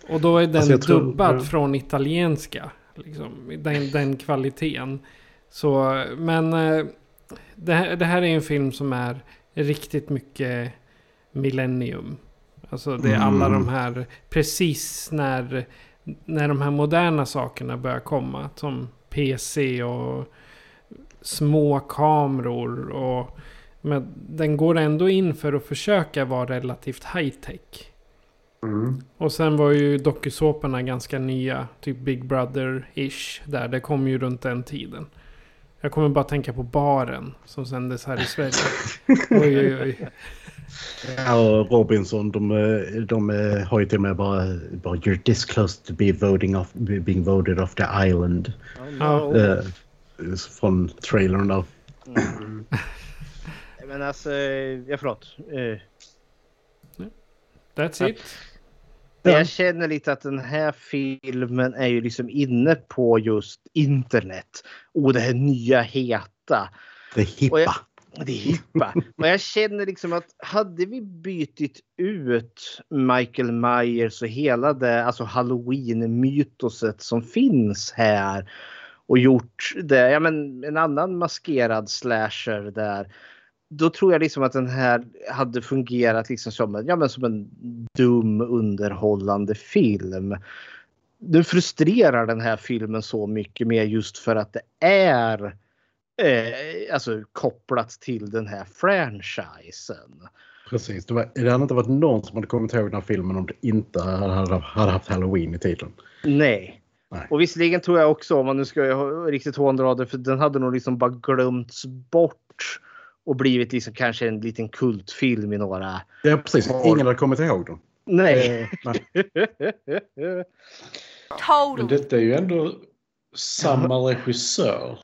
Och då är den Alltså, tror- dubbad ja. från italienska. Liksom, den, den kvaliteten. Så, men eh, det här, det här är en film som är riktigt mycket millennium. Alltså det är alla Mm. de här, precis när, när de här moderna sakerna börjar komma. Som PC och små kameror. Och, men den går ändå in för att försöka vara relativt high tech. Mm. Och sen var ju dokusåporna ganska nya. Typ Big Brother-ish. Där. Det kom ju runt den tiden. Jag kommer bara tänka på Baren. Som sändes här i Sverige. oj, oj, oj. Ja, och Robinson, de, eh, de eh, har ju till och med bara, bara “You're this close to be voting off, be- being voted off the island”. Ja. Eh, från trailern där. Men alltså, ja förlåt. Eh, That's it. Men Jag känner lite att den här filmen är ju liksom inne på just internet. Och det här nya heta. Det hippa. Det är hippa. Och jag känner liksom att hade vi bytt ut Michael Myers och hela det alltså halloween-mytoset som finns här och gjort det, ja men en annan maskerad slasher där. Då tror jag liksom att den här hade fungerat liksom som, en, ja, men som en dum underhållande film. Nu frustrerar den här filmen så mycket mer just för att det är eh, alltså kopplat till den här franchisen. Precis. Det, var, det hade inte varit någon som hade kommit ihåg den här filmen om det inte hade, hade haft halloween i titeln. Nej. Nej. Och visserligen tror jag också, om man nu ska ha riktigt hårdra det, för den hade nog liksom bara glömts bort och blivit liksom kanske en liten kultfilm i några Ja, precis. Ingen hade kommit ihåg den. Nej. Eh, nej. Men detta är ju ändå samma regissör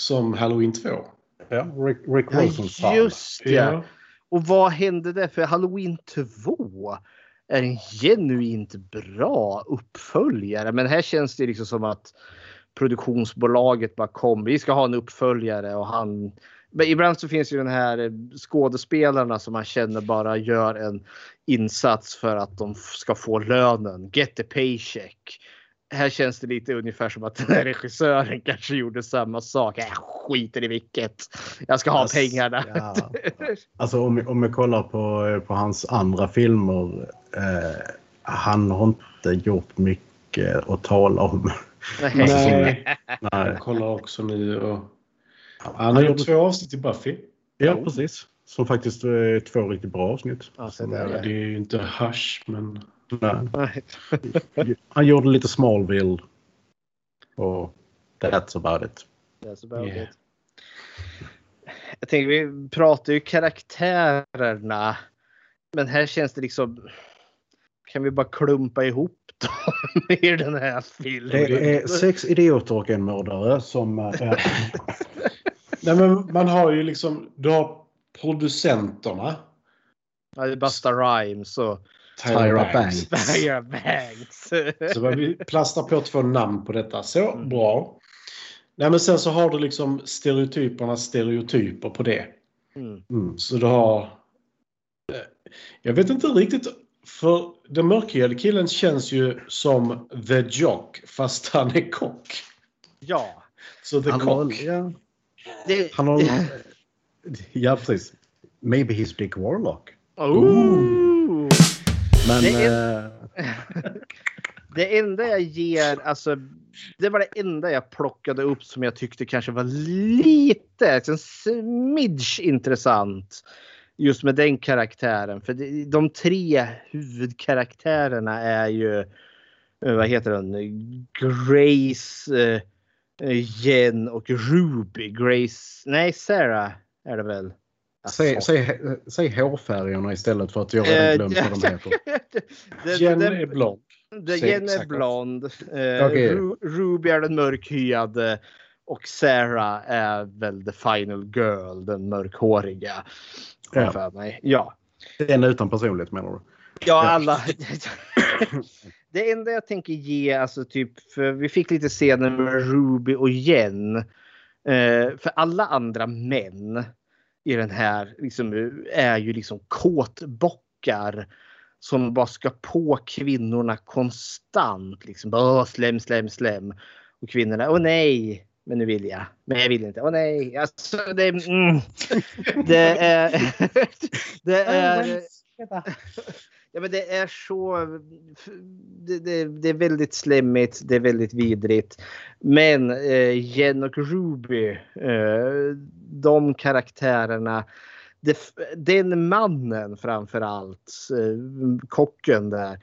som Halloween 2. Ja, Rick, Rick Ja, Wilsons just det. Ja. Och vad hände där? För Halloween 2 är en genuint bra uppföljare. Men här känns det liksom som att produktionsbolaget bara kom. Vi ska ha en uppföljare och han. Men ibland så finns ju den här skådespelarna som man känner bara gör en insats för att de ska få lönen. Get the paycheck. Här känns det lite ungefär som att den här regissören kanske gjorde samma sak. Jag skiter i vilket. Jag ska ha Alltså, pengarna. ja. Alltså om, om jag kollar på, på hans andra filmer. Eh, han har inte gjort mycket att tala om. Nej. Nej. Jag kollar också nu och han har gjort två avsnitt i Buffy. Ja, precis. Som faktiskt är två riktigt bra avsnitt. Ja, så Ja, där, det är ju inte Hush men Nej. Han gjorde lite Smallville. Och that's about it. That's about Yeah. it. Jag tänker vi pratar ju karaktärerna. Men här känns det liksom. Kan vi bara klumpa ihop dem i den här filmen? Det är sex idioter och en mördare som... eh, Nej, men man har ju liksom, du har producenterna. Ja, det är Busta Rhymes och Tyra Banks. Tyra Banks. Så vi plastar på två namn på detta. Så, bra. Nej, men sen så har du liksom stereotyperna stereotyper på det. Mm. Mm. Så du har... eh, Jag vet inte riktigt. För den mörkhyade killen känns ju som The Jock fast han är kock. Ja. Så The Han Cock. har, ja, Det, han har, ja, precis. Maybe he's Dick Warlock. oh. Men... Det är- eh, Det enda jag ger, alltså det var det enda jag plockade upp som jag tyckte kanske var lite, alltså en smidge intressant. Just med den karaktären. För det- de tre huvudkaraktärerna är ju, eh, vad heter den, Grace, eh, eh, Jen och Ruby. Grace, nej Sarah är det väl. Säg, Alltså. säg, säg hårfärgerna istället för att jag redan Eh, glömt vad de heter. Det- Jen den- är blond. Jen är blond. Eh, Okej. Ru- Ruby är den mörkhyade. Och Sarah är väl the final girl, den mörkhåriga. Ja. För mig. Ja. En utan personlighet menar du? Ja, alla. det enda jag tänker ge, alltså typ, för vi fick lite scener med Ruby och Jen. Eh, för alla andra män i den här liksom, är ju liksom kåtbockar som bara ska på kvinnorna konstant. Liksom, slem, slem, slem. Och kvinnorna, åh nej, men nu vill jag. Men jag vill inte. Åh nej. Alltså, det, mm, det är... det är... Ja, men det är så... Det, det, det är väldigt slemmigt, det är väldigt vidrigt. Men eh, Jen och Ruby, eh, de karaktärerna. Det, den mannen framför allt, eh, kocken där,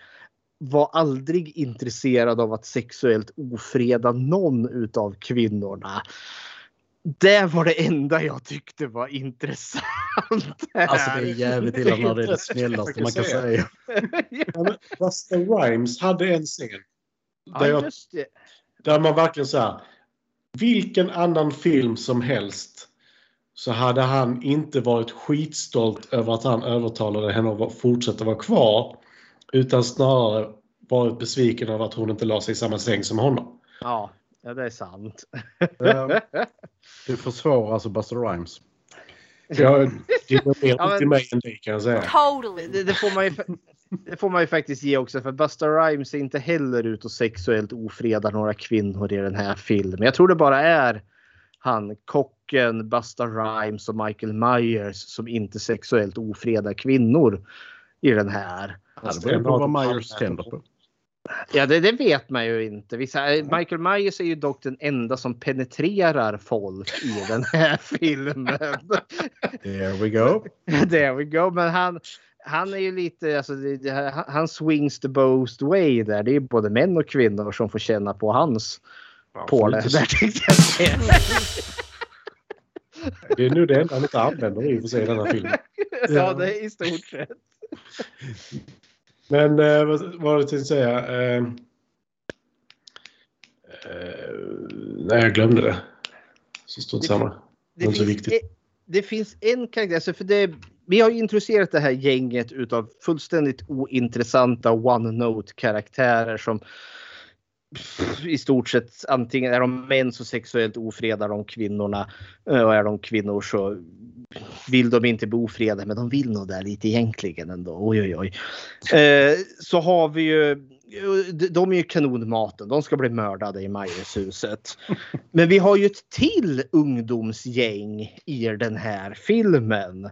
var aldrig intresserad av att sexuellt ofreda någon utav kvinnorna. Det var det enda jag tyckte var intressant. Alltså det är jävligt illa när det är det snällaste man kan säga. Ja, Buster Rhymes hade en scen. Där, Ja, jag, där man verkligen så här. Vilken annan film som helst så hade han inte varit skitstolt över att han övertalade henne att fortsätta vara kvar. Utan snarare varit besviken över att hon inte la sig i samma säng som honom. Ja, ja det är sant. Ehm, Du försvarar alltså Buster Rhymes. Jag, det är mer Ja, men- till mig än dig kan jag säga. Totally. Det, det, får man ju, fa- det får man ju faktiskt ge också för Buster Rhymes är inte heller ut och sexuellt ofredar några kvinnor i den här filmen. Jag tror det bara är han kocken, Buster Rhymes och Michael Myers som inte sexuellt ofredar kvinnor i den här. Ja, det beror på vad Myers tänder på. Ja, det, det vet man ju inte. Vissa, Michael Myers är ju dock den enda som penetrerar folk i den här filmen. There we go. There we go. Men han, han är ju lite, alltså, det, det, han- swings the both way där. Det är både män och kvinnor som får känna på hans på det. lite Där tänkte jag säga. Det är nu det enda han inte använder i och för sig i den här filmen. ja, det är i stort sett. Men eh, vad var det till att säga? Eh, eh, nej, jag glömde det. Så stort Det- samma. Det Det inte så finns, viktigt. e- det finns en karaktär, alltså för det, vi har ju introducerat det här gänget utav fullständigt ointressanta one-note-karaktärer som i stort sett antingen är de män så sexuellt ofredar de kvinnorna eh, och är de kvinnor så vill de inte bli ofredade men de vill nog det lite egentligen ändå. Oj, oj, oj. Eh, så har vi ju de- är ju kanonmaten. De ska bli mördade i Majershuset. Men vi har ju ett till ungdomsgäng i den här filmen.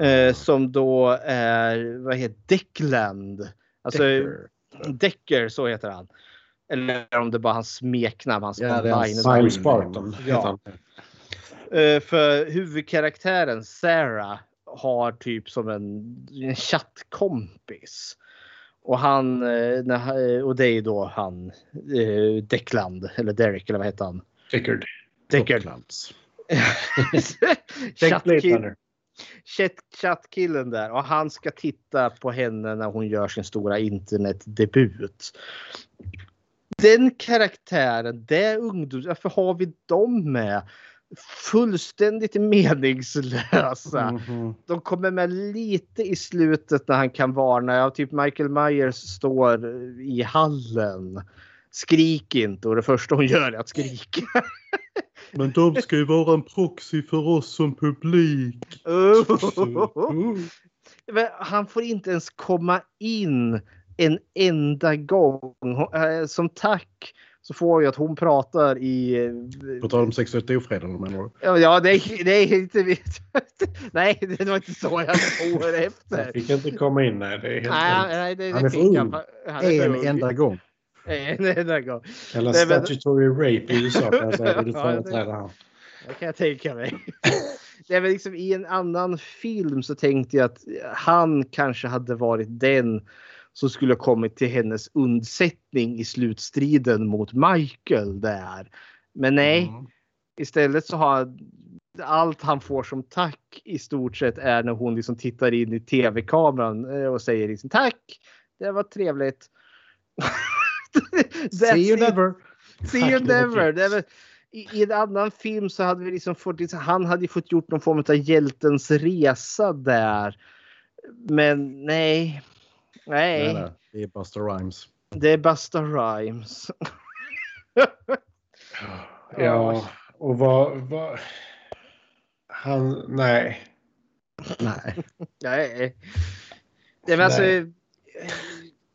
Eh, som då är, vad heter Deckland. Alltså Decker. Decker, så heter han. Eller om det bara är hans smeknamn. Hans Ja, det är Spartan Ja. Eh, för huvudkaraktären Sarah har typ som en, en chattkompis. Och han, eh, när, han- och det är då han eh, Deckland, eller Derek eller vad heter han? Deckard. Deckard. Docklands. Chattkill- chatt- Chattkillen där och han ska titta på henne när hon gör sin stora internetdebut. Den karaktären, det ungdoms... Varför har vi dem med? Fullständigt meningslösa. Mhm. De kommer med lite i slutet när han kan varna. Ja, typ Michael Myers står i hallen. Skrik inte och det första hon gör är att skrika. Men de ska ju vara en proxy för oss som publik. Men han får inte ens komma in en enda gång. Eh, Som tack så får jag att hon pratar i... eh, På tal om sexuellt ofredande menar du? Ja, Ja, det är, det är inte... Nej, det var inte så jag får efter. Han fick inte komma in. Nej, det är helt Nej, rätt. nej, det, Han är för ung. En ung. enda gång. En enda gång. Men- statutory rape i USA kan jag säga. Vill du det- företräda han? Det kan jag tänka mig. Det är väl liksom I en annan film så tänkte jag att han kanske hade varit den som skulle ha kommit till hennes undsättning i slutstriden mot Michael där. Men nej, Mm. istället så har allt han får som tack i stort sett är när hon liksom tittar in i tv-kameran eh, och säger liksom tack. Det var trevligt. See you it. never. See you never. I, I en annan film så hade vi liksom fått, liksom- han hade fått gjort någon form av hjältens resa där. Men nej. Nej, Nej, nej, det är Buster Rhymes. det är Busta Rhymes. Ja, och vad... vad... Han... Nej. Nej. Nej. Nej, men alltså, Nej.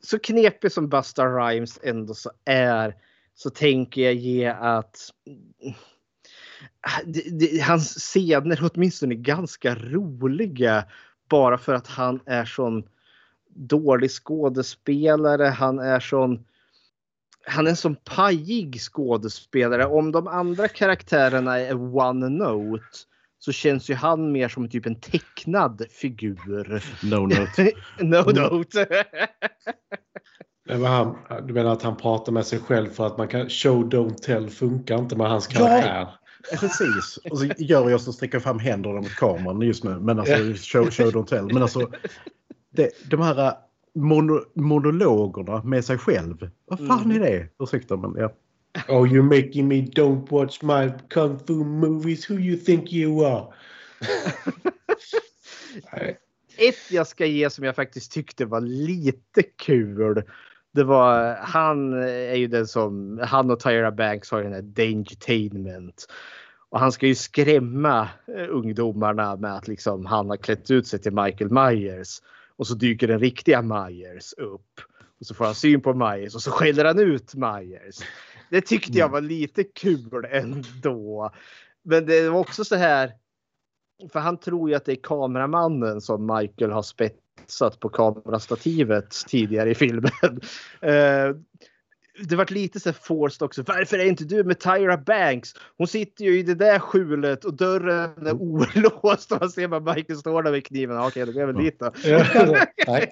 så knepig som Busta Rhymes ändå så är så tänker jag ge att det, det, hans scener åtminstone är ganska roliga bara för att han är sån dålig skådespelare. Han är sån han är en sån pajig skådespelare. Om de andra karaktärerna är one note så känns ju han mer som typ en tecknad figur. No note. no note. Det var han, du menar att han pratar med sig själv för att man kan... Show don't tell funkar inte med hans Ja. karaktär. Precis. Och så gör jag så sträcker fram händerna mot kameran just nu. Men alltså, show, show don't tell. Men alltså, det, de här äh, mono, monologerna med sig själv. Vad fan är det? Ursäkta men ja. Oh, you're making me don't watch my kung fu movies. Who you think you are? Ett jag ska ge som jag faktiskt tyckte var lite kul. Det var han är ju den som han och Tyra Banks har den här Dangertainment. Och han ska ju skrämma eh, ungdomarna med att liksom han har klätt ut sig till Michael Myers. Och så dyker den riktiga Myers upp. Och så får han syn på Myers och så skäller han ut Myers. Det tyckte jag var lite kul ändå. Men det var också så här. För han tror ju att det är kameramannen som Michael har spetsat på kamerastativet tidigare i filmen. Eh, det vart lite så forced också. Varför är inte du med Tyra Banks? Hon sitter ju i det där skjulet och dörren är olåst och man ser bara Michael står där med kniven. Okej, då går jag väl dit då. Nej.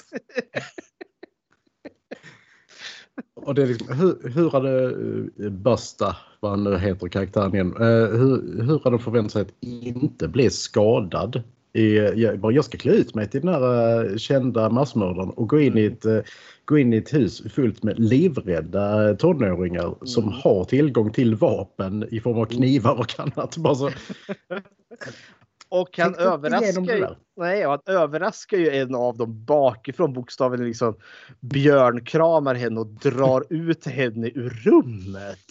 Och det är liksom, hur, hur hade uh, Busta, vad han nu heter karaktären igen, eh, hur, hur hade de förväntat sig att inte bli skadad? I, jag, bara, jag ska klä ut mig till den här eh, kända massmördaren och gå in, i ett, eh, gå in i ett hus fullt med livrädda tonåringar som har tillgång till vapen i form av knivar och annat. Bara så, Och han överraskar, ju, nej, han överraskar ju en av dem bakifrån bokstaven liksom björnkramar henne och drar ut henne ur rummet.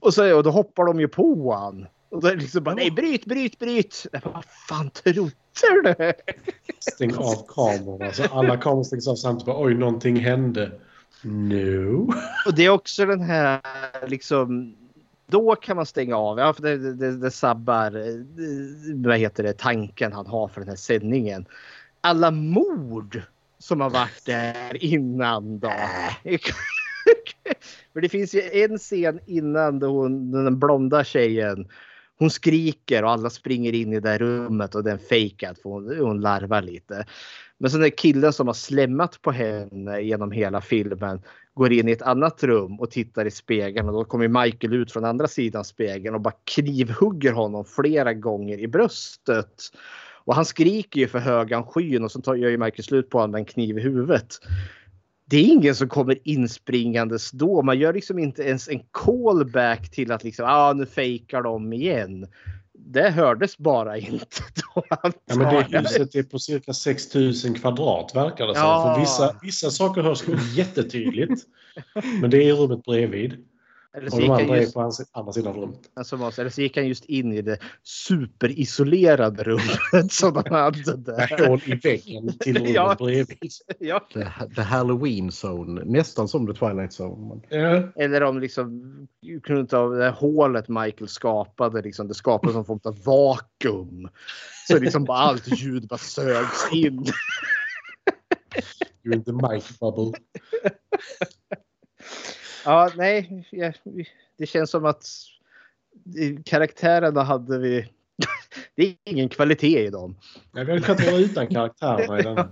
Och, så, och då hoppar de ju på han. Och då är det liksom bara nej bryt, bryt, bryt. Bara, Vad fan trodde du? Stäng av kamerorna. Så alla kameror stängs av samtidigt. Bara, Oj, någonting hände. No. Och det är också den här liksom. Då kan man stänga av. Ja, för det, det, det sabbar eh, vad heter det, tanken han har för den här sändningen. Alla mord som har varit där innan då. för det finns ju en scen innan då hon, den blonda tjejen hon skriker och alla springer in i det där rummet och den fejkat för hon, hon larvar lite. Men sen är killen som har slämmat på henne genom hela filmen går in i ett annat rum och tittar i spegeln och då kommer Michael ut från andra sidan spegeln och bara knivhugger honom flera gånger i bröstet. Och han skriker ju för högan skyn och så tar, gör ju Michael slut på honom med en kniv i huvudet. Det är ingen som kommer inspringandes då. Man gör liksom inte ens en callback till att liksom, ah, nu fejkar de igen. Det hördes bara inte då. Ja, men det huset är på cirka 6000 kvadrat verkar det som. Ja. För vissa, vissa saker hörs jättetydligt. Men det är rummet bredvid. Eller så Och gick de han andra är just- på hans- andra sidan rummet. Alltså, eller så gick han just in i det superisolerade rummet som han hade där. Hål i väggen till rummet Ja. bredvid. Ja. the, the Halloween Zone, nästan som The Twilight Zone. men- Eller om liksom kunde ta det hålet Michael skapade. Liksom, det skapades någon form av vakuum. Så liksom bara allt ljud bara sögs in. You're in the mic bubble. Ja, nej. ja, Det känns som att karaktärerna hade vi... Det är ingen kvalitet i dem. Nej, vi hade kunnat vara utan karaktärerna i den.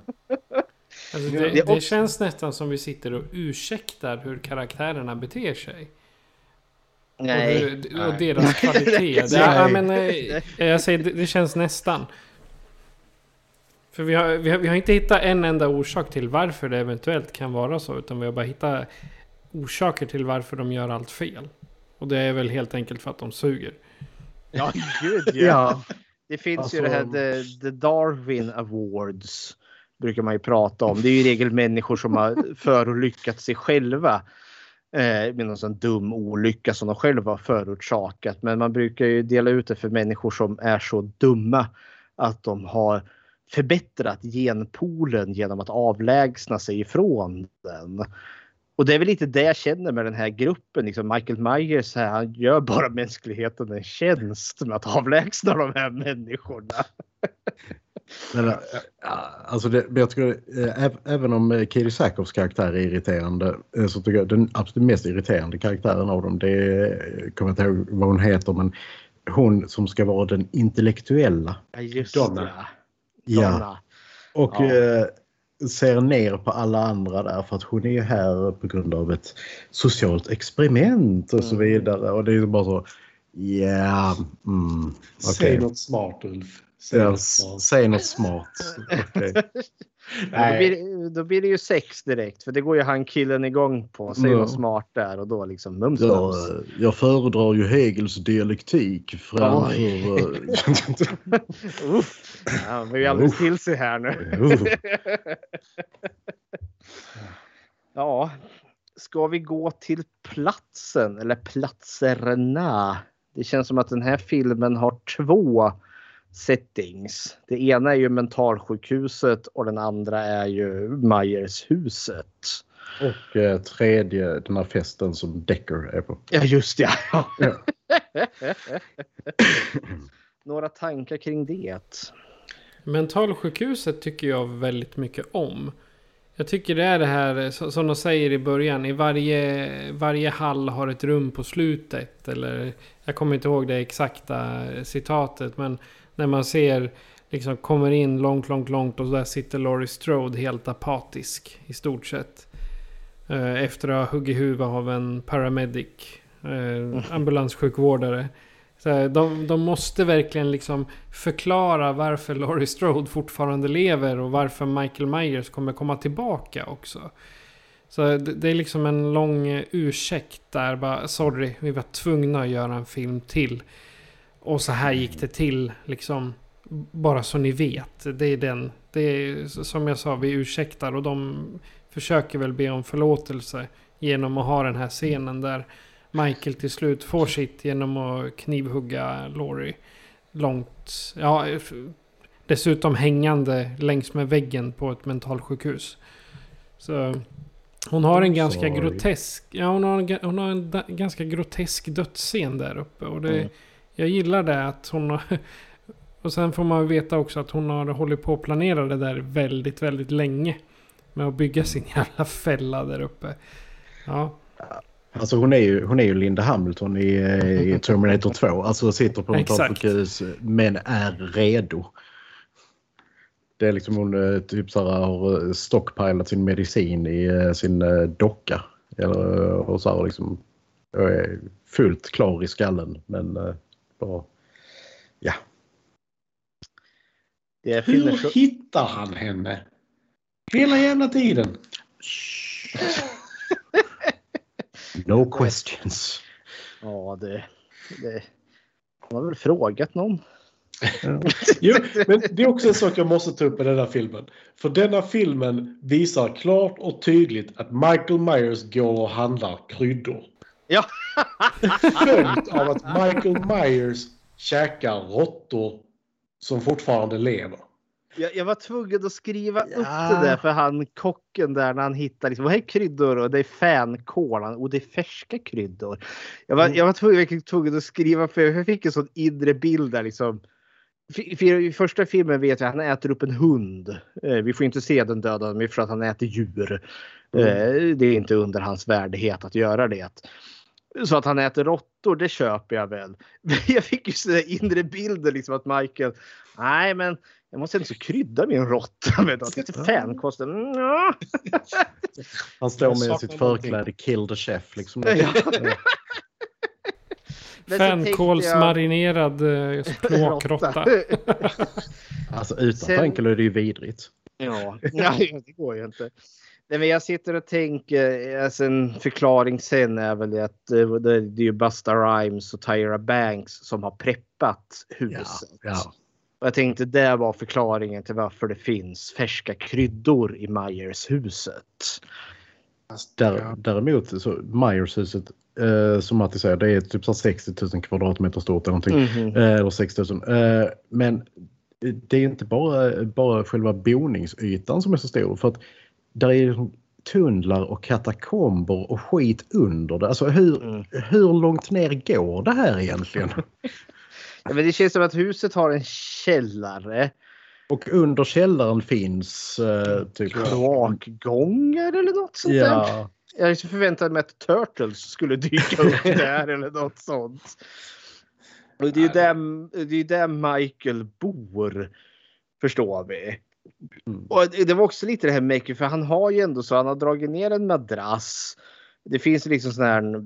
Alltså det, Det känns nästan som vi sitter och ursäktar hur karaktärerna beter sig. Nej. Och, hur, och deras kvalitet. Det, ja, men, eh, jag säger det, det känns nästan. För vi har, vi, har, vi har inte hittat en enda orsak till varför det eventuellt kan vara så. Utan vi har bara hittat orsaker till varför de gör allt fel. Och det är väl helt enkelt för att de suger. Ja, gud ja. Ja. Det finns Alltså- ju det här the, the Darwin Awards. Brukar man ju prata om. Det är ju i regel människor som har förolyckat sig själva. Eh, med någon sån dum olycka som de själva har förorsakat. Men man brukar ju dela ut det för människor som är så dumma att de har förbättrat genpoolen genom att avlägsna sig ifrån den. Och det är väl lite det jag känner med den här gruppen. Liksom Michael Myers här, han gör bara mänskligheten en tjänst med att avlägsna de här människorna. Men, äh, alltså det, jag tycker, äv- även om Katie Sackhoffs karaktär är irriterande så tycker jag den absolut mest irriterande karaktären av dem det är, kommer inte ihåg vad hon heter men hon som ska vara den intellektuella. Ja, just Donna. Ja. Donna. Och Ja. eh, ser ner på alla andra där för att hon är ju här på grund av ett socialt experiment och så Mm. vidare. Och det är ju bara så, ja, mm, Säg okej. något smart Ulf. Säg Ja, något smart. Säg något smart. Okej. Ja, då, blir, det- då blir det ju sex direkt för det går ju han killen igång på. Säg Ja. något smart där och då liksom mums Jag, mums. eh, jag föredrar ju Hegels dialektik framför... eh, Uff. Ja, han blir ju alldeles till sig här nu. Ja, ska vi gå till platsen eller platserna? Det känns som att den här filmen har två settings. Det ena är ju mentalsjukhuset och den andra är ju Myershuset. Och eh, tredje, den här festen som Decker är på. Ja, just det. Ja. Ja. Några tankar kring det? Mentalsjukhuset tycker jag väldigt mycket om. Jag tycker det är det här som de säger i början. I varje, varje hall har ett rum på slutet. Eller jag kommer inte ihåg det exakta citatet. Men när man ser liksom kommer in långt, långt, långt och där sitter Laurie Strode helt apatisk i stort sett. Eh, efter att ha huggit huvudet av en paramedic. Eh, ambulanssjukvårdare. Så de, de måste verkligen liksom förklara varför Laurie Strode fortfarande lever och varför Michael Myers kommer komma tillbaka också. Så det, det är liksom en lång eh, ursäkt där bara sorry, vi var tvungna att göra en film till. Och så här gick det till liksom. Bara så ni vet. Det är den. Det är som jag sa, vi ursäktar och de försöker väl be om förlåtelse genom att ha den här scenen där Michael till slut får sitt genom att knivhugga Laurie långt. Ja, dessutom hängande längs med väggen på ett mentalsjukhus. Så hon har en ganska Sorry. grotesk, ja hon har en, hon har en da, ganska grotesk dödsscen där uppe. Och det, Mm. Jag gillar det att hon har, och sen får man veta också att hon har hållit på att planera det där väldigt, väldigt länge. Med att bygga sin jävla fälla där uppe. Ja. Alltså hon är ju, hon är ju Linda Hamilton i, eh, i Terminator 2. Alltså sitter på mentalsjukhus men är redo. Det är liksom hon eh, typ så här, har eh, stockpilat sin medicin i sin docka. Eller, och så här, liksom, är fullt klar i skallen men bara, ja. Det Hur så... hittar han henne? Hela jävla tiden. No questions. Ja, det... det... Han har väl frågat någon. Jo, men det är också en sak jag måste ta upp i den här filmen. För denna filmen visar klart och tydligt att Michael Myers går och handlar kryddor. Ja. Följt av att Michael Myers käkar råttor som fortfarande lever. Jag, jag var tvungen att skriva upp det där för han kocken där när han hittar liksom, vad är kryddor och det är fänkål och det är färska kryddor. Jag var, jag var tvungen, tvungen att skriva för jag fick en sån inre bild där liksom. För, för I första filmen vet jag att han äter upp en hund. Eh, vi får inte se den döda för att han äter djur. Eh, det är inte under hans värdighet att göra det. Så att han äter råttor, det köper jag väl. Men jag fick ju sådär inre bilder liksom att Michael, nej men jag måste inte krydda min råtta med något. Lite fänkost. Mm, ja. Han står med sitt förkläde Kill the Chef. Liksom. Ja. Så Fänkålsmarinerad eh, språkråtta. Alltså utan fänkel är det ju vidrigt. Ja, nej, det går ju inte. Nej, men jag sitter och tänker, alltså en förklaring sen är väl att eh, det, är ju Busta Rhymes och Tyra Banks som har preppat huset. Ja. Och jag tänkte det var förklaringen till varför det finns färska kryddor i Myers-huset. Där, Däremot så Myers-huset eh, som Matti säger det är typ så här 60 000 kvadratmeter stort eller någonting. Mhm. Eh, eller 6 000. Eh, men det är inte bara, bara själva boningsytan som är så stor. För att där är liksom tunnlar och katakomber och skit under det. Alltså hur, hur långt ner går det här egentligen? Ja, men det känns som att huset har en källare. Och under källaren finns eh, typ... Kloakgångar eller något sånt där. Ja. Jag liksom förväntade mig att Turtles skulle dyka upp där eller något sånt. Och det är ju där, det är ju där Michael bor. Förstår vi. Och det var också lite det här Michael, för han har ju ändå så han har dragit ner en madrass. Det finns liksom sån här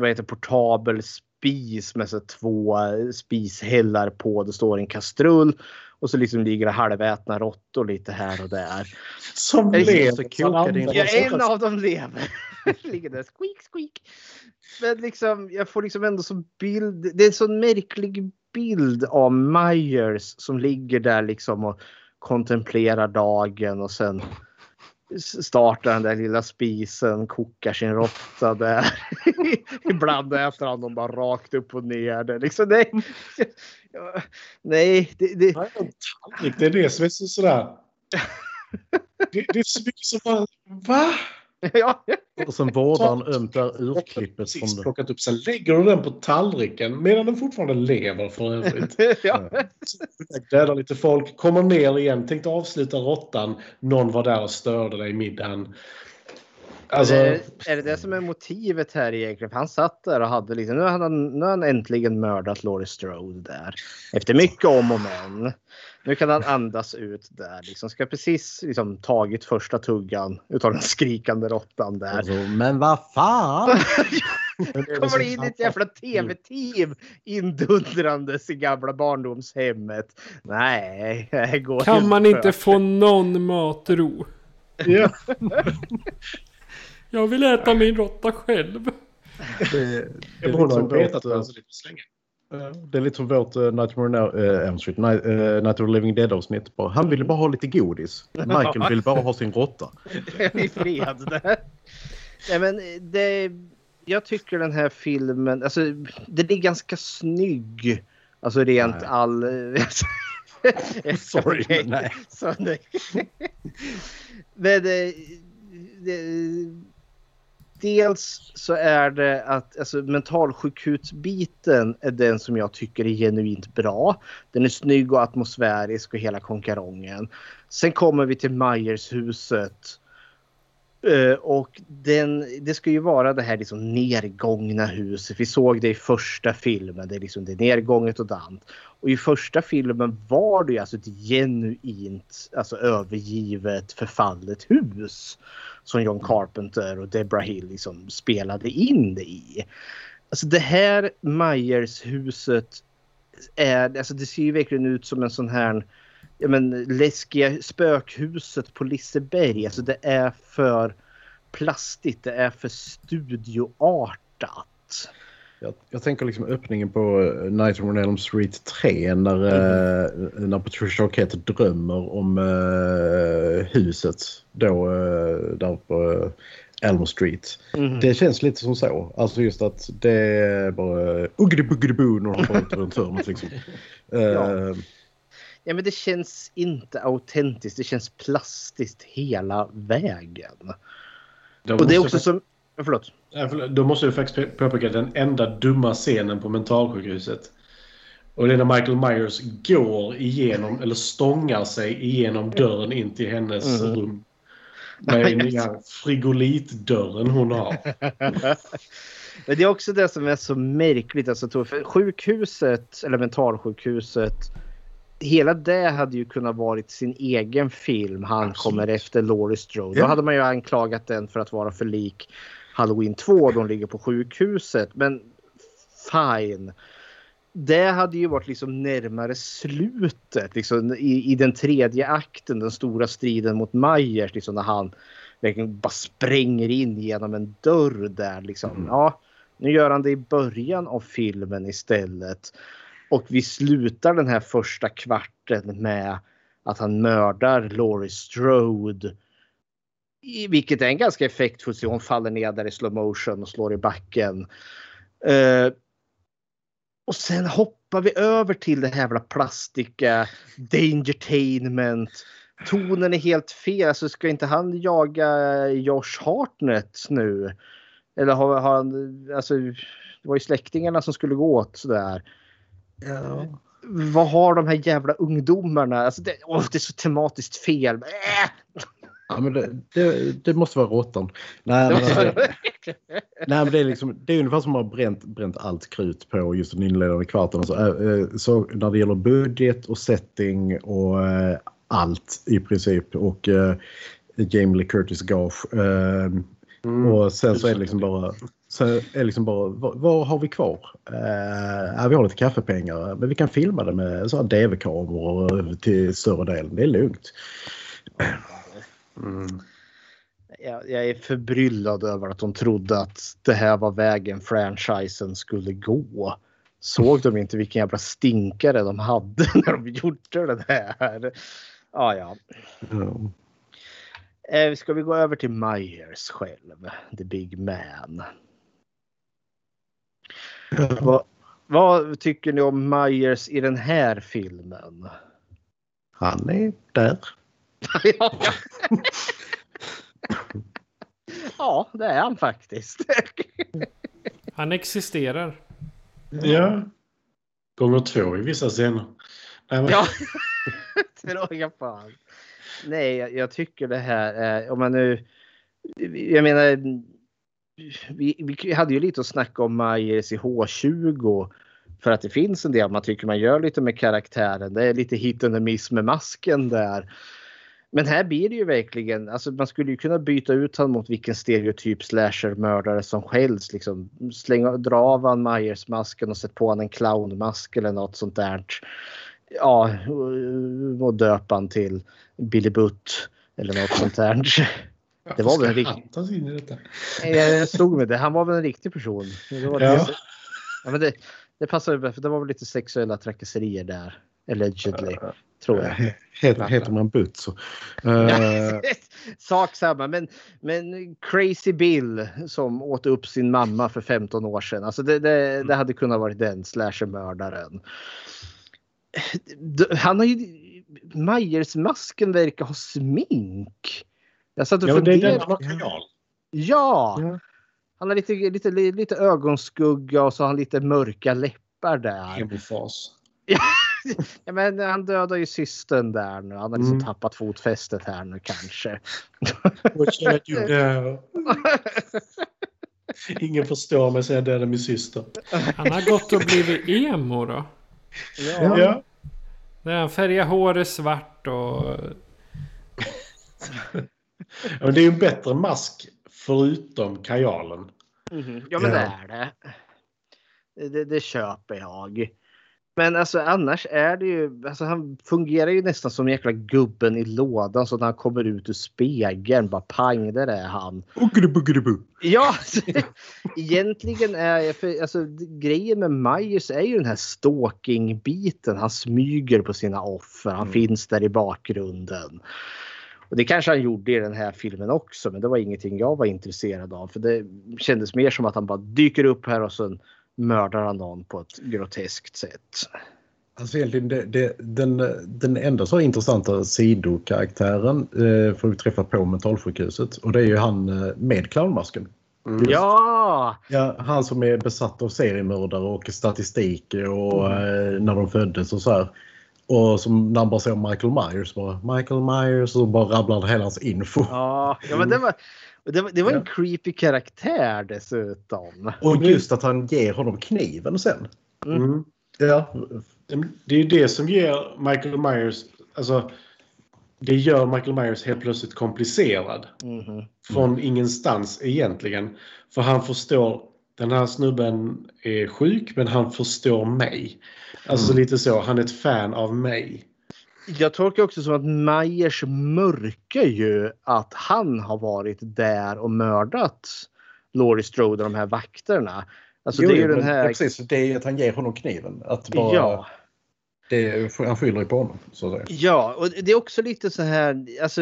vad heter, portabel spis med så två spishällar på. Det står en kastrull och så liksom ligger det halvätna råttor lite här och där. Som Jag- lever. Ja, en av dem lever. Ligger där squeak squeak. Men liksom, jag får liksom ändå som bild. Det är en sån märklig bild av Myers som ligger där liksom och kontemplerar dagen och sen startar den där lilla spisen, kokar sin råtta där. Ibland äter han dem bara rakt upp och ner. Det liksom, nej, nej, det, det, Det är det som är så sådär... Det, det är så mycket som bara... Va? ja, Och sen vårdar han ömt där urklippet Precis från det. plockat upp. Sen lägger du den på tallriken medan den fortfarande lever för övrigt. ja. Dödar lite folk, kommer ner igen, tänkte avsluta råttan. Någon var där och störde dig i middagen. Alltså, är, det, är det det som är motivet här egentligen? För han satt där och hade liksom, nu har han, nu har han äntligen mördat Laurie Strode där. Efter mycket om och men. Nu kan han andas ut där. Liksom ska precis liksom tagit första tuggan utav den skrikande råttan där. Alltså, men vad fan! kommer det in ett jävla tv-team indundrandes i gamla barndomshemmet. Nej, det går Kan man inte. inte få någon matro? Ja. Jag vill äta min råtta själv. Det, det, är lite som vårt, det eh, så lite slänge. det är lite som vårt uh, Nightmare on uh, Elm Street, Night, uh, Night of the Living Dead avsnitt. Bara, Han ville bara ha lite godis. Michael vill bara ha sin råtta. i fred. Nej, men det, jag tycker den här filmen, alltså den är ganska snygg. Alltså rent Nej. all... Sorry, men nej. Så nej. men det, det, dels så är det att alltså, mentalsjukhusbiten är den som jag tycker är genuint bra. Den är snygg och atmosfärisk och hela konkarongen. Sen kommer vi till Myers-huset. Eh, och den, det ska ju vara det här liksom nergångna huset. Vi såg det i första filmen. Det är liksom det är nergånget och dant. Och i första filmen var det ju alltså ett genuint alltså övergivet förfallet hus. Som John Carpenter och Deborah Hill liksom spelade in det i. Alltså det här Myers-huset är, alltså det ser ju verkligen ut som en sån här ja, men, läskiga spökhuset på Liseberg. Alltså det är för plastigt, det är för studioartat. Jag, jag tänker liksom öppningen på eh, Nightmare on Elm Street 3 när, eh, när Patricia Arquette drömmer om eh, huset då eh, där på eh, Elm Street. Mhm. Det känns lite som så. Alltså just att det är bara uggidi-buggidi-boo när de ut runt hörnet liksom. Eh, Ja. Ja men det känns inte autentiskt, det känns plastiskt hela vägen. Då Och det är också som... Förlåt. Då måste jag faktiskt påpeka den enda dumma scenen på mentalsjukhuset. Och det är när Michael Myers går igenom, eller stångar sig igenom dörren in till hennes Mm. rum. Med den nya frigolitdörren hon har. Men det är också det som är så märkligt. Alltså, för sjukhuset, eller mentalsjukhuset, hela det hade ju kunnat varit sin egen film. Han kommer efter Laurie Strode. Då hade man ju anklagat den för att vara för lik Halloween 2. De ligger på sjukhuset. Men fine. Det hade ju varit liksom närmare slutet liksom, i, i den tredje akten, den stora striden mot Myers. Liksom, när han verkligen bara spränger in genom en dörr där. Liksom. Ja, nu gör han det i början av filmen istället. Och vi slutar den här första kvarten med att han mördar Laurie Strode. Vilket är en ganska effektfull scen. Hon faller ner där i slow motion och slår i backen. Uh, och sen hoppar vi över till det här jävla plastika Dangertainment. Tonen är helt fel. Alltså ska inte han jaga Josh Hartnett nu? Eller har, har han... Alltså, det var ju släktingarna som skulle gå åt sådär. Ja. Vad har de här jävla ungdomarna? Alltså det, åh, det är så tematiskt fel. Äh! Ja, men det, det, det måste vara råttan. Nej, men alltså, nej, men det är liksom, det är ungefär som att ha bränt, bränt allt krut på just den inledande kvarten. Så, äh, så när det gäller budget och setting och allt i princip och äh, Jamie Lee Curtis gage. Äh, och sen så är det liksom bara, så är liksom bara vad, vad har vi kvar? Ja, vi har lite kaffepengar men vi kan filma det med så här DV-kameror till större delen. Det är lugnt. Mm. Jag, jag är förbryllad över att de trodde att det här var vägen franchisen skulle gå. Såg de inte vilken jävla stinkare de hade när de gjorde det här? Ah, ja, Ja. Eh, Ska vi gå över till Myers själv, the big man. Vad, vad tycker ni om Myers i den här filmen? Han är där. ja, ja, det är han faktiskt. Han existerar. Ja. Gånger två i vissa scener. Nej, men... Ja, fråga fan. Nej, jag, jag tycker det här är, om man nu, jag menar, vi, vi hade ju lite att snacka om Myers i H20 för att det finns en del man tycker man gör lite med karaktären. Det är lite hit and miss med masken där. Men här blir det ju verkligen, alltså man skulle ju kunna byta ut honom mot vilken stereotyp slasher-mördare som helst. Liksom slänga, dra av han Myers-masken och sätt på honom en clownmask eller något sånt där. Ja, och döpa han till Billy Butt eller något sånt där. Det var väl en riktig... Jag slog med det. Han var väl en riktig person. Det, var Ja. ja, men det, det passade för det var väl lite sexuella trakasserier där. Allegedly, tror jag. Heter, heter man Butt så. Eh, Sak samma, men, men Crazy Bill som åt upp sin mamma för 15 år sedan. Alltså det, det, det hade kunnat varit den slasher-mördaren. Han har ju... Myers-masken verkar ha smink. Jag satt och Ja, men det är funderade. kajal. Ja! Han har lite, lite, lite ögonskugga och så har han lite mörka läppar där. Hemofas. Ja, men han dödar ju systern där nu. Han har liksom Mm. tappat fotfästet här nu kanske. What? Ingen förstår mig sen dödade min syster. Han har gått och blivit emo då. Ja. Ja. Han färgar håret svart och... Ja, men det är ju en bättre mask förutom kajalen. Mhm. Ja men Ja. det är det. det. Det köper jag. Men alltså annars är det ju, alltså han fungerar ju nästan som jäkla gubben i lådan så när han kommer ut ur spegeln bara pang där är han. Ja, alltså, egentligen är för, alltså, grejen med Myers är ju den här stalking-biten. Han smyger på sina offer. Han finns där i bakgrunden. Och det kanske han gjorde i den här filmen också, men det var ingenting jag var intresserad av. För det kändes mer som att han bara dyker upp här och sen mördar han någon på ett groteskt sätt. Alltså egentligen det, det, den, den enda så intressanta sidokaraktären eh, får vi träffa på mentalsjukhuset och det är ju han eh, med clownmasken. Just. Ja! Ja, han som är besatt av seriemördare och statistik och eh, när de föddes och så här. Och som när han bara ser Michael Myers bara Michael Myers och bara rabblar hela hans info. Ja, ja men det var, det var, det var en creepy karaktär dessutom. Och just att han ger honom kniven sen. Mm. Ja. Det är ju det som ger Michael Myers, alltså det gör Michael Myers helt plötsligt komplicerad. Mhm. Från ingenstans egentligen. För han förstår den här snubben är sjuk men han förstår mig. Alltså Mm. lite så, han är ett fan av mig. Jag tolkar också som att Myers mörkar ju att han har varit där och mördat Laurie Strode och de här vakterna. Alltså Jo, det är ju men- den här... ja, precis, det är att han ger honom kniven. Att bara, Ja. det, han skyller ju på honom. Så att säga. Ja, och det är också lite så här, alltså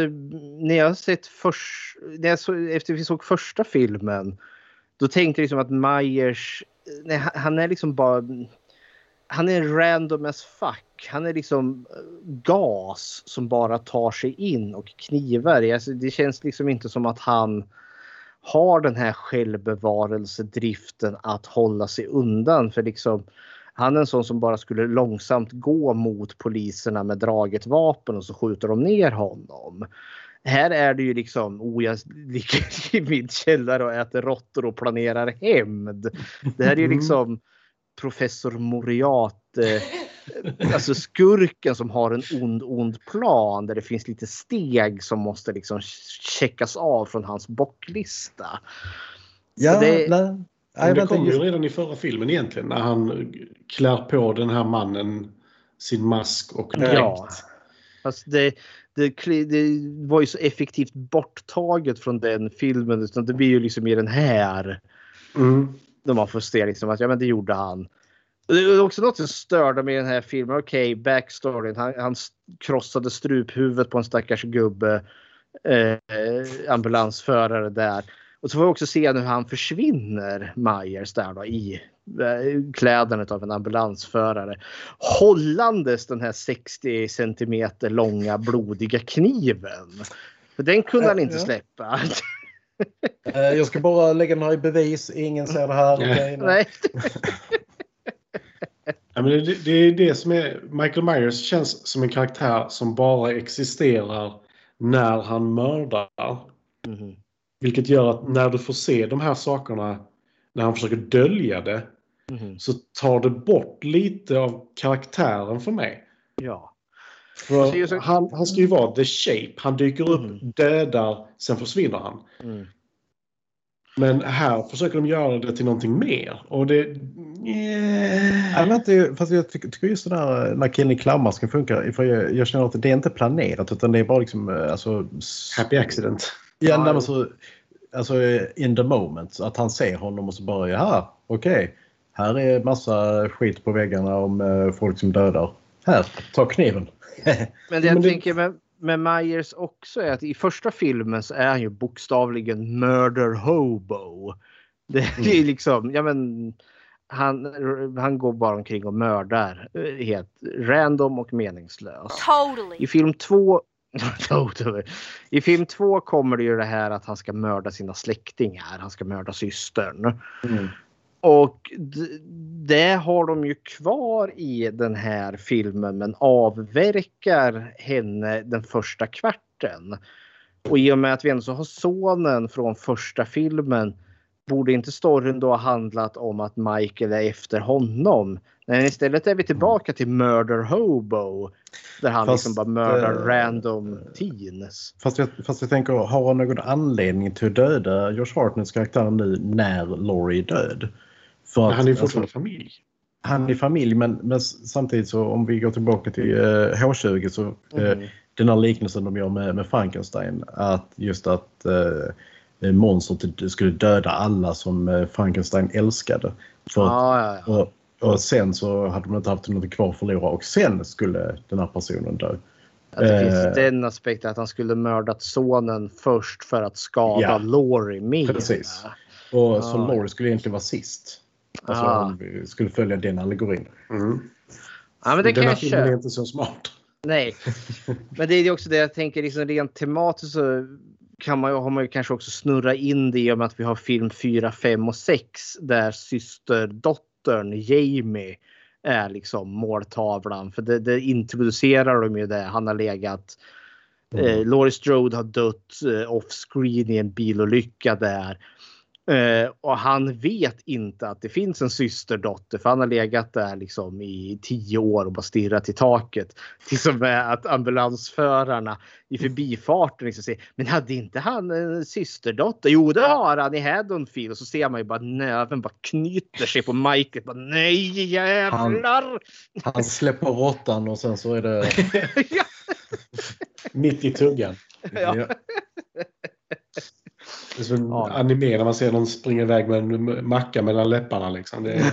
när jag sett först, när jag så, efter vi såg första filmen, då tänkte jag liksom att Myers, nej, han- är liksom bara, han är random as fuck. Han är liksom eh, gas som bara tar sig in och knivar. Alltså, det känns liksom inte som att han har den här självbevarelsedriften att hålla sig undan. För liksom, han är en sån som bara skulle långsamt gå mot poliserna med draget vapen och så skjuter de ner honom. Här är det ju liksom, oh jag ligger i min källare och äter råttor och planerar hämnd. Det här är ju liksom professor Moriat, eh, alltså skurken som har en ond, ond plan där det finns lite steg som måste liksom checkas av från hans bocklista. Ja, Så det- nej. Men Nej, det kom ju redan i förra filmen egentligen när han klär på den här mannen sin mask och dräkt. Ja. Fast det, det, det var ju så effektivt borttaget från den filmen. Utan det blir ju liksom i den här. Mm. När man får se liksom att ja, men det gjorde han. Det är också något som störde mig i den här filmen. Okej, backstoryn. Han, han krossade struphuvudet på en stackars gubbe. Eh, ambulansförare där. Och så får vi också se hur han försvinner, Myers, där då, i kläderna av en ambulansförare. Hållandes den här 60 centimeter långa blodiga kniven. För den kunde han inte släppa. Eh, Jag ska bara lägga den här i bevis. Ingen ser det här. Nej. Ja, men det, det är det som är... Michael Myers känns som en karaktär som bara existerar när han mördar. Mhm. Vilket gör att när du får se de här sakerna när han försöker dölja det Mhm. så tar det bort lite av karaktären för mig. Ja. För Alltså, han, han ska ju vara the shape. Han dyker upp, dödar, sen försvinner han. Mm. Men här försöker de göra det till någonting mer. Och det... Ja, men inte, fast jag tycker, tycker just det där när killen i klammasken funkar. För jag, jag känner att det är inte planerat utan det är bara liksom eh, alltså, Happy accident. Ja, Ja, nej, men jo. så, alltså in the moment. Att han ser honom och så bara jaha, okej. Här är massa skit på väggarna om eh, folk som dödar. Här, ta kniven. Men det jag tänker med, med Myers också är att i första filmen så är han ju bokstavligen murder hobo. Det är Mm. liksom, ja men han, han går bara omkring och mördar eh, helt random och meningslöst. Totally. I film två Totally. I film två kommer det ju det här att han ska mörda sina släktingar. Han ska mörda systern. Och det har de ju kvar i den här filmen men avverkar henne den första kvarten. Och i och med att vi ändå har sonen från första filmen borde inte storyn då ha handlat om att Michael är efter honom? Men istället är vi tillbaka till Murder Hobo. Där han Fast, liksom bara mördar eh, random teens. Fast jag, fast jag tänker, har han någon anledning till att döda Josh Hartnets karaktär nu när Laurie är död? För han är alltså, fortfarande familj. han är familj men, men samtidigt så om vi går tillbaka till eh, H20 så eh, Mm. den här liknelsen de gör med, med Frankenstein att just att eh, monstret skulle döda alla som eh, Frankenstein älskade. För att, Ja, ja, och, och sen så hade de inte haft något kvar att förlora och sen skulle den här personen dö. Att det Eh, finns den aspekten att han skulle mördat sonen först för att skada Ja. Laurie mer. Precis. Och så Ah. Laurie skulle egentligen vara sist. Alltså Ah. om vi skulle följa den allegorin. Ja, men det Den kan här jag filmen är inte så smart. Nej, men det är ju också det jag tänker liksom rent tematiskt så kan man har man ju kanske också snurra in det i och med att vi har film 4, 5 och 6 där systerdottern Jamie är liksom måltavlan. För det, det introducerar de ju det. Han har legat Eh, Laurie Strode har dött eh, off screen i en bilolycka där. Eh, och han vet inte att det finns en systerdotter för han har legat där liksom i tio år och bara stirrat i taket. Tills och med att ambulansförarna i förbifarten liksom säger Men hade inte han en systerdotter? Jo det har han i Haddonfield. Och så ser man ju bara näven bara knyter sig på Michael. Bara, Nej jävlar! Han, han släpper råttan och sen så är det... Mitt i tuggan. Ja. Det är som ja. anime när man ser någon springa iväg med en macka mellan läpparna. Liksom. Det är,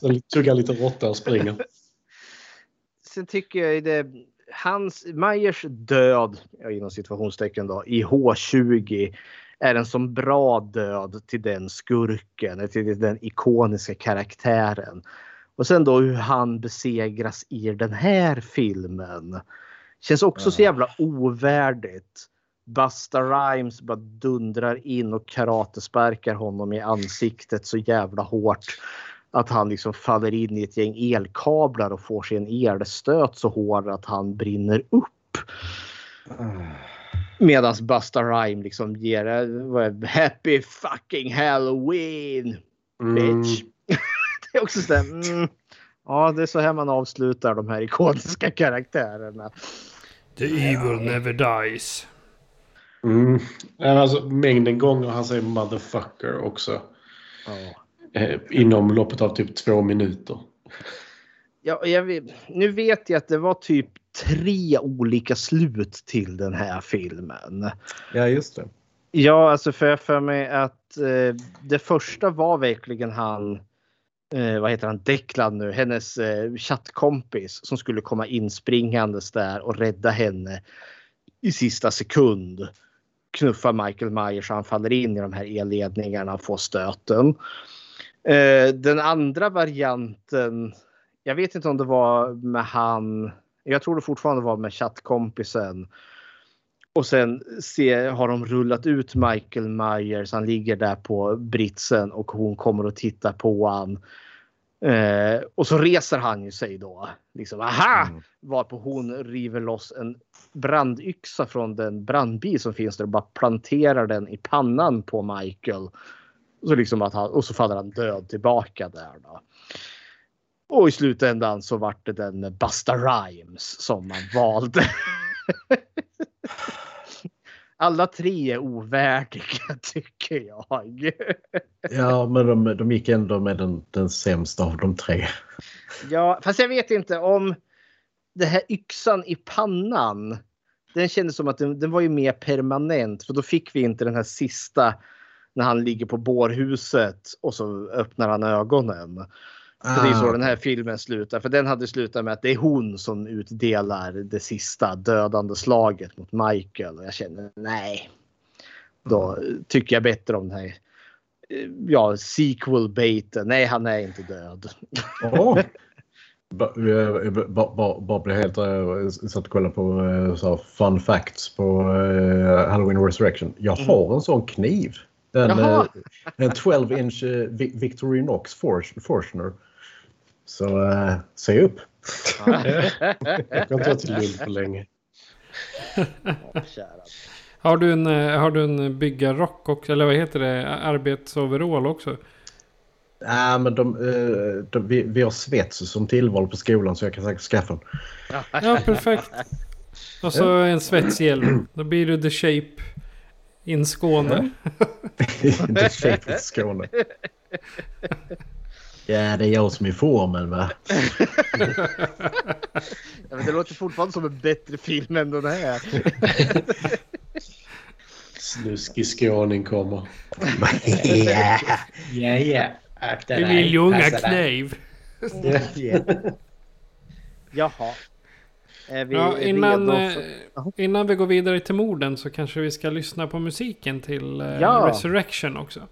så tuggar lite råtta och springer. Sen tycker jag det hans, Meyers död, inom situationstecken då, i H20 är en som bra död till den skurken, till den ikoniska karaktären. Och sen då hur han besegras i den här filmen. Känns också så jävla ovärdigt. Busta Rhymes bara dundrar in och karatesparkar honom i ansiktet så jävla hårt att han liksom faller in i ett gäng elkablar och får sig en elstöt så hård att han brinner upp. Medan Busta Rhyme liksom ger eh, Happy fucking Halloween bitch. Mm. det är också så mm, Ja, det är så här man avslutar de här ikoniska karaktärerna. The evil never dies. Mm. Alltså, mängden gånger han säger motherfucker också. Ja. Eh, inom loppet av typ två minuter. Ja, jag, nu vet jag att det var typ tre olika slut till den här filmen. Ja, just det. Ja, alltså för jag för mig att eh, det första var verkligen han, eh, vad heter han, Declan nu, hennes eh, chattkompis som skulle komma inspringandes där och rädda henne i sista sekund knuffar Michael Myers så han faller in i de här elledningarna och får stöten. Eh, den andra varianten, jag vet inte om det var med han, jag tror det fortfarande var med chattkompisen. Och sen se, har de rullat ut Michael Myers, han ligger där på britsen och hon kommer och tittar på han. Eh, och så reser han ju sig då. Liksom, aha! Mm. Varpå hon river loss en brandyxa från den brandbil som finns där och bara planterar den i pannan på Michael. Så liksom att han, och så faller han död tillbaka där. Då. Och i slutändan så vart det den Busta Rhymes som man valde. Alla tre är ovärdiga tycker jag. ja, men de, de gick ändå med den, den sämsta av de tre. Ja, fast jag vet inte om det här yxan i pannan. Den kändes som att den, den var ju mer permanent för då fick vi inte den här sista när han ligger på bårhuset och så öppnar han ögonen. Är så ah. den här filmen slutar. För den hade slutat med att det är hon som utdelar det sista dödande slaget mot Michael. Och jag känner nej. Då tycker jag bättre om den här ja, sequel baiten. Nej, han är inte död. Oh. Bara, bli helt uh, satt och kolla på så fun facts på Halloween Resurrection. Jag mm. har en sån kniv. En, uh, en 12 inch uh, Victorinox Forstner. Så uh, se upp. jag kan inte vara till Lund på länge. har, du en, har du en byggarrock också? Eller vad heter det? Arbetsoverall också? Nej, men de, de, vi, vi har svets som tillval på skolan så jag kan säkert skaffa den. Ja, perfekt. Och så en svetshjälm. Då blir du the shape in Skåne. the shape in Skåne. Ja, det är jag som är formen va? ja, men det låter fortfarande som en bättre film än den här. Snuskig skåning kommer. Ja, ja. ja. Vi vill ju unga kniv. Jaha. Vi, ja, innan, för... innan vi går vidare till morden så kanske vi ska lyssna på musiken till uh, ja. Resurrection också.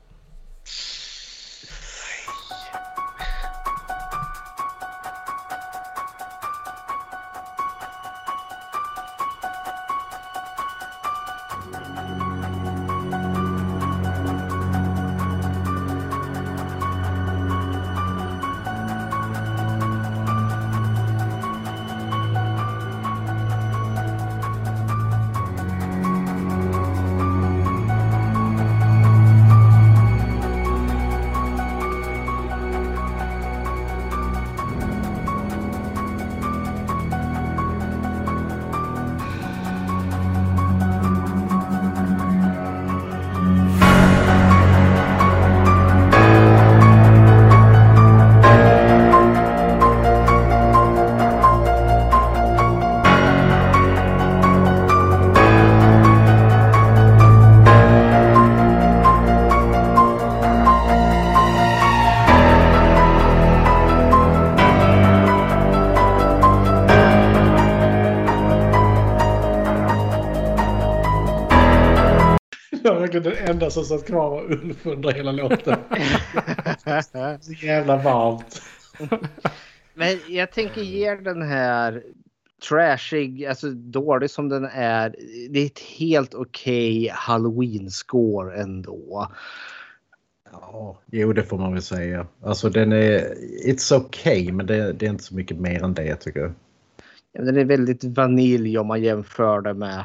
Verkligen den enda som satt kvar var Ulf under hela låten. Så jävla varmt. Men jag tänker ge den här trashig, alltså dålig som den är. Det är ett helt okej halloween-score ändå. Ja, jo det får man väl säga. Alltså den är, it's okay men det, det är inte så mycket mer än det tycker jag. Ja, Den är väldigt vanilj om man jämför det med.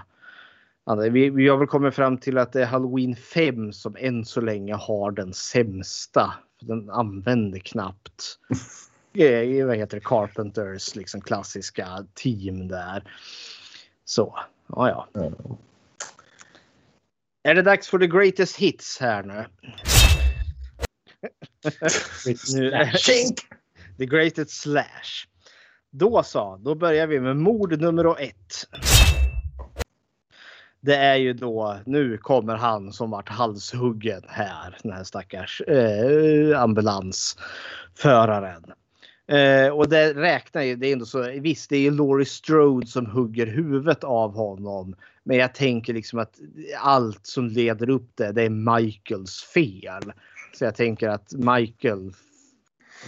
Vi, vi har väl kommit fram till att det är Halloween 5 som än så länge har den sämsta. För Den använder knappt eh, vad heter det, Carpenters liksom klassiska team där. Så, ja ja. Är det dags för the greatest hits här nu? nu the greatest slash. Då så, då börjar vi med mord nummer ett. Det är ju då, nu kommer han som vart halshuggen här, den här stackars eh, ambulansföraren. Eh, och det räknar ju, det är ändå så, visst det är ju Laurie Strode som hugger huvudet av honom. Men jag tänker liksom att allt som leder upp det, det är Michaels fel. Så jag tänker att Michael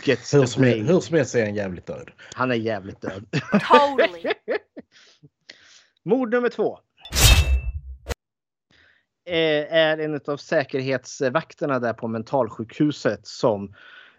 gets Hur som, helst- blame. hur som helst är han jävligt död. Han är jävligt död. Totally. Mord nummer två. Eh, Är en av säkerhetsvakterna där på mentalsjukhuset som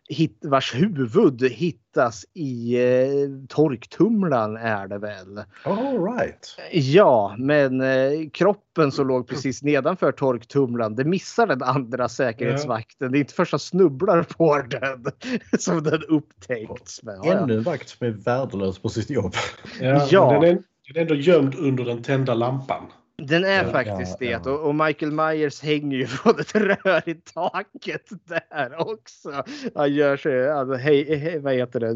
hit, vars huvud hittas i eh, torktumlaren är det väl. All right. Ja, men eh, kroppen som låg precis nedanför torktumlaren, det missar den andra säkerhetsvakten. Det är inte först han snubblar på den som den upptäckts. Men, ja, Ännu en vakt som är värdelös på sitt jobb. Ja, Ja. Den, är, den är ändå gömd under den tända lampan. Den är Ja, faktiskt ja, det. Och, och Michael Myers hänger ju från ett rör i taket där också. Han gör sig, alltså, hej, hej, vad heter det,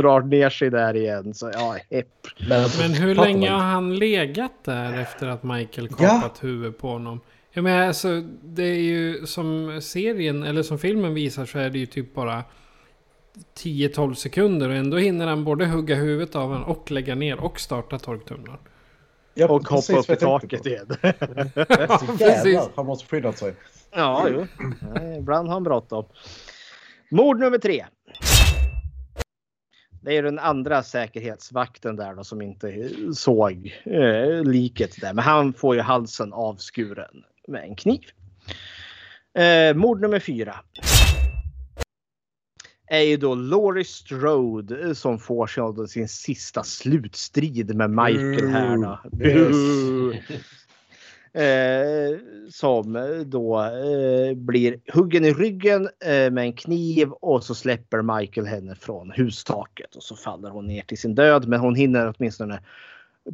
drar ner sig där igen. Så ja, hepp. Men hur Fattar länge man. har han legat där efter att Michael Ja. kapat huvudet på honom? Jag menar alltså, det är ju som serien, eller som filmen visar så är det ju typ bara 10-12 sekunder och ändå hinner han både hugga huvudet av honom och lägga ner och starta torktumlaren. Ja, Och hoppa upp i taket igen. Jävlar, han måste skydda sig. Ja, jo. Nej, Ibland har han bråttom. Mord nummer tre. Det är den andra säkerhetsvakten där då som inte såg eh, liket där. Men han får ju halsen avskuren med en kniv. Eh, mord nummer fyra. Är ju då Laurie Strode som får sin, sin sista slutstrid med Michael här då. Yes. Eh, som då eh, blir huggen i ryggen eh, med en kniv och så släpper Michael henne från hustaket och så faller hon ner till sin död. Men hon hinner åtminstone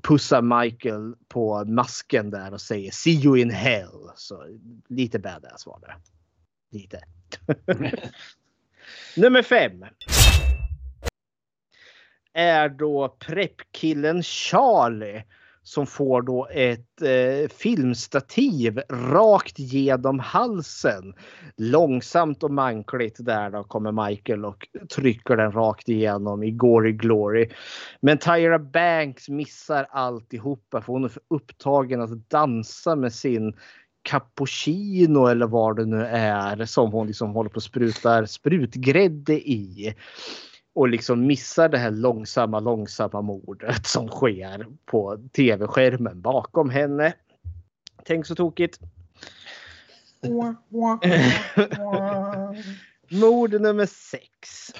pussa Michael på masken där och säger See you in hell. Så lite badass var det. Lite. Nummer fem. Är då preppkillen Charlie som får då ett eh, filmstativ rakt genom halsen. Långsamt och mankligt där då kommer Michael och trycker den rakt igenom i Gory Glory. Men Tyra Banks missar alltihopa för hon är för upptagen att dansa med sin cappuccino eller vad det nu är som hon liksom håller på och sprutar sprutgrädde i och liksom missar det här långsamma, långsamma mordet som sker på tv-skärmen bakom henne. Tänk så tokigt. Mord nummer sex.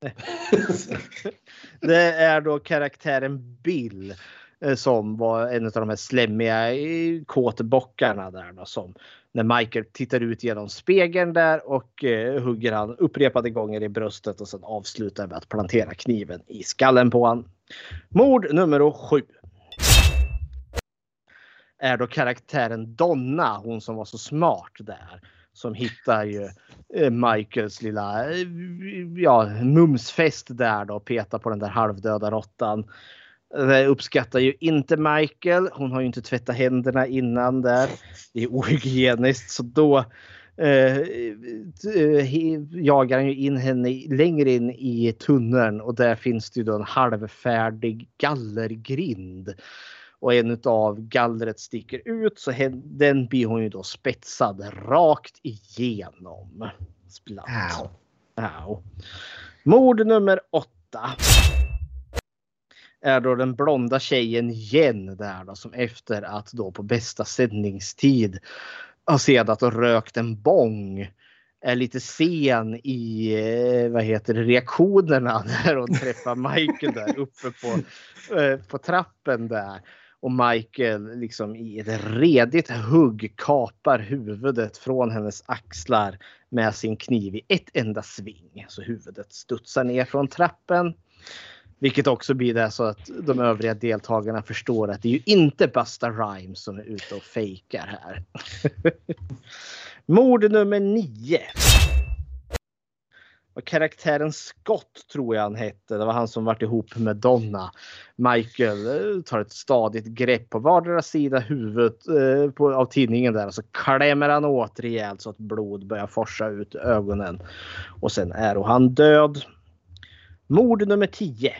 Det är då karaktären Bill Eh, som var en av de här slemmiga eh, kåtbockarna där då, som när Michael tittar ut genom spegeln där och eh, hugger han upprepade gånger i bröstet och sen avslutar med att plantera kniven i skallen på han. Mord nummer sju. Är då karaktären Donna, hon som var så smart där. Som hittar ju eh, Michaels lilla ja, mumsfest där då och petar på den där halvdöda råttan. Det uppskattar ju inte Michael. Hon har ju inte tvättat händerna innan där. Det är ohygieniskt så då eh, eh, jagar han ju in henne längre in i tunneln och där finns det ju då en halvfärdig gallergrind. och en av gallret sticker ut så den blir hon ju då spetsad rakt igenom. Splatt. Ow. Ow. Mord nummer åtta. Är då den blonda tjejen Jen där då som efter att då på bästa sändningstid har sedat och rökt en bong är lite sen i eh, vad heter det, reaktionerna när hon träffar Michael där uppe på, eh, på trappen där. Och Michael liksom i ett redigt hugg kapar huvudet från hennes axlar med sin kniv i ett enda sving. Så huvudet studsar ner från trappen. Vilket också blir det så att de övriga deltagarna förstår att det är ju inte Busta Rhymes som är ute och fejkar här. Mord nummer nio. Och karaktären Scott tror jag han hette. Det var han som varit ihop med Donna. Michael eh, tar ett stadigt grepp på vardera sida huvudet eh, på, av tidningen där och så klämmer han åt rejält så att blod börjar forsa ut ur ögonen. Och sen är han död. Mord nummer 10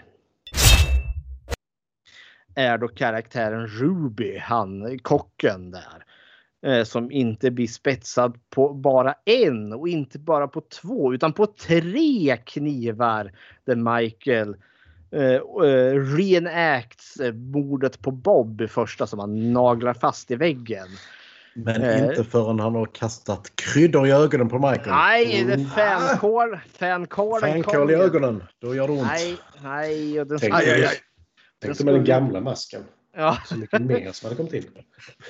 är då karaktären Ruby, han kocken där. Eh, som inte blir spetsad på bara en och inte bara på två utan på tre knivar. Där Michael eh, eh reenacts eh, mordet på Bob första som han naglar fast i väggen. Men Eh. inte förrän han har kastat kryddor i ögonen på Michael. Nej, det är Mm. Fankålen Fänkål i ögonen. Då gör det ont. Nej, nej. Och den Tänk, aj, aj, aj. den Tänk med den gamla masken. Ja. Så mycket mer som hade kommit in.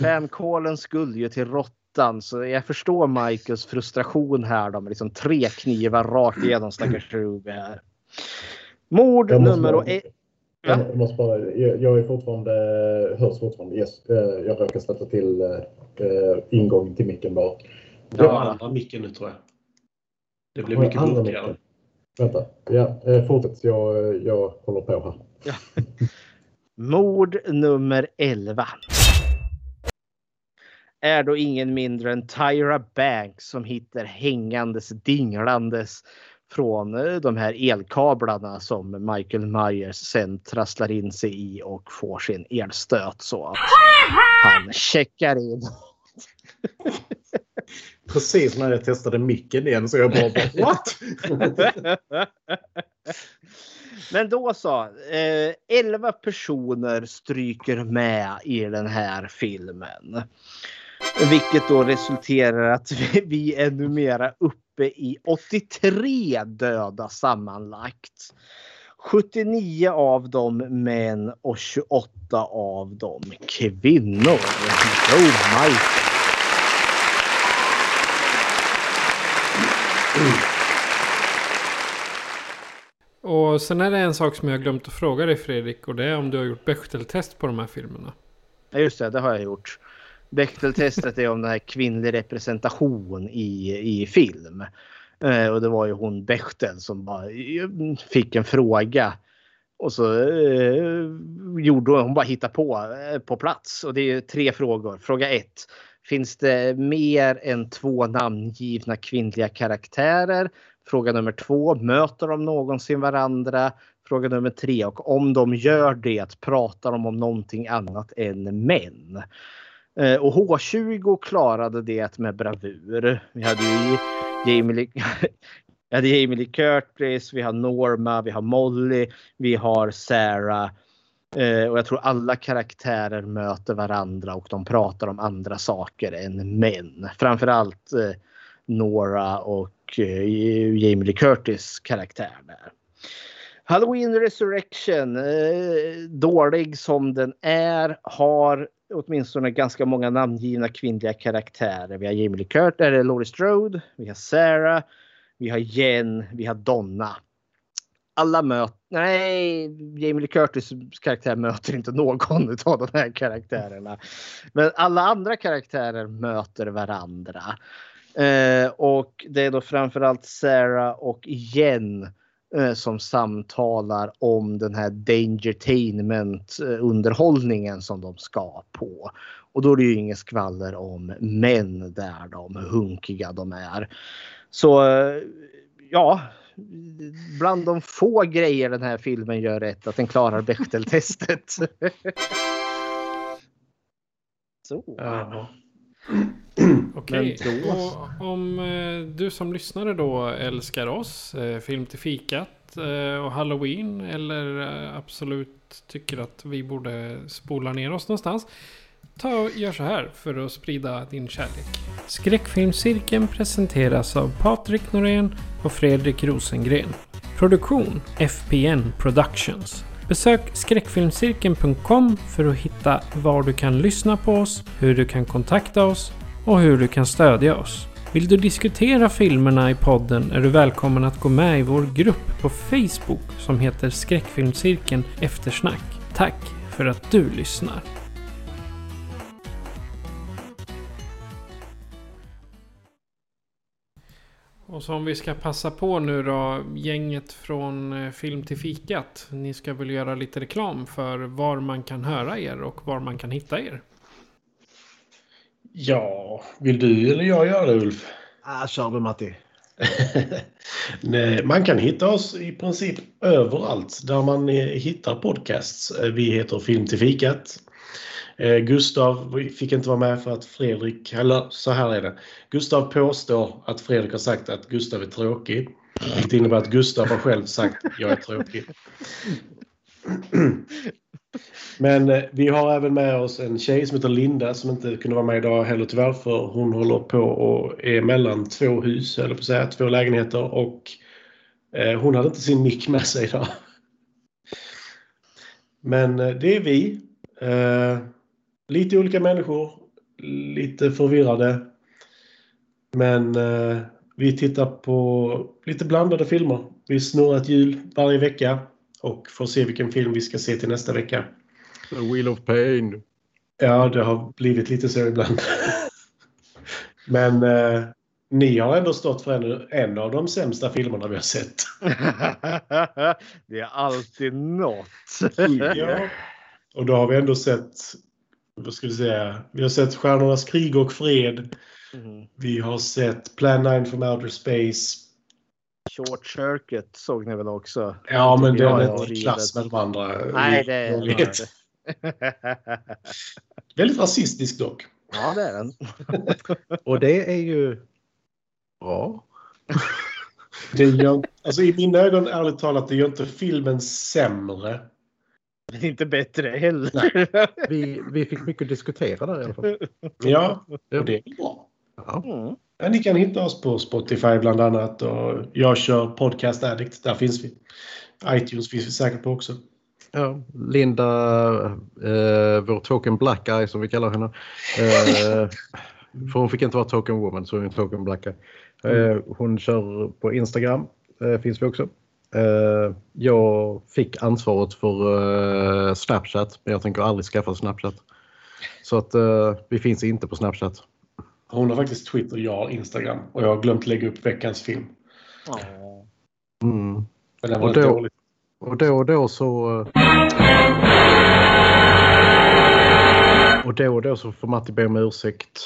Fankålen skulle ju till råttan så jag förstår Michaels frustration här då med liksom tre knivar rakt igenom stackars Ruby här. Mord nummer bara- ett. Jag, jag måste bara, jag, jag är fortfarande, hörs fortfarande. Yes, eh, jag råkar sätta till eh, ingången till micken bara. Det var andra micken nu tror jag. Det blev mycket micken. Vänta, ja, eh, fortsätt. Jag, jag håller på här. Mord nummer 11. Är då ingen mindre än Tyra Banks som hittar hängandes dinglandes från eh, de här elkablarna som Michael Myers sen trasslar in sig i och får sin elstöt så att han checkar in. Precis när jag testade micken igen så jag bara, bara what? Men då så. Eh, 11 personer stryker med i den här filmen. Vilket då resulterar att vi, vi är numera uppe i 83 döda sammanlagt. 79 av dem män och 28 av dem kvinnor. Go Michael! Och sen är det en sak som jag glömt att fråga dig Fredrik och det är om du har gjort Bechteltest på de här filmerna. Ja just det, det har jag gjort. Bechteltestet är om den här kvinnlig representation i, i film. Eh, och det var ju hon Bechtel, som bara eh, fick en fråga. Och så eh, gjorde hon, hon bara hittade på eh, på plats. Och det är tre frågor. Fråga ett. Finns det mer än två namngivna kvinnliga karaktärer? Fråga nummer två. Möter de någonsin varandra? Fråga nummer tre. Och om de gör det, pratar de om någonting annat än män? Eh, och H20 klarade det med bravur. Vi hade ju Jamie Lee, vi hade Jamie Lee Curtis, vi har Norma, vi har Molly, vi har Sarah. Eh, och jag tror alla karaktärer möter varandra och de pratar om andra saker än män. Framförallt eh, Nora och Eh, Jamie Lee Curtis karaktär där. Halloween Resurrection, eh, dålig som den är, har åtminstone ganska många namngivna kvinnliga karaktärer. Vi har Jamie Lee Curtis, eller Laurie Strode, vi har Sarah, vi har Jen, vi har Donna. Alla möter, nej, Jamie Lee Curtis karaktär möter inte någon av de här karaktärerna. Men alla andra karaktärer möter varandra. Eh, och det är då framförallt Sarah och Jen eh, som samtalar om den här Dangertainment underhållningen som de ska på. Och då är det ju inget skvaller om män där de hur hunkiga de är. Så eh, ja, bland de få grejer den här filmen gör rätt att den klarar Bechteltestet. Så. Ja. Okej, och om eh, du som lyssnare då älskar oss, eh, Film till fikat eh, och Halloween eller absolut tycker att vi borde spola ner oss någonstans. Ta och gör så här för att sprida din kärlek. Skräckfilmscirkeln presenteras av Patrik Norén och Fredrik Rosengren. Produktion FPN Productions. Besök skräckfilmscirkeln.com för att hitta var du kan lyssna på oss, hur du kan kontakta oss och hur du kan stödja oss. Vill du diskutera filmerna i podden är du välkommen att gå med i vår grupp på Facebook som heter Skräckfilmscirkeln Eftersnack. Tack för att du lyssnar. Och så om vi ska passa på nu då, gänget från eh, Film till fikat. Ni ska väl göra lite reklam för var man kan höra er och var man kan hitta er. Ja, vill du eller jag göra det Ulf? Ah, kör du Matti. Nej, man kan hitta oss i princip överallt där man eh, hittar podcasts. Eh, Vi heter Film till fikat. Eh, Gustav fick inte vara med för att Fredrik, eller så här är det. Gustav påstår att Fredrik har sagt att Gustav är tråkig. Vilket innebär att Gustav har själv sagt jag är tråkig. Men eh, vi har även med oss en tjej som heter Linda som inte kunde vara med idag heller tyvärr för hon håller på och är mellan två hus, eller på att säga, två lägenheter och eh, hon hade inte sin mick med sig idag. Men eh, det är vi. Lite olika människor, lite förvirrade. Men vi tittar på lite blandade filmer. Vi snurrar ett hjul varje vecka och får se vilken film vi ska se till nästa vecka. The Wheel of Pain. Ja, det har blivit lite så ibland. Men eh, ni har ändå stått för en, en av de sämsta filmerna vi har sett. det är alltid något. ja. Och då har vi ändå sett, vad ska vi säga, vi har sett Stjärnornas krig och fred. Mm. Vi har sett Plan 9 from Outer Space. Short Circuit såg ni väl också? Ja, men jag är inte klass med de andra. Nej, det är det. Väldigt rasistisk dock. Ja, det är den. Och det är ju bra. Det gör, alltså I mina ögon, ärligt talat, det gör inte filmen sämre. Det är inte bättre heller. Vi, vi fick mycket att diskutera där i alla fall. Ja, och det är bra. Mm. Ja, ni kan hitta oss på Spotify bland annat och jag kör Podcast Addict. Där finns vi. iTunes finns vi säkert på också. Ja, Linda, eh, vår token black eye som vi kallar henne. Eh, för hon fick inte vara token woman så hon är en token black eye. Eh, hon kör på Instagram, eh, finns vi också. Eh, jag fick ansvaret för eh, Snapchat men jag tänker aldrig skaffa Snapchat. Så att eh, vi finns inte på Snapchat. Hon har faktiskt Twitter, jag har Instagram. Och jag har glömt lägga upp veckans film. Mm. Men den var Och då, dålig. och då och då så... eh, Och då och då så får Matti be om ursäkt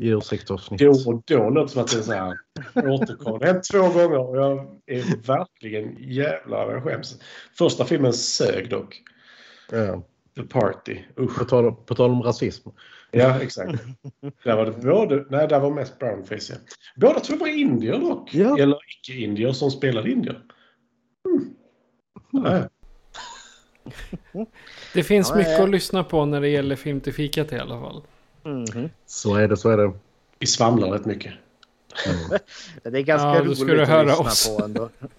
i ursäktsavsnitt. Då och då låter som att det är så här återkommande. Det har hänt två gånger och jag är verkligen jävlar jag skäms. Första filmen sög dock. Ja. The Party. Usch. På, tal, på tal om rasism. Ja, exakt. Där var det både, nej, där var mest brownface. Ja. Båda två var indier dock. Eller icke-indier som spelade indier. Mm. Ja. Det finns Ja, mycket ja. att lyssna på när det gäller film till fikat i alla fall. Mhm. Så är det, så är det. Vi svamlar rätt mycket. Det är ganska Ja, roligt ska du att höra lyssna oss. på ändå.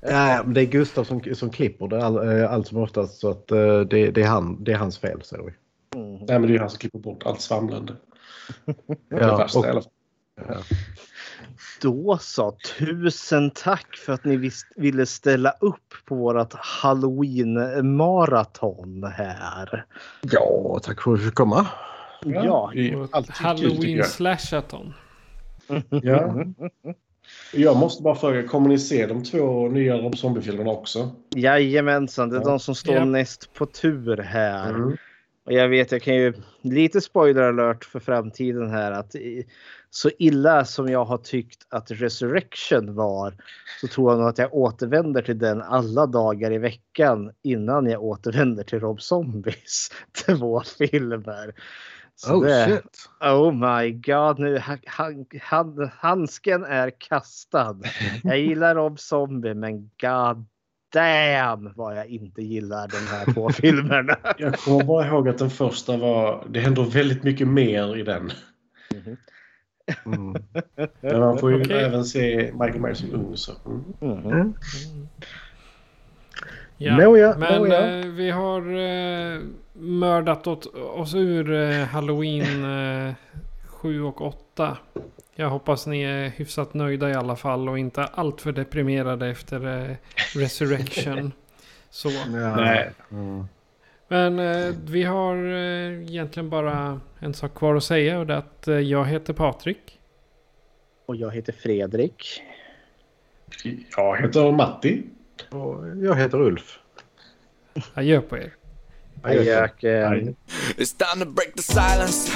Ja, det är Gustav som, som klipper det all, eh, allt som oftast så att eh, det, det, är han, det är hans fel säger vi. Nej, men det är ju han som klipper bort allt svamlande. Ja, värsta och- i alla fall. Då så, tusen tack för att ni vis- ville ställa upp på vårat halloween-maraton här. Ja, tack för att du fick komma. Ja, det är Och alltid kul, tycker Halloween jag. slashathon. Ja. Jag måste bara fråga, kommer ni se de två nya Rob Zombie-filmerna också? Jajamensan, det är Ja. de som står Ja. näst på tur här. Mm. Och jag vet, jag kan ju lite spoiler alert för framtiden här att så illa som jag har tyckt att Resurrection var så tror jag nog att jag återvänder till den alla dagar i veckan innan jag återvänder till Rob Zombies två filmer. Så Oh, det, shit. Oh my god, nu han, han, handsken är kastad. Jag gillar Rob Zombie men god damn vad jag inte gillar de här två filmerna. Jag kommer bara ihåg att den första var... Det händer väldigt mycket mer i den. Men man får ju Okej. även se Michael Myers som ung. Så. Mm. Mm. Ja, Nåja, men nåja. eh, vi har eh, mördat åt, oss ur eh, Halloween eh, 7 och 8. Jag hoppas ni är hyfsat nöjda i alla fall och inte alltför deprimerade efter eh, Resurrection. Så. Nej. Men eh, vi har eh, egentligen bara en sak kvar att säga och det är att eh, jag heter Patrik. Och jag heter Fredrik. Jag heter Matti. Och jag heter Ulf. Adjö på er. Ajöken. It's time to break the silence.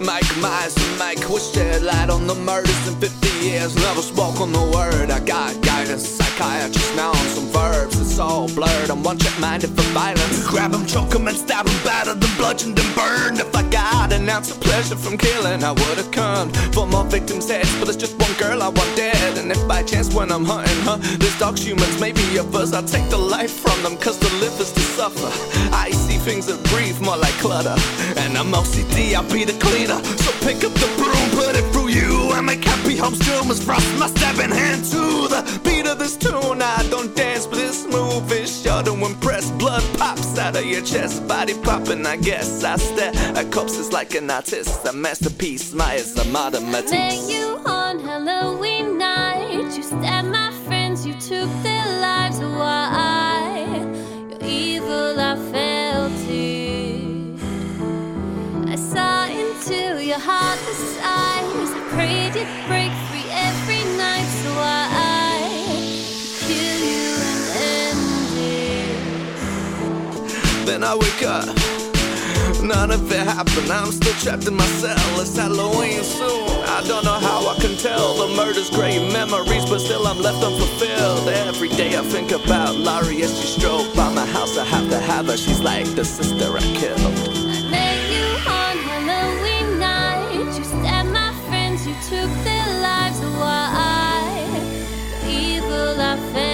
Mike Myers and Mike will shed light on the murders in 50 years. Never spoke on the word. I got guidance, psychiatrist now on some verbs. It's all blurred. I'm one check minded for violence. Grab him, choke him, and stab him, battered and bludgeoned and burned. If I got an ounce of pleasure from killing, I would have come for more victims' heads. But there's just one girl I want dead. And if by chance when I'm hunting her, this dogs, humans, maybe a buzz, I'll take the life from them. Cause to live is to suffer. I see things that breathe more like clutter. And I'm OCD, I'll be the cleaner. So pick up the broom, put it through you. And make happy homes tumors frost my stabbing hand to the beat of this tune. I don't dance, but this move is sure to impress. Blood pops out of your chest, body popping, I guess. I stare at corpses like an artist, a masterpiece. My is a modern Met you on Halloween night. You stabbed my friends, you took their lives. Why? You're evil, I felt it. I saw into your heartless eyes. I prayed you'd break Then I wake up. None of it happened. I'm still trapped in my cell. It's Halloween soon. I don't know how I can tell. The murder's great memories, but still I'm left unfulfilled. Every day I think about Laurie as she strode by my house. I have to have her. She's like the sister I killed. Met you on Halloween night. You stabbed my friends, you took their lives. Why? The evil, I felt